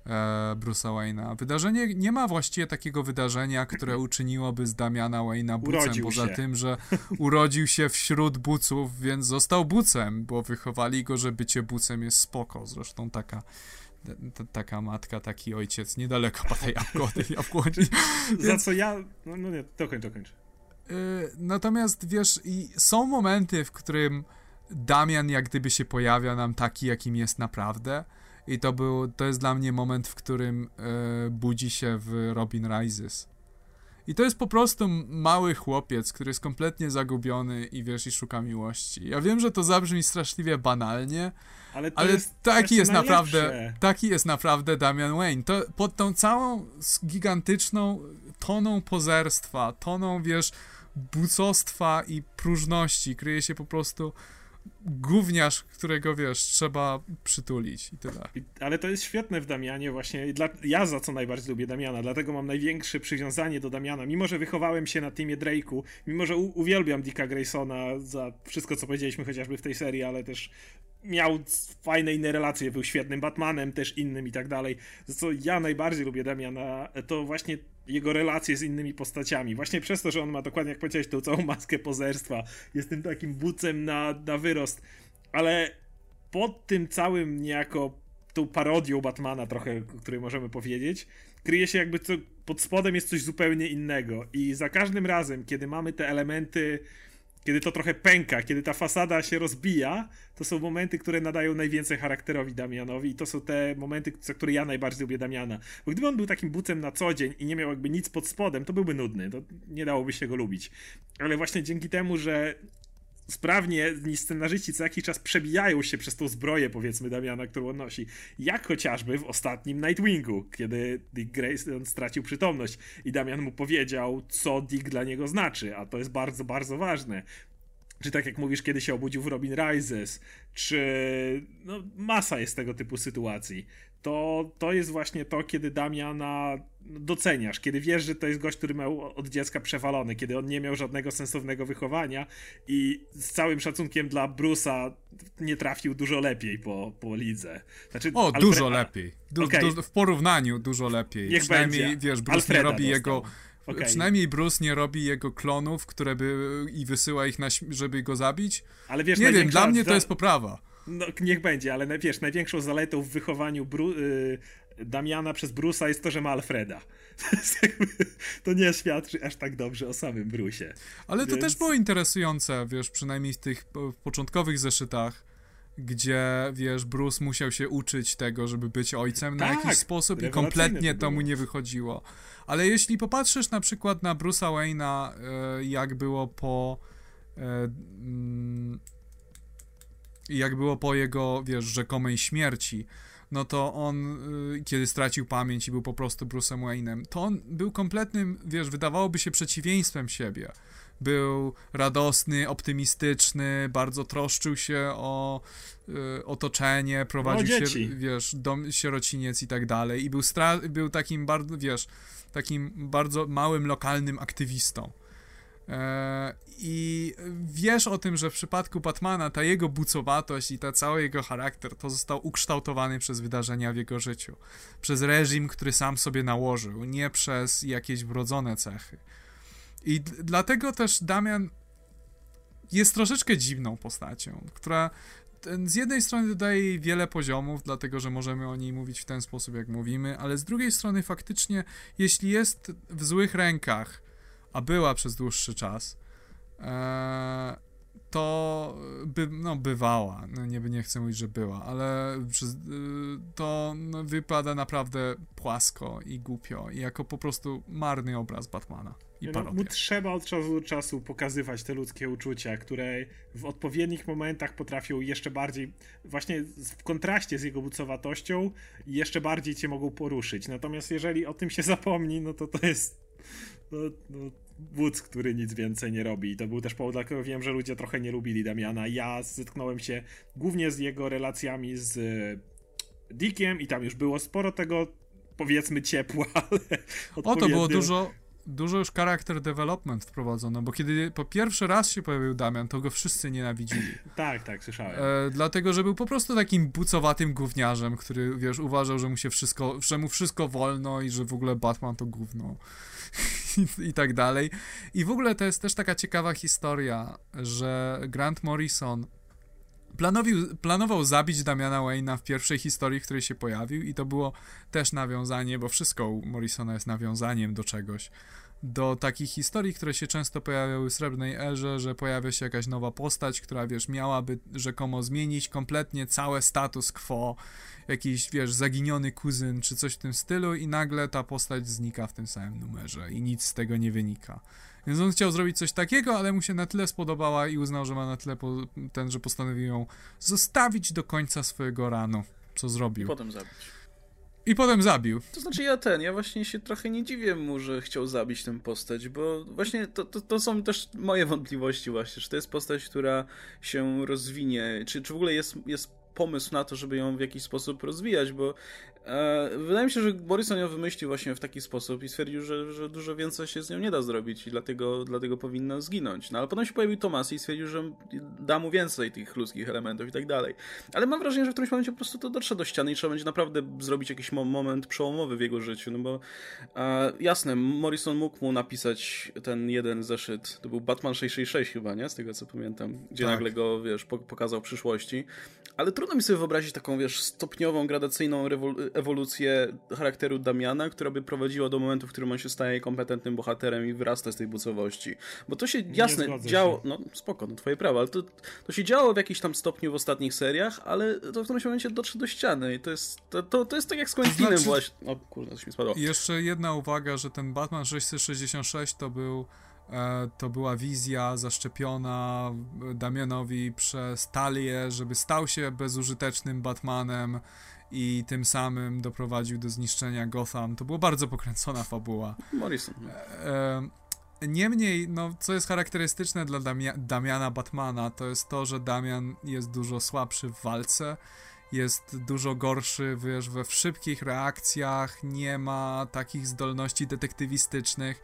e, Bruce'a Wayne'a. Wydarzenie, nie ma właściwie takiego wydarzenia, które uczyniłoby z Damiana Wayne'a bucem, poza się. tym, że urodził się wśród buców, więc został bucem, bo wychowali go, że bycie bucem jest spoko. Zresztą taka taka matka, taki ojciec, niedaleko po tej jabłoni. (laughs) Za co ja... No, no nie, dokończ, dokończ. Yy, natomiast, wiesz, i są momenty, w którym Damian jak gdyby się pojawia nam taki, jakim jest naprawdę, i to był, to jest dla mnie moment, w którym e, budzi się w Robin Rises. I to jest po prostu mały chłopiec, który jest kompletnie zagubiony i wiesz, i szuka miłości. Ja wiem, że to zabrzmi straszliwie banalnie, ale, ale jest taki jest najlepsze. naprawdę, taki jest naprawdę Damian Wayne. To pod tą całą gigantyczną toną pozerstwa, toną, wiesz, bucostwa i próżności kryje się po prostu gówniarz, którego wiesz, trzeba przytulić i tyle. Ale to jest świetne w Damianie właśnie. Dla, ja za co najbardziej lubię Damiana, dlatego mam największe przywiązanie do Damiana. Mimo, że wychowałem się na teamie Drake'u, mimo, że u, uwielbiam Dicka Graysona za wszystko, co powiedzieliśmy chociażby w tej serii, ale też miał fajne inne relacje, był świetnym Batmanem, też innym i tak dalej. Co ja najbardziej lubię Damiana, to właśnie jego relacje z innymi postaciami. Właśnie przez to, że on ma dokładnie, jak powiedziałeś, tą całą maskę pozerstwa. Jest tym takim bucem na, na wyrost. Ale pod tym całym niejako tą parodią Batmana trochę, o której możemy powiedzieć, kryje się jakby co, pod spodem jest coś zupełnie innego. I za każdym razem, kiedy mamy te elementy kiedy to trochę pęka, kiedy ta fasada się rozbija, to są momenty, które nadają najwięcej charakterowi Damianowi i to są te momenty, za które ja najbardziej lubię Damiana. Bo gdyby on był takim bucem na co dzień i nie miał jakby nic pod spodem, to byłby nudny, to nie dałoby się go lubić. Ale właśnie dzięki temu, że sprawnie scenarzyści co jakiś czas przebijają się przez tą zbroję, powiedzmy, Damiana, którą on nosi. Jak chociażby w ostatnim Nightwingu, kiedy Dick Grayson stracił przytomność i Damian mu powiedział, co Dick dla niego znaczy, a to jest bardzo, bardzo ważne czy tak jak mówisz, kiedy się obudził w Robin Rises, czy no, masa jest tego typu sytuacji. To, to jest właśnie to, kiedy Damiana doceniasz, kiedy wiesz, że to jest gość, który miał od dziecka przewalony, kiedy on nie miał żadnego sensownego wychowania i z całym szacunkiem dla Bruce'a nie trafił dużo lepiej po, po lidze. Znaczy, o, dużo lepiej. Du, okay. du, w porównaniu dużo lepiej. Niech Przynajmniej, będzie. wiesz, Bruce Alfreda nie robi dostał. jego Okay. Przynajmniej Bruce nie robi jego klonów, które by i wysyła ich, na, żeby go zabić. Ale wiesz, nie wiem, dla mnie to jest poprawa. No, niech będzie, ale wiesz, największą zaletą w wychowaniu Bru y Damiana przez Bruce'a jest to, że ma Alfreda. (laughs) to nie świadczy aż tak dobrze o samym Bruce'ie. Ale Więc... to też było interesujące, wiesz, przynajmniej w tych początkowych zeszytach gdzie, wiesz, Bruce musiał się uczyć tego, żeby być ojcem tak, na jakiś sposób i kompletnie to mu nie wychodziło. Ale jeśli popatrzysz na przykład na Bruce'a Wayne'a, e, jak było po mm, jak było po jego, wiesz, rzekomej śmierci, no to on, y, kiedy stracił pamięć i był po prostu Bruce'em Wayne'em, to on był kompletnym, wiesz, wydawałoby się przeciwieństwem siebie. Był radosny, optymistyczny, bardzo troszczył się o y, otoczenie, prowadził no, się, wiesz, dom, sierociniec i tak dalej. I był, stra- był takim bardzo, wiesz, takim bardzo małym, lokalnym aktywistą. E, I wiesz o tym, że w przypadku Batmana ta jego bucowatość i ta cały jego charakter to został ukształtowany przez wydarzenia w jego życiu. Przez reżim, który sam sobie nałożył, nie przez jakieś wrodzone cechy. I dlatego też Damian jest troszeczkę dziwną postacią, która z jednej strony dodaje jej wiele poziomów, dlatego że możemy o niej mówić w ten sposób, jak mówimy, ale z drugiej strony faktycznie, jeśli jest w złych rękach, a była przez dłuższy czas, e, to by, no, bywała. No, nie, nie chcę mówić, że była, ale to no, wypada naprawdę płasko i głupio i jako po prostu marny obraz Batmana. I no, mu trzeba od czasu do czasu pokazywać te ludzkie uczucia, które w odpowiednich momentach potrafią jeszcze bardziej, właśnie w kontraście z jego bucowatością, jeszcze bardziej cię mogą poruszyć. Natomiast jeżeli o tym się zapomni, no to to jest no, no, Woods, który nic więcej nie robi. I to był też powód, dla którego wiem, że ludzie trochę nie lubili Damiana. Ja zetknąłem się głównie z jego relacjami z Dickiem i tam już było sporo tego, powiedzmy, ciepła, ale O, to było dużo, dużo już charakter development wprowadzono, bo kiedy po pierwszy raz się pojawił Damian, to go wszyscy nienawidzili. (clears throat) tak, tak, słyszałem. E, dlatego, że był po prostu takim bucowatym gówniarzem, który, wiesz, uważał, że mu się wszystko, że mu wszystko wolno i że w ogóle Batman to gówno. (laughs) I, I tak dalej. I w ogóle to jest też taka ciekawa historia, że Grant Morrison Planowił, planował zabić Damiana Wayne'a w pierwszej historii, w której się pojawił i to było też nawiązanie, bo wszystko u Morrisona jest nawiązaniem do czegoś. Do takich historii, które się często pojawiały w Srebrnej Erze, że pojawia się jakaś nowa postać, która, wiesz, miałaby rzekomo zmienić kompletnie całe status quo, jakiś, wiesz, zaginiony kuzyn czy coś w tym stylu i nagle ta postać znika w tym samym numerze i nic z tego nie wynika. Więc on chciał zrobić coś takiego, ale mu się na tyle spodobała i uznał, że ma na tyle po, ten, że postanowił ją zostawić do końca swojego ranu, co zrobił. I potem zabić. I potem zabił. To znaczy ja ten, ja właśnie się trochę nie dziwię mu, że chciał zabić tę postać, bo właśnie to, to, to są też moje wątpliwości właśnie, czy to jest postać, która się rozwinie, czy, czy w ogóle jest, jest pomysł na to, żeby ją w jakiś sposób rozwijać, bo wydaje mi się, że Morrison ją wymyślił właśnie w taki sposób i stwierdził, że, że dużo więcej się z nią nie da zrobić i dlatego, dlatego powinna zginąć. No ale potem się pojawił Thomas i stwierdził, że da mu więcej tych ludzkich elementów i tak dalej. Ale mam wrażenie, że w którymś momencie po prostu to dotrze do ściany i trzeba będzie naprawdę zrobić jakiś moment przełomowy w jego życiu, no bo e, jasne, Morrison mógł mu napisać ten jeden zeszyt, to był Batman 666 chyba, nie? Z tego co pamiętam, gdzie tak. nagle go, wiesz, pokazał w przyszłości, ale trudno mi sobie wyobrazić taką, wiesz, stopniową, gradacyjną ewolucję charakteru Damiana, która by prowadziła do momentu, w którym on się staje kompetentnym bohaterem i wyrasta z tej bucowości. Bo to się jasne działo. Się. No spoko, no twoje prawo, ale to, to się działo w jakimś tam stopniu w ostatnich seriach, ale to w którymś momencie dotrze do ściany i to jest, to, to, to jest tak jak z Quentinem znaczy... właśnie. O kurde, coś mi spadło. Jeszcze jedna uwaga, że ten Batman 666 to był E, to była wizja zaszczepiona Damianowi przez Talię, żeby stał się bezużytecznym Batmanem i tym samym doprowadził do zniszczenia Gotham. To była bardzo pokręcona fabuła. Morrison. E, niemniej, no, co jest charakterystyczne dla Damia Damiana Batmana, to jest to, że Damian jest dużo słabszy w walce, jest dużo gorszy wiesz, we szybkich reakcjach, nie ma takich zdolności detektywistycznych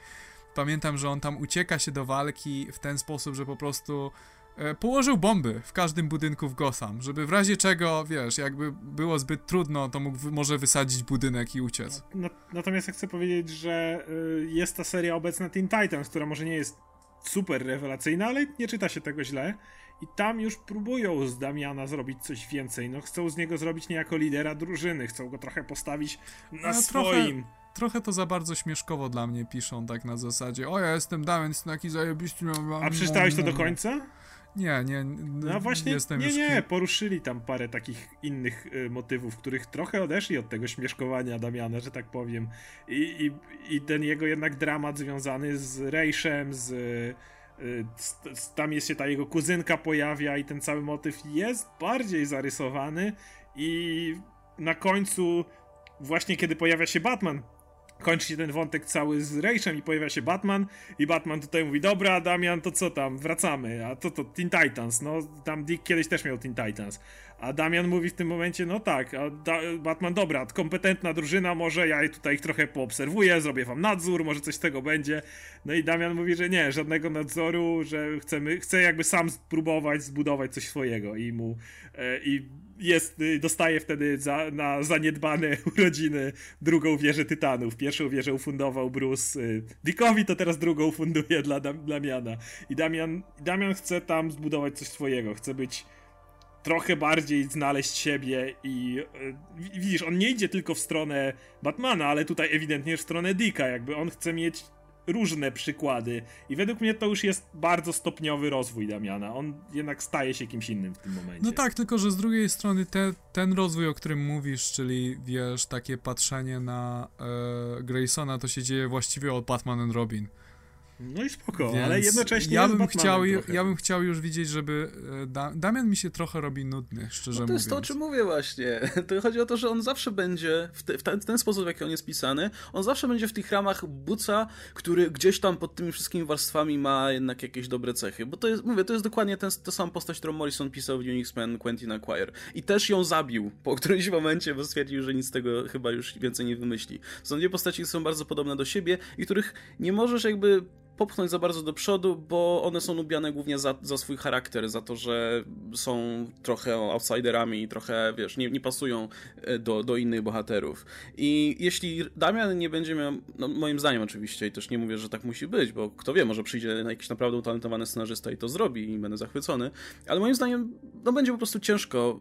Pamiętam, że on tam ucieka się do walki w ten sposób, że po prostu e, położył bomby w każdym budynku w Gotham, żeby w razie czego, wiesz, jakby było zbyt trudno, to mógł może wysadzić budynek i uciec. No, natomiast ja chcę powiedzieć, że y, jest ta seria obecna Teen Titans, która może nie jest super rewelacyjna, ale nie czyta się tego źle. I tam już próbują z Damiana zrobić coś więcej. No chcą z niego zrobić niejako lidera drużyny, chcą go trochę postawić na no, swoim. Trochę trochę to za bardzo śmieszkowo dla mnie piszą, tak na zasadzie, o ja jestem Damian, jestem taki zajebisty. A przeczytałeś to do końca? Nie, nie. No właśnie, jestem nie, już... nie, poruszyli tam parę takich innych y, motywów, których trochę odeszli od tego śmieszkowania Damiana, że tak powiem. I, i, i ten jego jednak dramat związany z Rejszem, z, y, z, z, tam jest się ta jego kuzynka pojawia i ten cały motyw jest bardziej zarysowany i na końcu właśnie kiedy pojawia się Batman kończy się ten wątek cały z Rejszem i pojawia się Batman i Batman tutaj mówi, dobra Damian, to co tam, wracamy, a to to Teen Titans, no tam Dick kiedyś też miał Teen Titans, a Damian mówi w tym momencie, no tak, a da Batman, dobra, kompetentna drużyna, może ja tutaj ich trochę poobserwuję, zrobię wam nadzór, może coś z tego będzie, no i Damian mówi, że nie, żadnego nadzoru, że chcemy, chce jakby sam spróbować zbudować coś swojego i mu, e, i jest, y, dostaje wtedy za, na zaniedbane (laughs) urodziny drugą wieżę Tytanów. Pierwszą wieżę ufundował Bruce y, Dickowi, to teraz drugą funduje dla Damiana. I Damian, Damian chce tam zbudować coś swojego, chce być trochę bardziej znaleźć siebie i y, widzisz, on nie idzie tylko w stronę Batmana, ale tutaj ewidentnie w stronę Dicka, jakby on chce mieć różne przykłady i według mnie to już jest bardzo stopniowy rozwój Damiana. On jednak staje się kimś innym w tym momencie. No tak, tylko że z drugiej strony te, ten rozwój, o którym mówisz, czyli wiesz, takie patrzenie na e, Graysona, to się dzieje właściwie od Batman and Robin. No i spoko, Więc ale jednocześnie ja bym chciał, ja bym chciał już widzieć, żeby e, da Damian mi się trochę robi nudny, szczerze no to mówiąc. To jest to, o czym mówię właśnie. (laughs) To chodzi o to, że on zawsze będzie, w, te, w, ten, w, ten, sposób, w jaki on jest pisany, on zawsze będzie w tych ramach buca, który gdzieś tam pod tymi wszystkimi warstwami ma jednak jakieś dobre cechy. Bo to jest, mówię, to jest dokładnie ten, ta sama postać, którą Morrison pisał w Unix-Men Quentin Acquire. I też ją zabił po którymś momencie, bo stwierdził, że nic z tego chyba już więcej nie wymyśli. Są dwie postaci, które są bardzo podobne do siebie i których nie możesz jakby popchnąć za bardzo do przodu, bo one są lubiane głównie za, za swój charakter, za to, że są trochę outsiderami i trochę, wiesz, nie, nie pasują e, do, do innych bohaterów. I jeśli Damian nie będzie miał, no moim zdaniem oczywiście, i też nie mówię, że tak musi być, bo kto wie, może przyjdzie na jakiś naprawdę utalentowany scenarzysta i to zrobi i będę zachwycony, ale moim zdaniem no będzie po prostu ciężko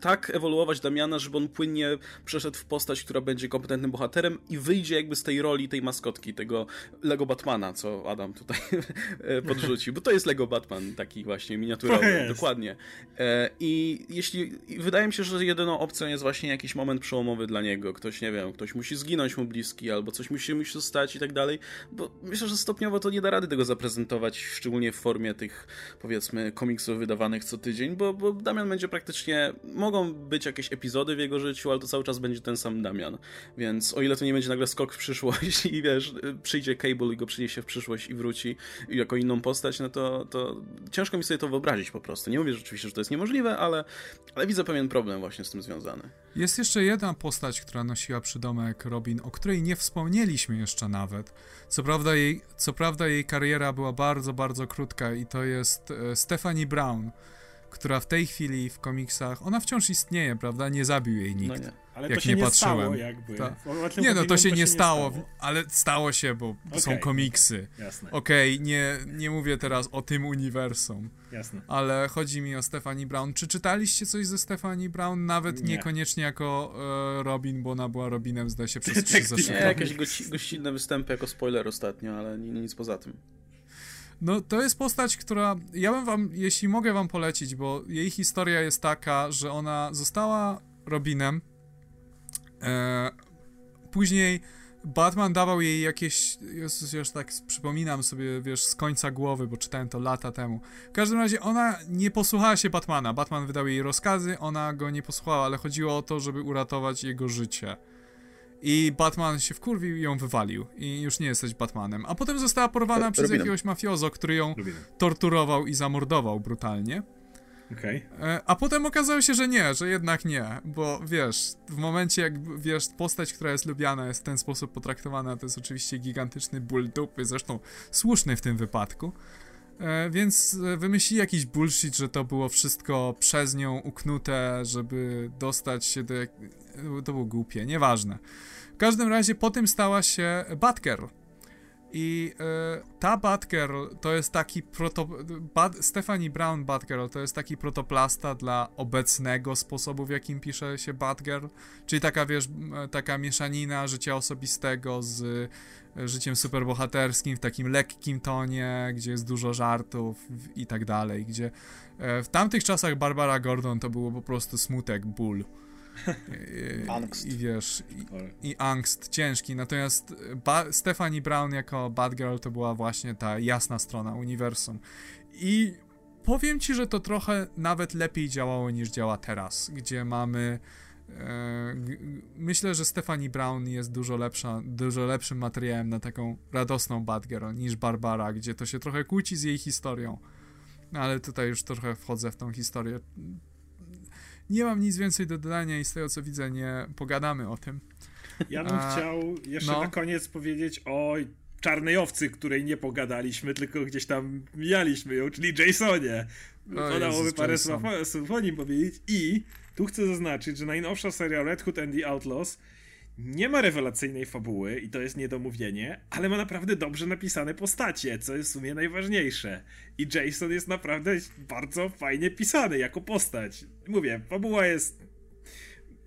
tak ewoluować Damiana, żeby on płynnie przeszedł w postać, która będzie kompetentnym bohaterem i wyjdzie jakby z tej roli tej maskotki, tego Lego Batmana, co Adam tutaj (laughs) podrzucił, bo to jest Lego Batman taki właśnie miniaturowy, dokładnie. E, I jeśli wydaje mi się, że jedyną opcją jest właśnie jakiś moment przełomowy dla niego, ktoś, nie wiem, ktoś musi zginąć mu bliski, albo coś musi musi stać i tak dalej, bo myślę, że stopniowo to nie da rady tego zaprezentować, szczególnie w formie tych, powiedzmy, komiksów wydawanych co tydzień, bo, bo Damian będzie praktycznie mogą być jakieś epizody w jego życiu, ale to cały czas będzie ten sam Damian. Więc o ile to nie będzie nagle skok w przyszłość (laughs) i wiesz, przyjdzie Cable i go przyniesie w przyszłość i wróci jako inną postać, no to, to ciężko mi sobie to wyobrazić po prostu. Nie mówię rzeczywiście, że to jest niemożliwe, ale, ale widzę pewien problem właśnie z tym związany. Jest jeszcze jedna postać, która nosiła przydomek Robin, o której nie wspomnieliśmy jeszcze nawet. Co prawda jej, co prawda jej kariera była bardzo, bardzo krótka i to jest e, Stephanie Brown która w tej chwili w komiksach, ona wciąż istnieje, prawda? Nie zabił jej nikt. No nie. Ale jak to się nie, nie patrzyłem. Stało jakby. Ta. Nie, no to się, to nie, stało, nie, stało, ale stało się, bo okay. są komiksy. Jasne. Okej, okay, nie, nie mówię teraz o tym uniwersum. Jasne. Ale chodzi mi o Stephanie Brown. Czy czytaliście coś ze Stephanie Brown? Nawet nie. niekoniecznie jako e, Robin, bo ona była Robinem, zdaje się, przez (laughs) trzy zeszyty. Nie, jakieś gościnne występy jako spoiler ostatnio, ale nic poza tym. No to jest postać, która ja bym wam, jeśli mogę wam polecić, bo jej historia jest taka, że ona została Robinem. E, później Batman dawał jej jakieś. Jezus, już tak przypominam sobie, wiesz, z końca głowy, bo czytałem to lata temu. W każdym razie ona nie posłuchała się Batmana. Batman wydał jej rozkazy, ona go nie posłuchała, ale chodziło o to, żeby uratować jego życie. I Batman się wkurwił i ją wywalił. I już nie jesteś Batmanem. A potem została porwana przez jakiegoś mafiozo, który ją torturował i zamordował brutalnie. Okay. E, a potem okazało się, że nie, że jednak nie, bo wiesz, w momencie jak wiesz, postać, która jest lubiana, jest w ten sposób potraktowana, to jest oczywiście gigantyczny ból dupy, zresztą słuszny w tym wypadku. E, więc wymyślili jakiś bullshit, że to było wszystko przez nią uknute, żeby dostać się do. To było głupie, nieważne. W każdym razie po tym stała się Batgirl. I y, ta Batgirl to jest taki proto... Bad, Stephanie Brown Batgirl to jest taki protoplasta dla obecnego sposobu, w jakim pisze się Batgirl. Czyli taka, wiesz, taka mieszanina życia osobistego z y, życiem superbohaterskim w takim lekkim tonie, gdzie jest dużo żartów i tak dalej. Gdzie w tamtych czasach Barbara Gordon to było po prostu smutek, ból. Angst. I wiesz, i, i, angst ciężki. Natomiast ba Stephanie Brown jako Batgirl to była właśnie ta jasna strona uniwersum. I powiem ci, że to trochę nawet lepiej działało niż działa teraz, gdzie mamy. E, myślę, że Stephanie Brown jest dużo lepsza, dużo lepszym materiałem na taką radosną Batgirl niż Barbara, gdzie to się trochę kłóci z jej historią. Ale tutaj już trochę wchodzę w tą historię nie mam nic więcej do dodania i z tego co widzę nie pogadamy o tym. Ja bym A, chciał jeszcze no. na koniec powiedzieć o czarnej owcy, której nie pogadaliśmy, tylko gdzieś tam mijaliśmy ją, czyli Jasonie. Podałoby parę słów o nim powiedzieć i tu chcę zaznaczyć, że najnowsza seria Red Hood and the Outlaws nie ma rewelacyjnej fabuły i to jest niedomówienie, ale ma naprawdę dobrze napisane postacie, co jest w sumie najważniejsze. I Jason jest naprawdę bardzo fajnie pisany jako postać. Mówię, fabuła jest.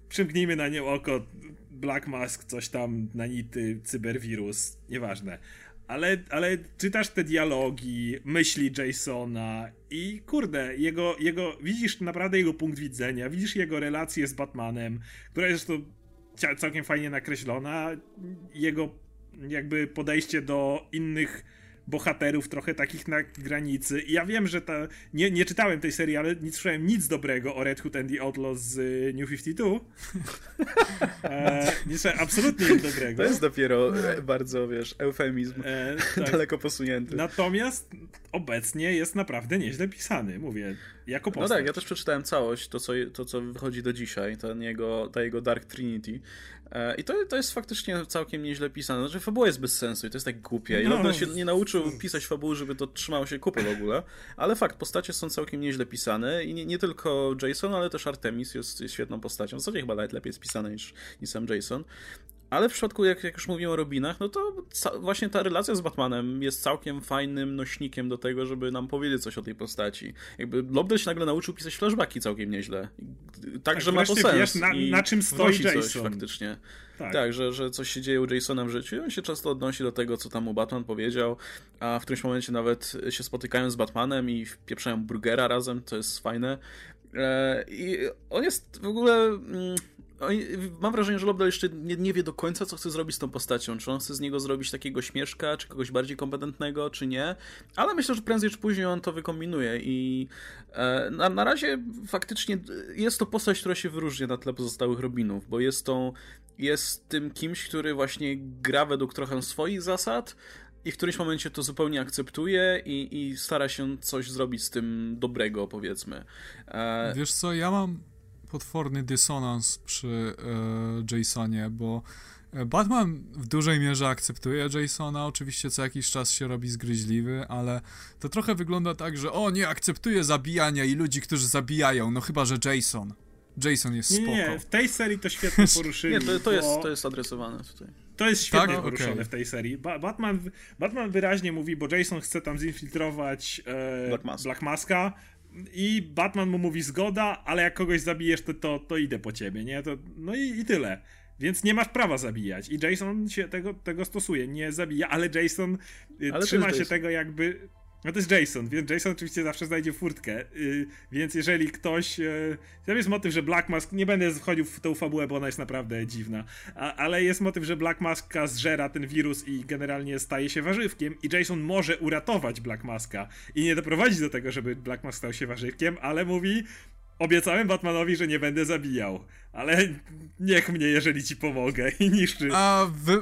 Przymknijmy na nią oko. Black Mask, coś tam, nanity, cyberwirus, nieważne. ale, ale czytasz te dialogi, myśli Jasona i kurde, jego, jego, widzisz naprawdę jego punkt widzenia, widzisz jego relację z Batmanem, która jest to całkiem fajnie nakreślona, jego jakby podejście do innych bohaterów trochę takich na granicy. I ja wiem, że ta. Nie, nie czytałem tej serii, ale nie słyszałem nic dobrego o Red Hood and the Outlaws z y, New 52. e, nie słyszałem absolutnie nic dobrego. To jest dopiero e, bardzo, wiesz, eufemizm. E, tak. (laughs) Daleko posunięty. Natomiast obecnie jest naprawdę nieźle pisany, mówię, jako postać. No tak, ja też przeczytałem całość, to co, to, co wychodzi do dzisiaj, ten jego, ta jego Dark Trinity. E, I to, to jest faktycznie całkiem nieźle pisane. Znaczy, fabuła jest bez sensu i to jest tak głupie. I no. się nie nauczył pisać fabuły, żeby to trzymało się kupy w ogóle. Ale fakt, postacie są całkiem nieźle pisane i nie, nie tylko Jason, ale też Artemis jest, jest świetną postacią. W zasadzie chyba nawet lepiej jest pisane niż, niż sam Jason. Ale w przypadku, jak, jak już mówimy o Robinach, no to właśnie ta relacja z Batmanem jest całkiem fajnym nośnikiem do tego, żeby nam powiedzieć coś o tej postaci. Jakby Lobdell się nagle nauczył pisać flashbacki całkiem nieźle. Tak, tak że ma to sens. Wiesz, na, na czym stoi Jason. Coś faktycznie. Tak, tak że, że coś się dzieje u Jasona w życiu i on się często odnosi do tego, co tam mu Batman powiedział, a w którymś momencie nawet się spotykają z Batmanem i wpieprzają burgera razem, to jest fajne. E, I on jest w ogóle mm, Mam wrażenie, że Lobdell jeszcze nie, nie, wie do końca, co chce zrobić z tą postacią. Czy on chce z niego zrobić takiego śmieszka, czy kogoś bardziej kompetentnego, czy nie. Ale myślę, że prędzej czy później on to wykombinuje. I e, na, na razie faktycznie jest to postać, która się wyróżnia na tle pozostałych Robinów, bo jest tą, jest tym kimś, który właśnie gra według trochę swoich zasad, i w którymś momencie to zupełnie akceptuje i, i stara się coś zrobić z tym dobrego, powiedzmy. E... Wiesz co, ja mam potworny dysonans przy e, Jasonie, bo e, Batman w dużej mierze akceptuje Jasona, oczywiście co jakiś czas się robi zgryźliwy, ale to trochę wygląda tak, że o nie, akceptuje zabijania i ludzi, którzy zabijają, no chyba, że Jason. Jason jest spoko. Nie, nie, w tej serii to świetnie (laughs) poruszyli. nie, to, to, jest, to jest adresowane tutaj. To jest świetnie tak? poruszone okay. w tej serii. Ba Batman, Batman wyraźnie mówi, bo Jason chce tam zinfiltrować e, Black, Mask. Black Maska, i Batman mu mówi zgoda, ale jak kogoś zabijesz, to, to, to idę po ciebie, nie? To, no i, i tyle. Więc nie masz prawa zabijać. I Jason się tego, tego stosuje. Nie zabija, ale Jason y, ale trzyma się Jason. tego jakby no to jest Jason, więc Jason oczywiście zawsze znajdzie furtkę, yy, więc jeżeli ktoś... Yy, tam jest motyw, że Black Mask, nie będę wchodził w tą fabułę, bo ona jest naprawdę dziwna, a, ale jest motyw, że Black Maska zżera ten wirus i generalnie staje się warzywkiem i Jason może uratować Black Maska i nie doprowadzić do tego, żeby Black Mask stał się warzywkiem, ale mówi, Obiecałem Batmanowi, że nie będę zabijał, ale niech mnie, jeżeli ci pomogę i niszczy. A wy,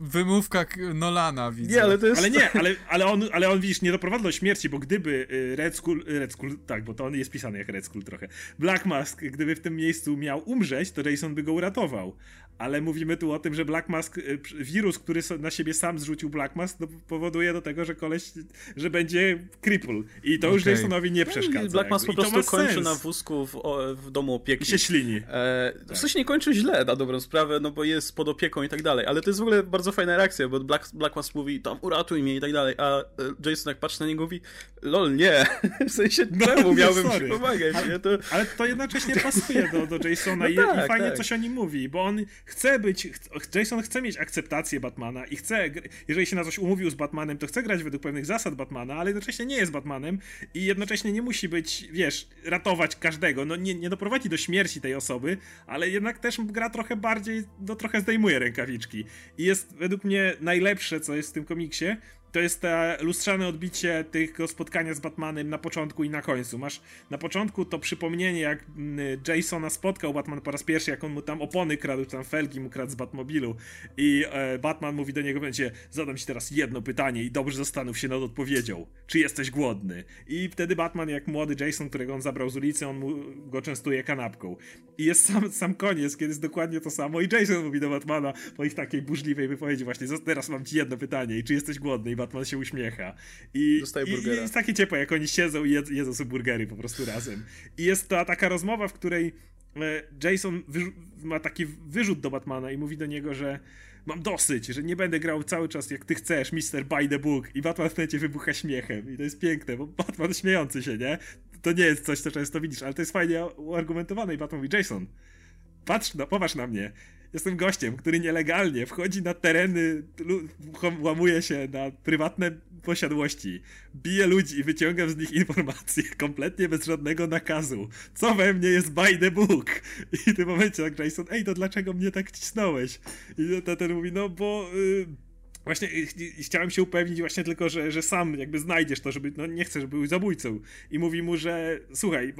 Wymówka Nolana, widzę. Nie, ale to jest... Ale nie, ale, ale, on, ale on, widzisz, nie doprowadza do śmierci, bo gdyby y, Red Skull, y, Red Skull, tak, bo to on jest pisany jak Red Skull trochę, Black Mask, gdyby w tym miejscu miał umrzeć, to Jason by go uratował ale mówimy tu o tym, że Black Mask, y, wirus, który na siebie sam zrzucił Black Mask, no, powoduje do tego, że koleś, że będzie cripple. I to okay. już Jasonowi nie no przeszkadza. Black Mask po prostu kończy sens. na wózku w, w, domu opieki. I się ślini. E, tak. W sensie nie kończy źle, na dobrą sprawę, no bo jest pod opieką i tak dalej, ale to jest w ogóle bardzo fajna reakcja, bo Black, Black Mask mówi, tam uratuj mnie i tak dalej, a e, Jason jak patrzy na niego mówi, lol, nie, (laughs) w sensie no, czemu miałbym sorry. ci pomagać? Ale, to... ale to jednocześnie pasuje do, do Jasona (laughs) no i, tak, i fajnie tak. coś o nim mówi, bo on chce być, Jason chce mieć akceptację Batmana i chce, jeżeli się na coś umówił z Batmanem, to chce grać według pewnych zasad Batmana, ale jednocześnie nie jest Batmanem i jednocześnie nie musi być, wiesz, ratować każdego. No nie, nie doprowadzi do śmierci tej osoby, ale jednak też gra trochę bardziej, no trochę zdejmuje rękawiczki. I jest według mnie najlepsze, co jest w tym komiksie, to jest te lustrzane odbicie tego spotkania z Batmanem na początku i na końcu. Masz na początku to przypomnienie, jak mm, Jasona spotkał Batman po raz pierwszy, jak on mu tam opony kradł, tam felgi mu kradł z Batmobilu i e, Batman mówi do niego, będzie zadam ci teraz jedno pytanie i dobrze zastanów się nad odpowiedzią. Czy jesteś głodny? I wtedy Batman, jak młody Jason, którego on zabrał z ulicy, on mu, go częstuje kanapką. I jest sam, sam koniec, kiedy jest dokładnie to samo i Jason mówi do Batmana po ich takiej burzliwej wypowiedzi właśnie, teraz mam ci jedno pytanie i czy jesteś głodny? I Batman się uśmiecha. I, i, i jest takie ciepłe, jak oni siedzą i jedzą, jedzą sobie burgery po prostu razem. I jest to taka rozmowa, w której e, Jason ma taki wyrzut do Batmana i mówi do niego, że mam dosyć, że nie będę grał cały czas jak ty chcesz, Mister By the Book. I Batman w momencie wybucha śmiechem. I to jest piękne, bo Batman śmiejący się, nie? To nie jest coś, co często widzisz, ale to jest fajnie uargumentowane i Batman mówi, Jason, patrz, no, popatrz na mnie jestem gościem, który nielegalnie wchodzi na tereny, łamuje się na prywatne posiadłości, bije ludzi i wyciągam z nich informacje kompletnie bez żadnego nakazu. Co we mnie jest by the book? I w tym momencie tak Jason, ej, to dlaczego mnie tak cisnąłeś? I ten mówi, no bo... Yy, Właśnie chciałem się upewnić właśnie tylko, że, że sam jakby znajdziesz to, żeby, no nie chcę, żeby był zabójcą. I mówi mu, że słuchaj,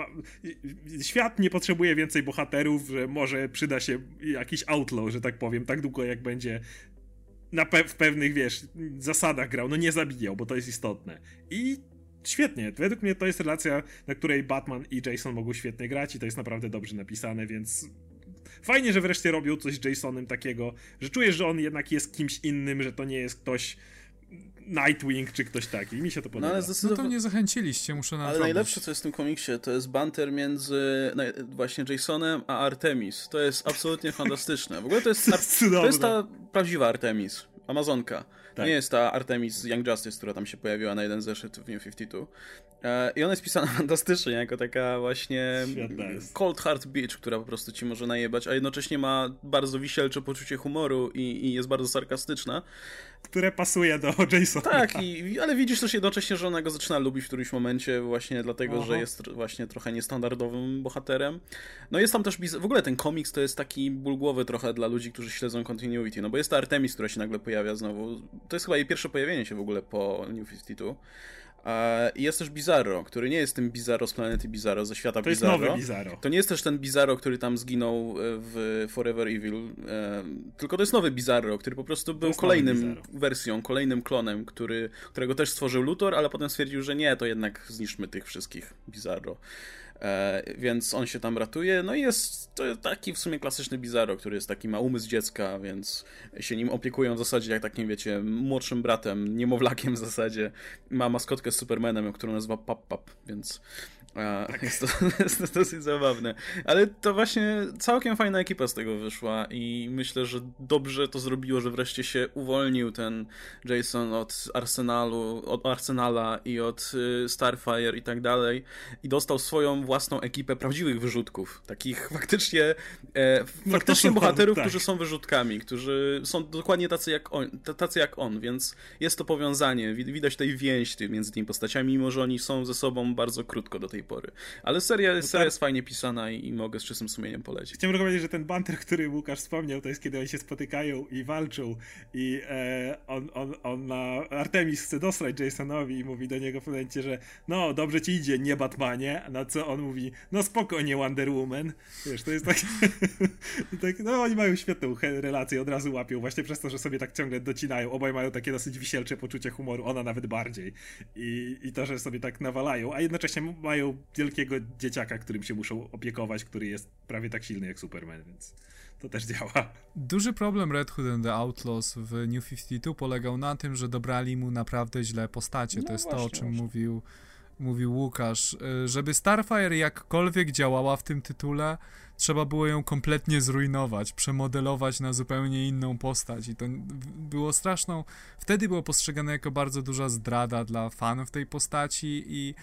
świat nie potrzebuje więcej bohaterów, że może przyda się jakiś outlaw, że tak powiem, tak długo jak będzie na pe w pewnych, wiesz, zasadach grał, no nie zabijał, bo to jest istotne. I świetnie, według mnie to jest relacja, na której Batman i Jason mogą świetnie grać i to jest naprawdę dobrze napisane, więc fajnie, że wreszcie robią coś z Jasonem takiego, że czujesz, że on jednak jest kimś innym, że to nie jest ktoś Nightwing czy ktoś taki. Mi się to podoba. No, ale zdecydowa... no to nie zachęciliście, muszę nadrobić. Ale najlepsze, co jest w tym komiksie, to jest banter między właśnie Jasonem a Artemis. To jest absolutnie fantastyczne. W ogóle to jest, (laughs) to jest ta prawdziwa Artemis, Amazonka. Tak. Nie jest ta Artemis Young Justice, która tam się pojawiła na jeden zeszyt w New 52. E, I ona jest pisana (laughs) fantastycznie, jako taka właśnie cold heart bitch, która po prostu ci może najebać, a jednocześnie ma bardzo wisielcze poczucie humoru i, i jest bardzo sarkastyczna. Które pasuje do Jasona. Tak, i, ale widzisz też jednocześnie, że ona go zaczyna lubić w którymś momencie właśnie dlatego, Aha. że jest właśnie trochę niestandardowym bohaterem. No jest tam też, w ogóle ten komiks to jest taki ból głowy trochę dla ludzi, którzy śledzą continuity, no bo jest ta Artemis, która się nagle pojawia znowu. To jest chyba jej pierwsze pojawienie się w ogóle po New 52. I jest też Bizarro, który nie jest tym Bizarro z planety Bizarro, ze świata to Bizarro. To jest nowy Bizarro. To nie jest też ten Bizarro, który tam zginął e, w Forever Evil, e, tylko to jest nowy Bizarro, który po prostu był kolejnym wersją, kolejnym klonem, który, którego też stworzył Luthor, ale potem stwierdził, że nie, to jednak zniszczmy tych wszystkich Bizarro. E, więc on się tam ratuje. No i jest to taki w sumie klasyczny Bizarro, który jest taki ma umysł dziecka, więc się nim opiekują w zasadzie jak takim, wiecie, młodszym bratem, niemowlakiem w zasadzie. Ma maskotkę z Supermanem, którą nazywa Pap Pap, więc tak. Jest, to, (laughs) jest to dosyć zabawne. Ale to właśnie całkiem fajna ekipa z tego wyszła i myślę, że dobrze to zrobiło, że wreszcie się uwolnił ten Jason od Arsenalu, od Arsenala i od y, Starfire i tak dalej i dostał swoją własną ekipę prawdziwych wyrzutków. Takich (laughs) faktycznie e, no faktycznie bohaterów, tak. którzy są wyrzutkami, którzy są dokładnie tacy jak on, tacy jak on, więc jest to powiązanie. Widać tutaj więź między tymi postaciami, mimo że oni są ze sobą bardzo krótko do tej tej pory. Ale seria, no seria tak. jest fajnie pisana i, i, mogę z czystym sumieniem polecić. Chciałem powiedzieć, że ten banter, który Łukasz wspomniał, to jest kiedy oni się spotykają i walczą i e, on, on, on na Artemis chce dostać Jasonowi i mówi do niego w momencie, że no, dobrze ci idzie, nie Batmanie, na co on mówi, no spokojnie Wonder Woman. Wiesz, to jest tak, (laughs) tak no oni mają świetną relację, od razu łapią, właśnie przez to, że sobie tak ciągle docinają. Obaj mają takie dosyć wisielcze poczucie humoru, ona nawet bardziej. I, i to, że sobie tak nawalają, a jednocześnie mają wielkiego dzieciaka, którym się muszą opiekować, który jest prawie tak silny jak Superman, więc to też działa. Duży problem Red Hood and the Outlaws w New 52 polegał na tym, że dobrali mu naprawdę źle postacie. No to jest właśnie, to, o czym właśnie. mówił mówił Łukasz, y, żeby Starfire jakkolwiek działała w tym tytule, trzeba było ją kompletnie zrujnować, przemodelować na zupełnie inną postać i to było straszną, wtedy było postrzegane jako bardzo duża zdrada dla fanów tej postaci i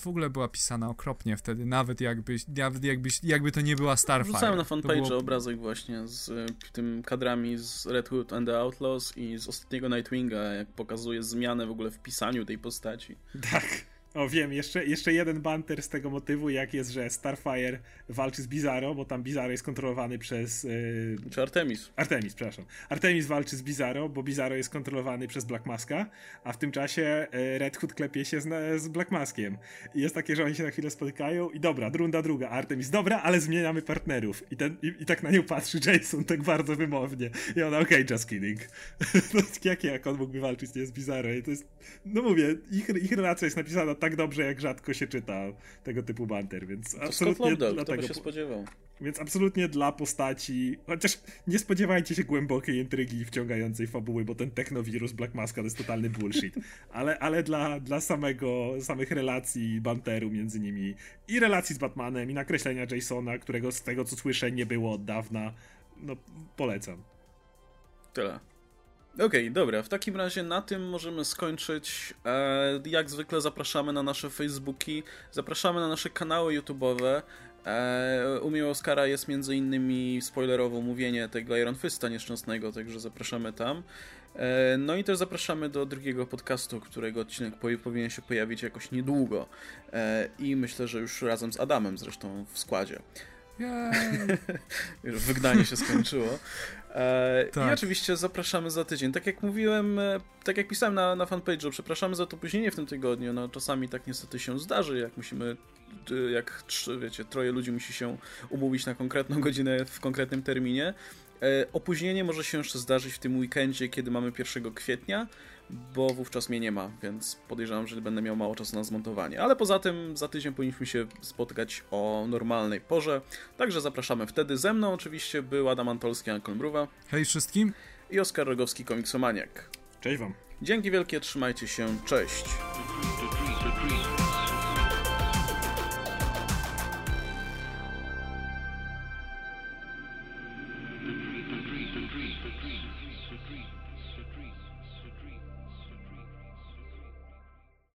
w ogóle była pisana okropnie wtedy, nawet jakby, nawet jakby, jakby to nie była Starfire. Wrzucałem na fanpage było... obrazek właśnie z y, tym kadrami z Red Hood and the Outlaws i z ostatniego Nightwinga, jak pokazuje zmianę w ogóle w pisaniu tej postaci. Tak. O, wiem, jeszcze, jeszcze jeden banter z tego motywu, jak jest, że Starfire walczy z Bizarro, bo tam Bizarro jest kontrolowany przez... Yy... Czy Artemis. Artemis, przepraszam. Artemis walczy z Bizarro, bo Bizarro jest kontrolowany przez Black Maska, a w tym czasie yy, Red Hood klepie się z, z Black Maskiem. I jest takie, że oni się na chwilę spotykają i dobra, runda druga, Artemis, dobra, ale zmieniamy partnerów. I, ten, i, i tak na nią patrzy Jason tak bardzo wymownie. I ona, okej, okay, just kidding. (laughs) no, jak, jak on mógłby walczyć nie z Bizarro? I to jest, no mówię, ich, ich relacja jest napisana tak dobrze, jak rzadko się czyta tego typu banter, więc to absolutnie Lobdell, dlatego... się spodziewał. Więc absolutnie dla postaci, chociaż nie spodziewajcie się głębokiej intrygi i wciągającej fabuły, bo ten technowirus Black Maska to jest totalny bullshit, (laughs) ale, ale dla, dla samego, samych relacji banteru między nimi i relacji z Batmanem i nakreślenia Jasona, którego z tego co słyszę nie było od dawna, no polecam. Tyle. Okej, okay, dobra, w takim razie na tym możemy skończyć. E, jak zwykle zapraszamy na nasze Facebooki, zapraszamy na nasze kanały YouTube'owe. E, u mnie Oscara jest między innymi spoilerowo mówienie tego Iron Fista nieszczęsnego, także zapraszamy tam. E, no i też zapraszamy do drugiego podcastu, którego odcinek powinien się pojawić jakoś niedługo. I myślę, że już razem z Adamem zresztą w składzie. (laughs) Wygnanie się skończyło. E, tak. I oczywiście zapraszamy za tydzień. Tak jak mówiłem, e, tak jak pisałem na, na fanpage'u, przepraszamy za to opóźnienie w tym tygodniu. No czasami tak niestety się zdarzy, jak musimy, jak wiecie, troje ludzi musi się umówić na konkretną (laughs) godzinę w konkretnym terminie. E, opóźnienie może się jeszcze zdarzyć w tym weekendzie, kiedy mamy 1 kwietnia, bo wówczas mnie nie ma, więc podejrzewam, że będę miał mało czasu na zmontowanie. Ale poza tym za tydzień powinniśmy się spotkać o normalnej porze, także zapraszamy wtedy. Ze mną oczywiście był Adam Antolski, Ankon Mruwa. Hej wszystkim. I Oskar Rogowski, komiksomaniak. Cześć wam. Dzięki wielkie, trzymajcie się, cześć.